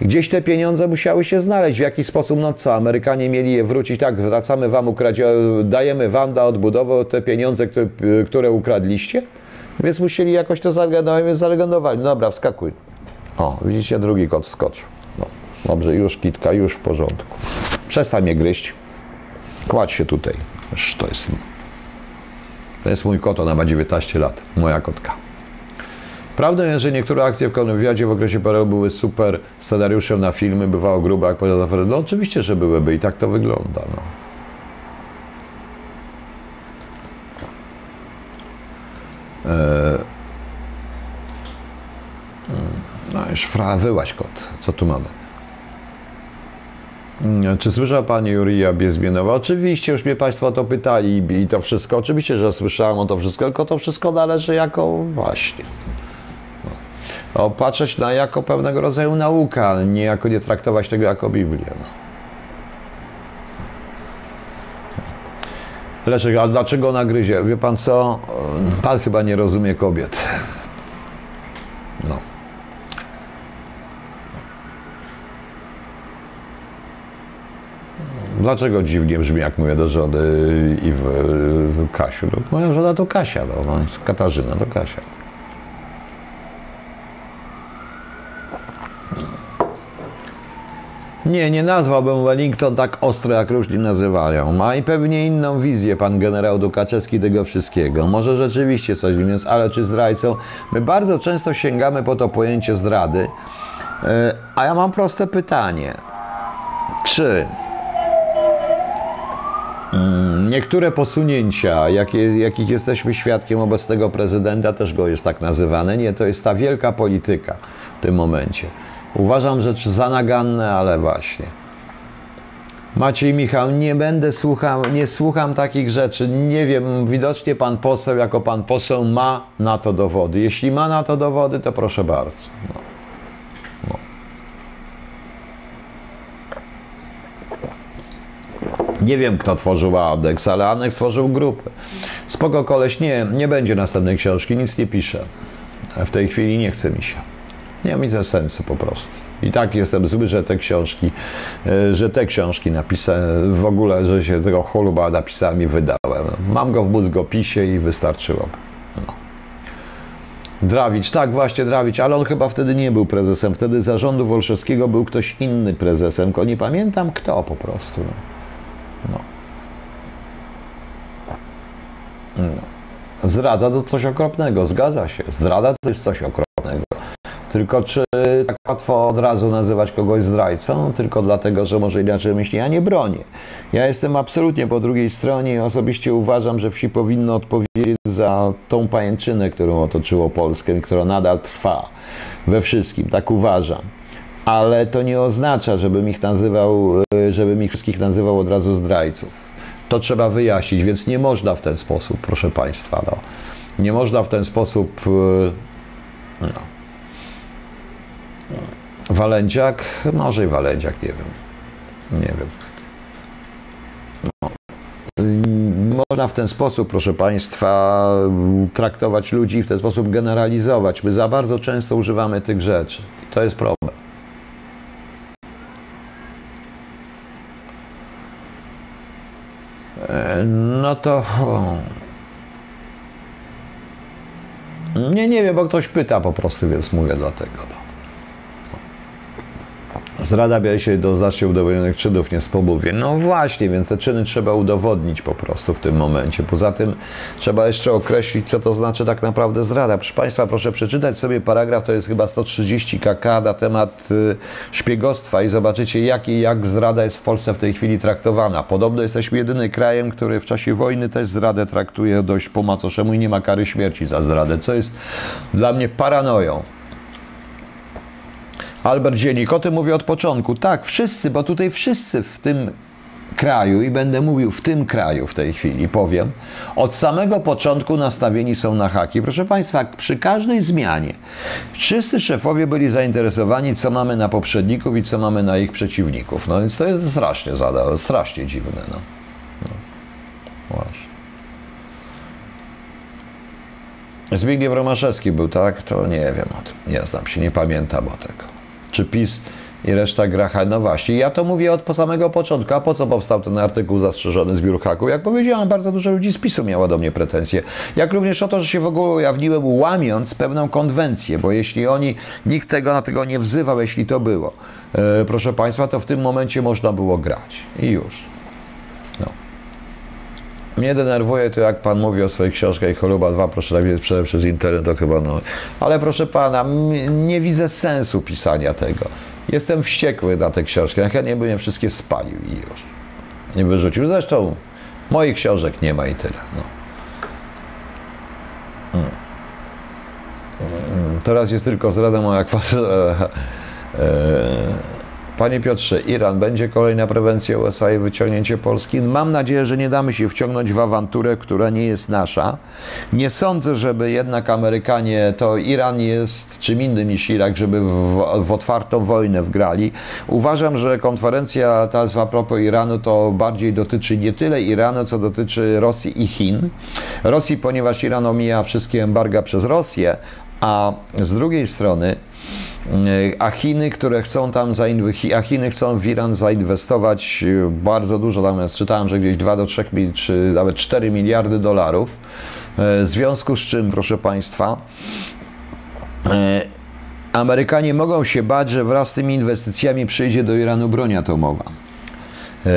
Gdzieś te pieniądze musiały się znaleźć. W jaki sposób, no co, Amerykanie mieli je wrócić, tak, wracamy wam, ukradzie, dajemy wam na odbudowę te pieniądze, które, które ukradliście? Więc musieli jakoś to zalegendowali. No dobra, wskakuj. O, widzicie, drugi kot wskoczył. No, dobrze, już kitka, już w porządku. Przestań mnie gryźć. Kładź się tutaj. to jest... To jest mój kot, ona ma 19 lat. Moja kotka. Prawdą jest, że niektóre akcje w kontrwywiadzie w okresie PRL były super scenariuszem na filmy, bywało grube jak powiedział afery. No oczywiście, że byłyby i tak to wygląda. No. E, no już fra, wyłaś kot. Co tu mamy? Czy słyszał Pani Jurija Biezmienowa? Oczywiście, już mnie Państwo to pytali i to wszystko. Oczywiście, że słyszałem o to wszystko, tylko to wszystko należy jako właśnie patrzeć na jako pewnego rodzaju nauka, nie jako nie traktować tego jako Biblię. No. Leszek, a dlaczego ona gryzie? Wie pan co? Pan chyba nie rozumie kobiet. No. Dlaczego dziwnie brzmi, jak mówię do żony i w Kasiu? No, moja żona to Kasia, no, Katarzyna to Kasia. Nie, nie nazwałbym Wellington tak ostro, jak różni nazywają. Ma i pewnie inną wizję pan generał Dukaczewski tego wszystkiego. Może rzeczywiście coś w nim jest, ale czy zdrajcą? My bardzo często sięgamy po to pojęcie zdrady, e, a ja mam proste pytanie. Czy mm, niektóre posunięcia, jakich jesteśmy świadkiem obecnego prezydenta, też go jest tak nazywane. Nie, to jest ta wielka polityka w tym momencie. Uważam rzecz za naganne, ale właśnie. Maciej Michał, nie będę słuchał, nie słucham takich rzeczy. Nie wiem, widocznie pan poseł jako pan poseł ma na to dowody. Jeśli ma na to dowody, to proszę bardzo. No. No. Nie wiem, kto tworzył Adex, ale Anex tworzył grupę. Spoko koleś, nie, nie będzie następnej książki, nic nie piszę. W tej chwili nie chce mi się. Nie widzę sensu po prostu. I tak jestem zły, że te książki, e, że te książki napisałem, w ogóle, że się tego choluba napisałem i wydałem. Mam go w mózgopisie i wystarczyło. No. Drawicz, tak właśnie Drawicz, ale on chyba wtedy nie był prezesem. Wtedy zarządu Wolszewskiego był ktoś inny prezesem, tylko nie pamiętam kto po prostu. No. no. Zdrada to coś okropnego, zgadza się. Zdrada to jest coś okropnego. Tylko czy tak łatwo od razu nazywać kogoś zdrajcą, tylko dlatego, że może inaczej myśli, ja nie bronię. Ja jestem absolutnie po drugiej stronie i osobiście uważam, że wsi powinno odpowiedzieć za tą pajęczynę, którą otoczyło Polskę, która nadal trwa we wszystkim. Tak uważam. ale to nie oznacza, żebym ich nazywał, y, żebym ich wszystkich nazywał od razu zdrajców. To trzeba wyjaśnić, więc nie można w ten sposób, proszę Państwa. No. Nie można w ten sposób. y, No. Walędziak? Może i Walędziak, nie wiem. Nie wiem. No. Można w ten sposób, proszę Państwa, traktować ludzi i w ten sposób generalizować. My za bardzo często używamy tych rzeczy. To jest problem. E, No to. Nie, nie wiem, bo ktoś pyta po prostu, więc mówię dlatego. Zrada bierze się do znacznie udowodnionych czynów, nie z. No właśnie, więc te czyny trzeba udowodnić po prostu w tym momencie. Poza tym trzeba jeszcze określić, co to znaczy tak naprawdę zrada. Proszę Państwa, proszę przeczytać sobie paragraf, to jest chyba 130 kk na temat y, szpiegostwa i zobaczycie, jak i jak zrada jest w Polsce w tej chwili traktowana. Podobno jesteśmy jedynym krajem, który w czasie wojny też zradę traktuje dość po macoszemu i nie ma kary śmierci za zradę, co jest dla mnie paranoją. Albert Dzienik, o tym mówię od początku. Tak, wszyscy, bo tutaj wszyscy w tym kraju, i będę mówił w tym kraju w tej chwili, powiem, od samego początku nastawieni są na haki. Proszę Państwa, przy każdej zmianie wszyscy szefowie byli zainteresowani, co mamy na poprzedników i co mamy na ich przeciwników. No więc to jest strasznie, zada, strasznie dziwne. No. No. Właśnie. Zbigniew Romaszewski był, tak? To nie wiem o tym. Nie znam się, nie pamiętam o tego. Czy PiS i reszta gracha? No właśnie, ja to mówię od samego początku. A po co powstał ten artykuł zastrzeżony zbiór haku? Jak powiedziałem, bardzo dużo ludzi z PiSu miało do mnie pretensje. Jak również o to, że się w ogóle ujawniłem, łamiąc pewną konwencję, bo jeśli oni, nikt tego na tego nie wzywał, jeśli to było, e, proszę Państwa, to w tym momencie można było grać. I już. Mnie denerwuje to, jak pan mówi o swoich książkach i Choluba 2, proszę tak wiedzieć, sprzedać przez internet, to chyba no. Ale proszę pana, nie widzę sensu pisania tego. Jestem wściekły na te książki. Ja chętnie bym je wszystkie spalił i już. Nie wyrzucił. Zresztą moich książek nie ma i tyle. No. Mm. Mm, Teraz jest tylko zrada moja kwasa. Panie Piotrze, Iran będzie kolejna prewencja USA i wyciągnięcie Polski? Mam nadzieję, że nie damy się wciągnąć w awanturę, która nie jest nasza. Nie sądzę, żeby jednak Amerykanie, to Iran jest czym innym niż Irak, żeby w, w otwartą wojnę wgrali. Uważam, że konferencja ta a propos Iranu to bardziej dotyczy nie tyle Iranu, co dotyczy Rosji i Chin. Rosji, ponieważ Iran omija wszystkie embarga przez Rosję, a z drugiej strony a Chiny, które chcą tam a Chiny chcą w Iran zainwestować e, bardzo dużo, natomiast czytałem, że gdzieś 2 do 3, mi- czy nawet 4 miliardy dolarów, E, w związku z czym, proszę Państwa, e, Amerykanie mogą się bać, że wraz z tymi inwestycjami przyjdzie do Iranu broń atomowa. E,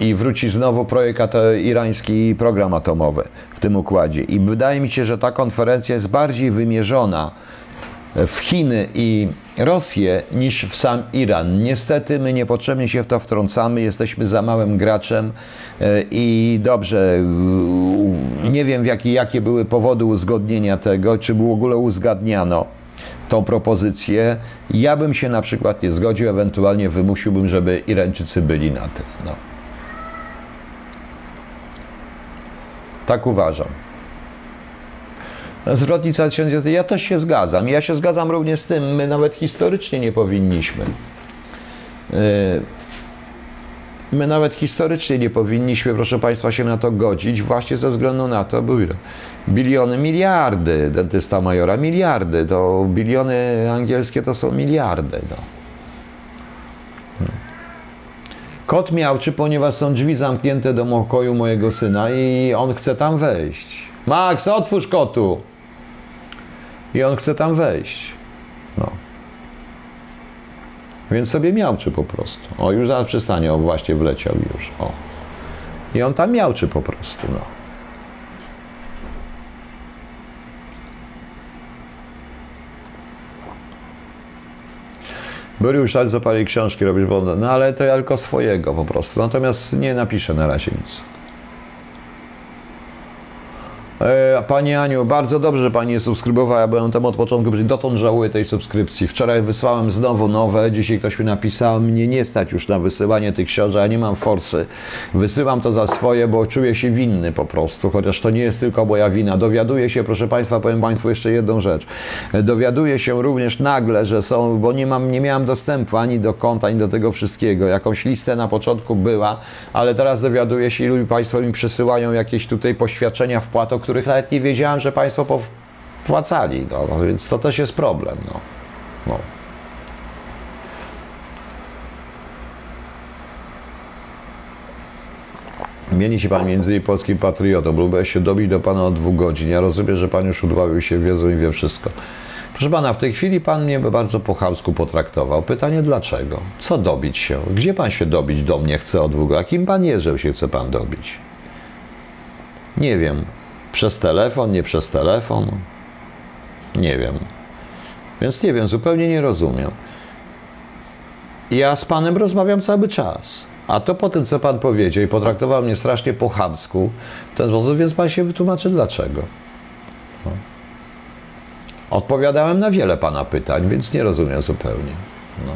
I wróci znowu projekt irański program atomowy w tym układzie. I wydaje mi się, że ta konferencja jest bardziej wymierzona w Chiny i Rosję niż w sam Iran. Niestety my niepotrzebnie się w to wtrącamy, jesteśmy za małym graczem e, i dobrze, e, nie wiem w jaki, jakie były powody uzgodnienia tego, czy w ogóle uzgadniano tą propozycję. Ja bym się na przykład nie zgodził, ewentualnie wymusiłbym, żeby Irańczycy byli na tym. No. Tak uważam. Zwrotnica 1900, ja też się zgadzam. Ja się zgadzam również z tym, my nawet historycznie nie powinniśmy. Yy, My nawet historycznie nie powinniśmy, proszę Państwa, się na to godzić, właśnie ze względu na to, były biliony, miliardy, dentysta majora, miliardy, to biliony angielskie to są miliardy. No. Kot miałczy, ponieważ są drzwi zamknięte do pokoju mojego syna i on chce tam wejść. Max, otwórz kotu! I on chce tam wejść. No. Więc sobie miałczy po prostu. O, już zaraz przystanie, o, właśnie wleciał już. O. I on tam miałczy po prostu, no. Byli już tak zapali książki, robisz Bonda. No ale to ja tylko swojego po prostu. Natomiast nie napiszę na razie nic. E, Pani Aniu, bardzo dobrze, że Pani subskrybowała. Ja byłem tam od początku, dotąd żałuję tej subskrypcji. Wczoraj wysłałem znowu nowe, dzisiaj ktoś mi napisał, mnie nie stać już na wysyłanie tych książek, ja nie mam forsy. Wysyłam to za swoje, bo czuję się winny po prostu, chociaż to nie jest tylko moja wina. Dowiaduję się, proszę Państwa, powiem Państwu jeszcze jedną rzecz. E, Dowiaduję się również nagle, że są, bo nie, mam, nie miałem dostępu ani do konta, ani do tego wszystkiego. Jakąś listę na początku była, ale teraz dowiaduję się, ilu Państwo mi przysyłają jakieś tutaj poświadczenia wpłat, których nawet nie wiedziałem, że Państwo płacali, no, więc to też jest problem. No. No. Mieni się Pan między polskim patriotą. Próbowałem się dobić do Pana od dwóch godzin. Ja rozumiem, że Pan już udławił się wiedzą i wie wszystko. Proszę Pana, w tej chwili Pan mnie bardzo po chamsku potraktował. Pytanie dlaczego? Co dobić się? Gdzie Pan się dobić do mnie chce od dwóch? A kim Pan jest, że się chce Pan dobić? Nie wiem. Przez telefon, nie przez telefon? Nie wiem. Więc nie wiem, zupełnie nie rozumiem. Ja z panem rozmawiam cały czas. A to po tym, co pan powiedział i potraktował mnie strasznie po chamsku, w ten sposób, więc pan się wytłumaczy dlaczego. No. Odpowiadałem na wiele pana pytań, więc nie rozumiem zupełnie. No.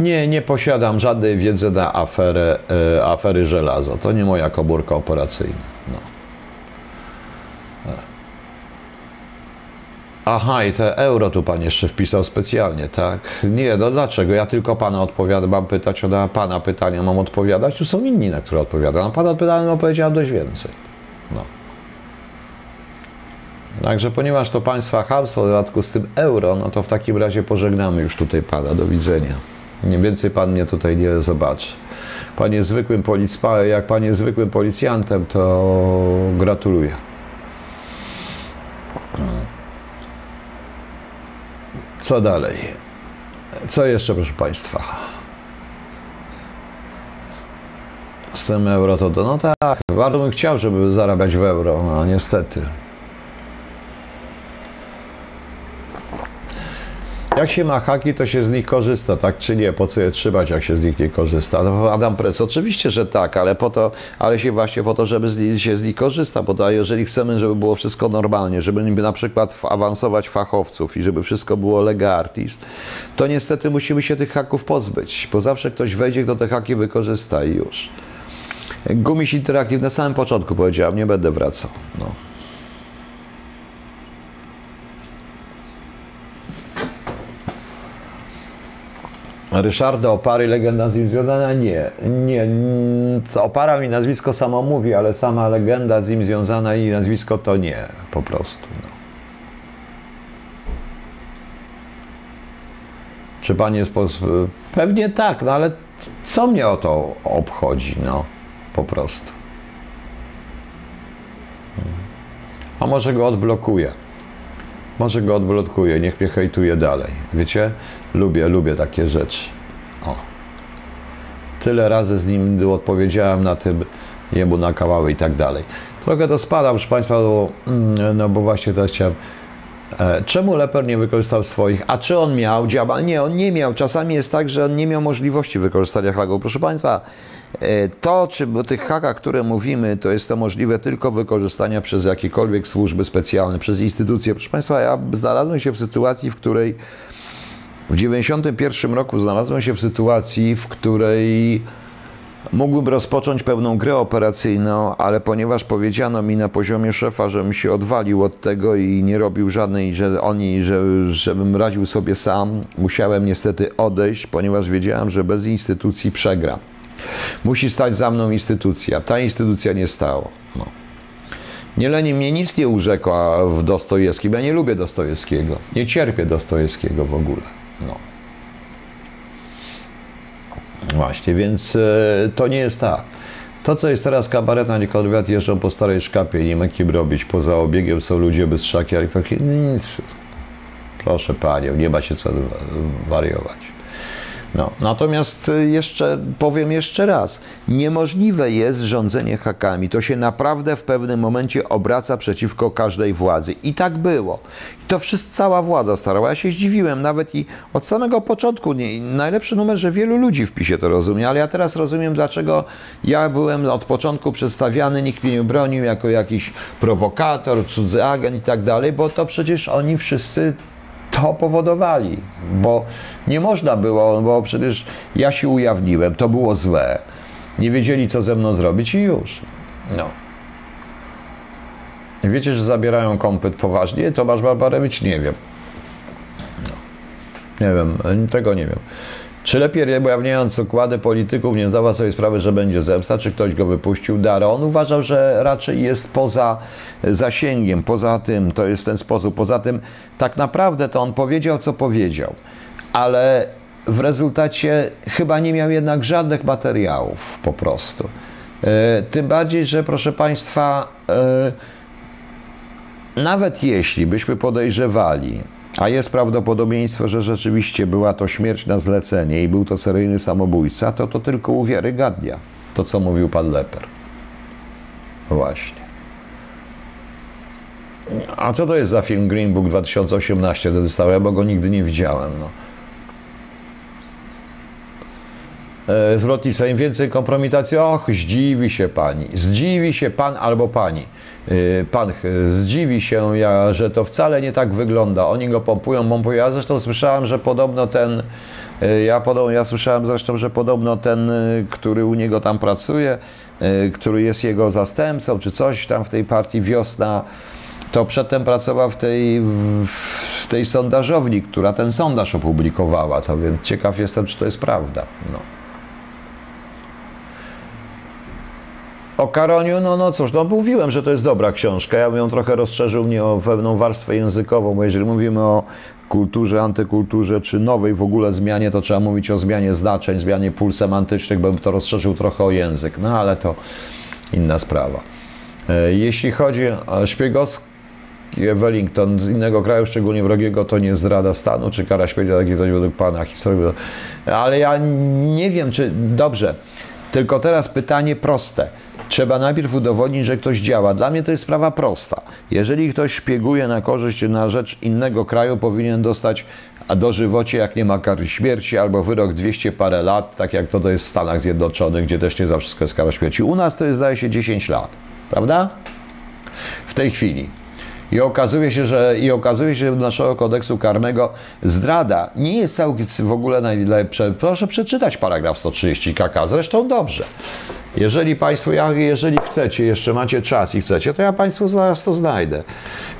Nie, nie posiadam żadnej wiedzy na aferę, e, afery żelazo. To nie moja komórka operacyjna. No. Aha, i te euro tu pan jeszcze wpisał specjalnie, tak? Nie, no dlaczego? Ja tylko pana odpowiadam, mam pytać, na pana pytania mam odpowiadać, tu są inni, na które odpowiadam. A pana pytania no, powiedziałem dość więcej. No. Także ponieważ to państwa hamstwo w dodatku z tym euro, no to w takim razie pożegnamy już tutaj pana. Do widzenia. Więcej pan mnie tutaj nie zobaczy. Pan jest zwykłym policjantem, jak pan jest zwykłym policjantem, to gratuluję. Co dalej? Co jeszcze, proszę Państwa? Z tym euro to, no tak, bardzo bym chciał, żeby zarabiać w euro, no niestety. Jak się ma haki, to się z nich korzysta, tak czy nie? Po co je trzymać, jak się z nich nie korzysta? No, Adam Prec, oczywiście, że tak, ale po to, ale się właśnie po to, żeby z, się z nich korzysta, bo to, jeżeli chcemy, żeby było wszystko normalnie, żeby na przykład awansować fachowców i żeby wszystko było lega artist, to niestety musimy się tych haków pozbyć, bo zawsze ktoś wejdzie, kto te haki wykorzysta i już. Gumiś Interactive na samym początku powiedziałem, nie będę wracał. No. Ryszarda Opary, legenda z nim związana? Nie, nie. Opara mi nazwisko samo mówi, ale sama legenda z nim związana i nazwisko to nie, po prostu. No. Czy pan jest... Pewnie tak, no ale co mnie o to obchodzi, no, po prostu. A może go odblokuję. Może go odblokuję, niech mnie hejtuje dalej. Wiecie? Lubię, lubię takie rzeczy. O. Tyle razy z nim odpowiedziałem na tym, jemu na kawały i tak dalej. Trochę to spada, proszę Państwa, bo, mm, no bo właśnie to chciałem. E, czemu Leper nie wykorzystał swoich? A czy on miał działa? Nie, on nie miał. Czasami jest tak, że on nie miał możliwości wykorzystania haków. Proszę Państwa, to, czy o tych hakach, które mówimy, to jest to możliwe tylko wykorzystania przez jakiekolwiek służby specjalne, przez instytucje. Proszę Państwa, ja znalazłem się w sytuacji, w której w 1991 roku znalazłem się w sytuacji, w której mógłbym rozpocząć pewną grę operacyjną, ale ponieważ powiedziano mi na poziomie szefa, żebym się odwalił od tego i nie robił żadnej, że oni, że, żebym radził sobie sam, musiałem niestety odejść, ponieważ wiedziałem, że bez instytucji przegram. Musi stać za mną instytucja. Ta instytucja nie stała. No. Nie leni mnie nic nie urzekła w Dostojewskim. Ja nie lubię Dostojewskiego. Nie cierpię Dostojewskiego w ogóle. No. Właśnie, więc e, to nie jest tak. To, co jest teraz kabaret na konwiat, jeżdżą po starej szkapie, nie ma kim robić. Poza obiegiem są ludzie bez szaki, ale nic. Proszę Panią, nie ma się co wariować. No, natomiast y, jeszcze powiem jeszcze raz, niemożliwe jest rządzenie hakami. To się naprawdę w pewnym momencie obraca przeciwko każdej władzy. I tak było. I to wszystko cała władza starała. Ja się zdziwiłem nawet i od samego początku. Nie, najlepszy numer, że wielu ludzi w PiSie to rozumie, ale ja teraz rozumiem, dlaczego ja byłem od początku przedstawiany, nikt mnie nie bronił jako jakiś prowokator, cudzy agent i tak dalej, bo to przecież oni wszyscy to powodowali, bo nie można było, bo przecież ja się ujawniłem, to było złe. Nie wiedzieli, co ze mną zrobić i już. No. Wiecie, że zabierają kompyt poważnie? Tomasz Barbarewicz? Nie wiem. No. Nie wiem, tego nie wiem. Czy lepiej ujawniając układy polityków nie zdawa sobie sprawy, że będzie zemsta, czy ktoś go wypuścił Dara? On uważał, że raczej jest poza zasięgiem, poza tym, to jest w ten sposób. Poza tym, tak naprawdę to on powiedział, co powiedział, ale w rezultacie chyba nie miał jednak żadnych materiałów po prostu. E, tym bardziej, że proszę Państwa, e, nawet jeśli byśmy podejrzewali, a jest prawdopodobieństwo, że rzeczywiście była to śmierć na zlecenie i był to seryjny samobójca, to to tylko uwiarygadnia to, co mówił pan Leper. Właśnie. A co to jest za film Green Book 2018? To dostałem, bo go nigdy nie widziałem. No. E, zwrotnica, im więcej kompromitacji, och, zdziwi się pani, zdziwi się pan albo pani. E, pan zdziwi się, ja, że to wcale nie tak wygląda. Oni go pompują, pompują. Ja zresztą słyszałem, że podobno ten, e, ja, podobno, ja słyszałem zresztą, że podobno ten, który u niego tam pracuje, który jest jego zastępcą, czy coś tam w tej partii Wiosna, to przedtem pracował w tej, w tej sondażowni, która ten sondaż opublikowała. To więc ciekaw jestem, czy to jest prawda. No. O Karoniu, no, no cóż, no mówiłem, że to jest dobra książka. Ja bym ją trochę rozszerzył mnie o pewną warstwę językową, bo jeżeli mówimy o kulturze, antykulturze, czy nowej w ogóle zmianie, to trzeba mówić o zmianie znaczeń, zmianie pól semantycznych, bym to rozszerzył trochę o język. No ale to inna sprawa. E, jeśli chodzi o szpiegowskie Wellington z innego kraju, szczególnie wrogiego, to nie zdrada stanu, czy kara śmierci, taki coś według Pana historii. Ale ja nie wiem, czy dobrze. Tylko teraz pytanie proste. Trzeba najpierw udowodnić, że ktoś działa. Dla mnie to jest sprawa prosta. Jeżeli ktoś szpieguje na korzyść, na rzecz innego kraju, powinien dostać dożywocie, jak nie ma kary śmierci, albo wyrok 200 parę lat, tak jak to, to jest w Stanach Zjednoczonych, gdzie też nie za wszystko jest kara śmierci. U nas to jest, zdaje się, 10 lat. Prawda? W tej chwili. I okazuje się, że i okazuje się, że naszego kodeksu karnego zdrada nie jest całkowicie w ogóle najlepsze. Proszę przeczytać paragraf 130 KK. Zresztą dobrze. Jeżeli Państwo, jeżeli chcecie, jeszcze macie czas i chcecie, to ja Państwu zaraz to znajdę.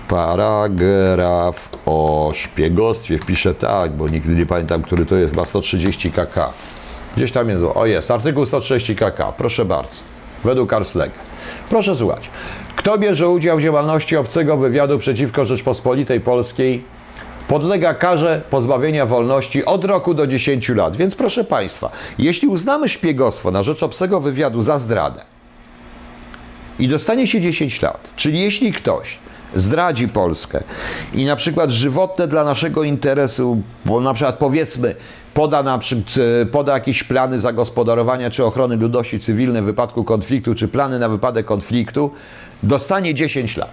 Paragraf o szpiegostwie wpiszę tak, bo nigdy nie pamiętam, który to jest, chyba 130 KK. Gdzieś tam jest, o jest, artykuł 130 KK, proszę bardzo, według Arslega. Proszę słuchać. Kto bierze udział w działalności obcego wywiadu przeciwko Rzeczpospolitej Polskiej, podlega karze pozbawienia wolności od roku do 10 lat. Więc proszę Państwa, jeśli uznamy szpiegostwo na rzecz obcego wywiadu za zdradę i dostanie się 10 lat, czyli jeśli ktoś zdradzi Polskę i na przykład żywotne dla naszego interesu, bo na przykład powiedzmy poda, na, poda jakieś plany zagospodarowania czy ochrony ludności cywilnej w wypadku konfliktu, czy plany na wypadek konfliktu, dostanie 10 lat.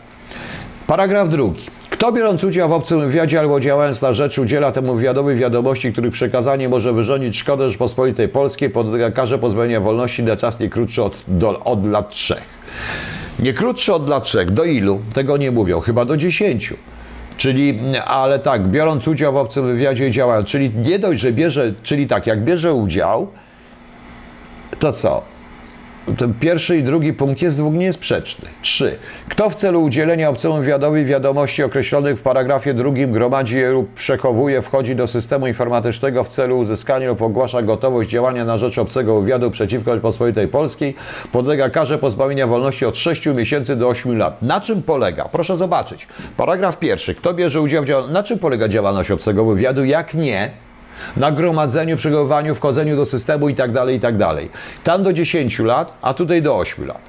Paragraf drugi. Kto biorąc udział w obcym wywiadzie albo działając na rzecz udziela temu wywiadowi wiadomości, których przekazanie może wyrządzić szkodę Rzeczpospolitej Polskiej, podlega karze pozbawienia wolności na czas nie krótszy od, do, od lat trzech. Nie krótszy od lat trzech. Do ilu? Tego nie mówią. Chyba do dziesięciu. Czyli, ale tak, biorąc udział w obcym wywiadzie działając, czyli nie dość, że bierze, czyli tak, jak bierze udział, to co? Ten pierwszy i drugi punkt jest dwóch niesprzeczny. Trzy. Kto w celu udzielenia obcemu wywiadowi wiadomości określonych w paragrafie drugim gromadzi je lub przechowuje, wchodzi do systemu informatycznego w celu uzyskania lub ogłasza gotowość działania na rzecz obcego wywiadu przeciwko Rzeczypospolitej Polskiej, podlega karze pozbawienia wolności od 6 miesięcy do 8 lat. Na czym polega? Proszę zobaczyć. Paragraf pierwszy. Kto bierze udział w działalności? Na czym polega działalność obcego wywiadu? Jak nie? Na gromadzeniu, przygotowaniu, wchodzeniu do systemu itd., tak itd. Tak Tam do 10 lat, a tutaj do 8 lat.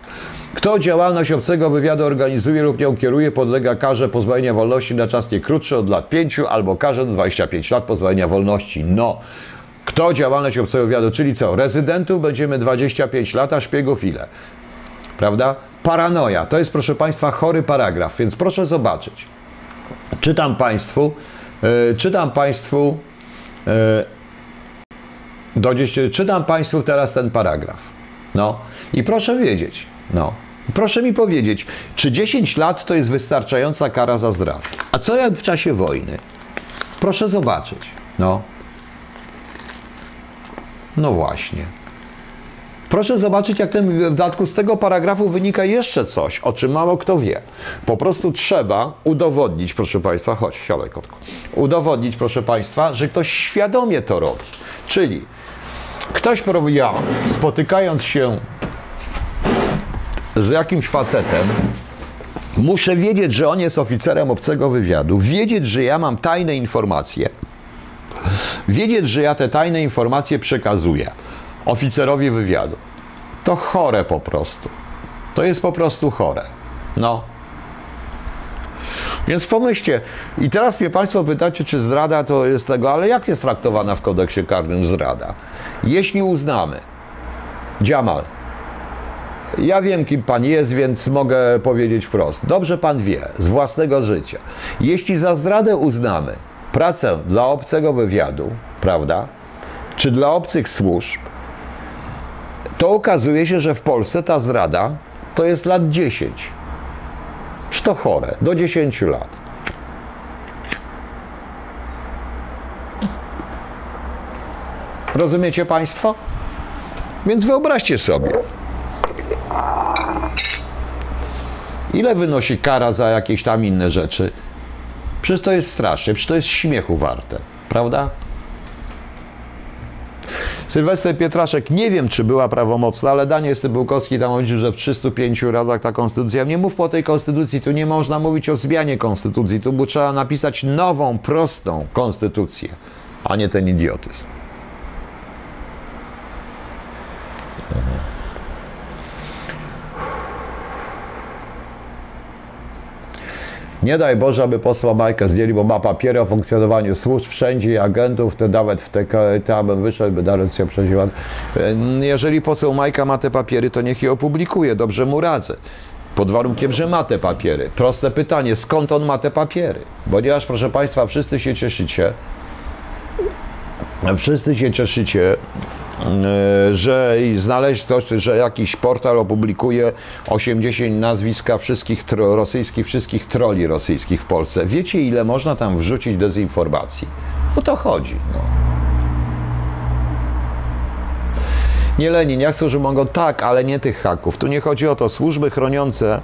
Kto działalność obcego wywiadu organizuje lub nią kieruje, podlega karze pozbawienia wolności na czas nie krótszy od lat 5 albo karze do 25 lat pozbawienia wolności. No, Kto działalność obcego wywiadu, czyli co? Rezydentów będziemy 25 lat, a szpiegów ile? Prawda? Paranoja. To jest, proszę Państwa, chory paragraf, więc proszę zobaczyć. Czytam Państwu, yy, czytam Państwu, do 10, czytam Państwu teraz ten paragraf. No i proszę wiedzieć, no, proszę mi powiedzieć, czy 10 lat to jest wystarczająca kara za zdradę? A co jak w czasie wojny? Proszę zobaczyć, no. No właśnie. Proszę zobaczyć, jak ten, w dodatku z tego paragrafu wynika jeszcze coś, o czym mało kto wie. Po prostu trzeba udowodnić, proszę Państwa, chodź, siadaj kotku, udowodnić, proszę Państwa, że ktoś świadomie to robi. Czyli ktoś, ja, spotykając się z jakimś facetem, muszę wiedzieć, że on jest oficerem obcego wywiadu, wiedzieć, że ja mam tajne informacje, wiedzieć, że ja te tajne informacje przekazuję oficerowi wywiadu. To chore po prostu. To jest po prostu chore. No. Więc pomyślcie, i teraz mnie Państwo pytacie, czy zdrada to jest tego, ale jak jest traktowana w kodeksie karnym zdrada? Jeśli uznamy, Dziamal, ja wiem, kim pan jest, więc mogę powiedzieć wprost. Dobrze pan wie, z własnego życia. Jeśli za zdradę uznamy pracę dla obcego wywiadu, prawda, czy dla obcych służb, to okazuje się, że w Polsce ta zdrada to jest lat 10. Czy to chore? Do 10 lat. Rozumiecie Państwo? Więc wyobraźcie sobie, ile wynosi kara za jakieś tam inne rzeczy. Przecież to jest strasznie, przecież to jest śmiechu warte, prawda? Sylwester Pietraszek, nie wiem czy była prawomocna, ale Daniel Stybułkowski tam mówił, że w 305 razach ta konstytucja. Nie mów po tej konstytucji, tu nie można mówić o zmianie konstytucji, tu trzeba napisać nową, prostą konstytucję, a nie ten idiotyzm. Nie daj Boże, aby posła Majka zdjęli, bo ma papiery o funkcjonowaniu służb wszędzie agentów, to nawet w TK, to bym wyszedł, by dalej się przeżywał. Jeżeli poseł Majka ma te papiery, to niech je opublikuje, dobrze mu radzę. Pod warunkiem, że ma te papiery. Proste pytanie, skąd on ma te papiery? Ponieważ, proszę Państwa, wszyscy się cieszycie, wszyscy się cieszycie, że znaleźć to, że jakiś portal opublikuje 80 nazwiska wszystkich tro, rosyjskich, wszystkich troli rosyjskich w Polsce. Wiecie, ile można tam wrzucić dezinformacji? O to chodzi. No. Nie Lenin, jak służby mogą? Tak, ale nie tych haków. Tu nie chodzi o to. Służby chroniące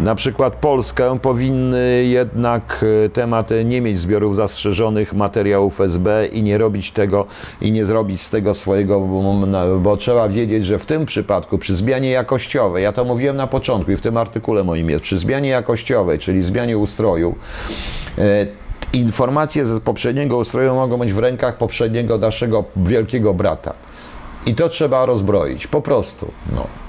na przykład Polskę powinny jednak e, temat nie mieć zbiorów zastrzeżonych materiałów SB i nie robić tego i nie zrobić z tego swojego, bo, bo trzeba wiedzieć, że w tym przypadku przy zmianie jakościowej, ja to mówiłem na początku i w tym artykule moim jest, przy zmianie jakościowej, czyli zmianie ustroju, e, informacje z poprzedniego ustroju mogą być w rękach poprzedniego naszego wielkiego brata. I to trzeba rozbroić, po prostu. No.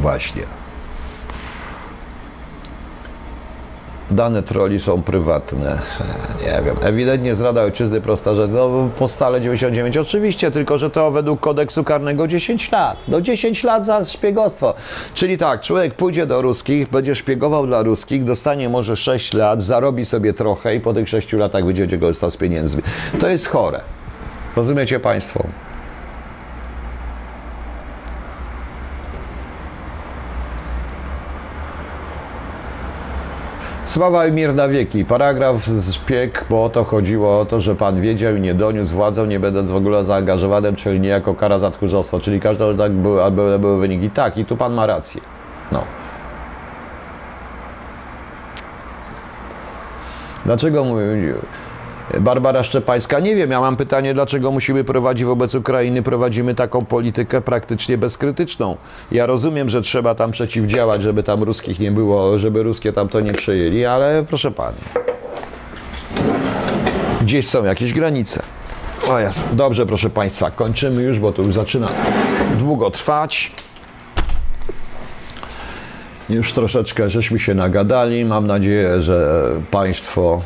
Właśnie. Dane troli są prywatne. Nie wiem. Ewidentnie zrada ojczyzny prosta rzecz. No, po stale 99 oczywiście, tylko że to według kodeksu karnego 10 lat. Do 10 lat za szpiegostwo. Czyli tak, człowiek pójdzie do ruskich, będzie szpiegował dla ruskich, dostanie może 6 lat, zarobi sobie trochę i po tych 6 latach wyjdzie go z pieniędzmi. To jest chore. Rozumiecie Państwo? Sława i mir na wieki. Paragraf z szpieg, bo o to chodziło, o to, że pan wiedział i nie doniósł władzą, nie będąc w ogóle zaangażowanym, czyli nie jako kara za tchórzostwo. Czyli każde tak były, albo były wyniki. Tak, i tu pan ma rację. No. Dlaczego mówię? Barbara Szczepańska, nie wiem, ja mam pytanie, dlaczego musimy prowadzić wobec Ukrainy, prowadzimy taką politykę praktycznie bezkrytyczną. Ja rozumiem, że trzeba tam przeciwdziałać, żeby tam ruskich nie było, żeby ruskie tam to nie przejęli, ale proszę pani, gdzieś są jakieś granice. O jest. Dobrze, proszę Państwa, kończymy już, bo to już zaczyna długo trwać. Już troszeczkę żeśmy się nagadali. Mam nadzieję, że Państwo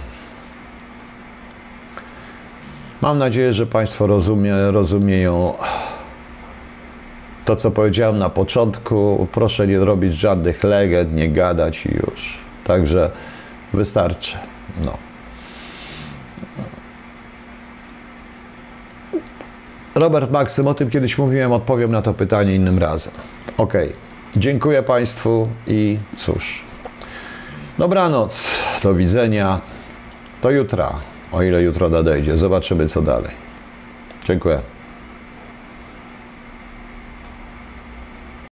Mam nadzieję, że Państwo rozumie, rozumieją to, co powiedziałem na początku. Proszę nie robić żadnych legend, nie gadać i już. Także wystarczy. No. Robert Maksym, o tym kiedyś mówiłem, odpowiem na to pytanie innym razem. Ok. Dziękuję Państwu i cóż. Dobranoc, do widzenia. Do jutra, o ile jutro nadejdzie. Zobaczymy co dalej. Dziękuję.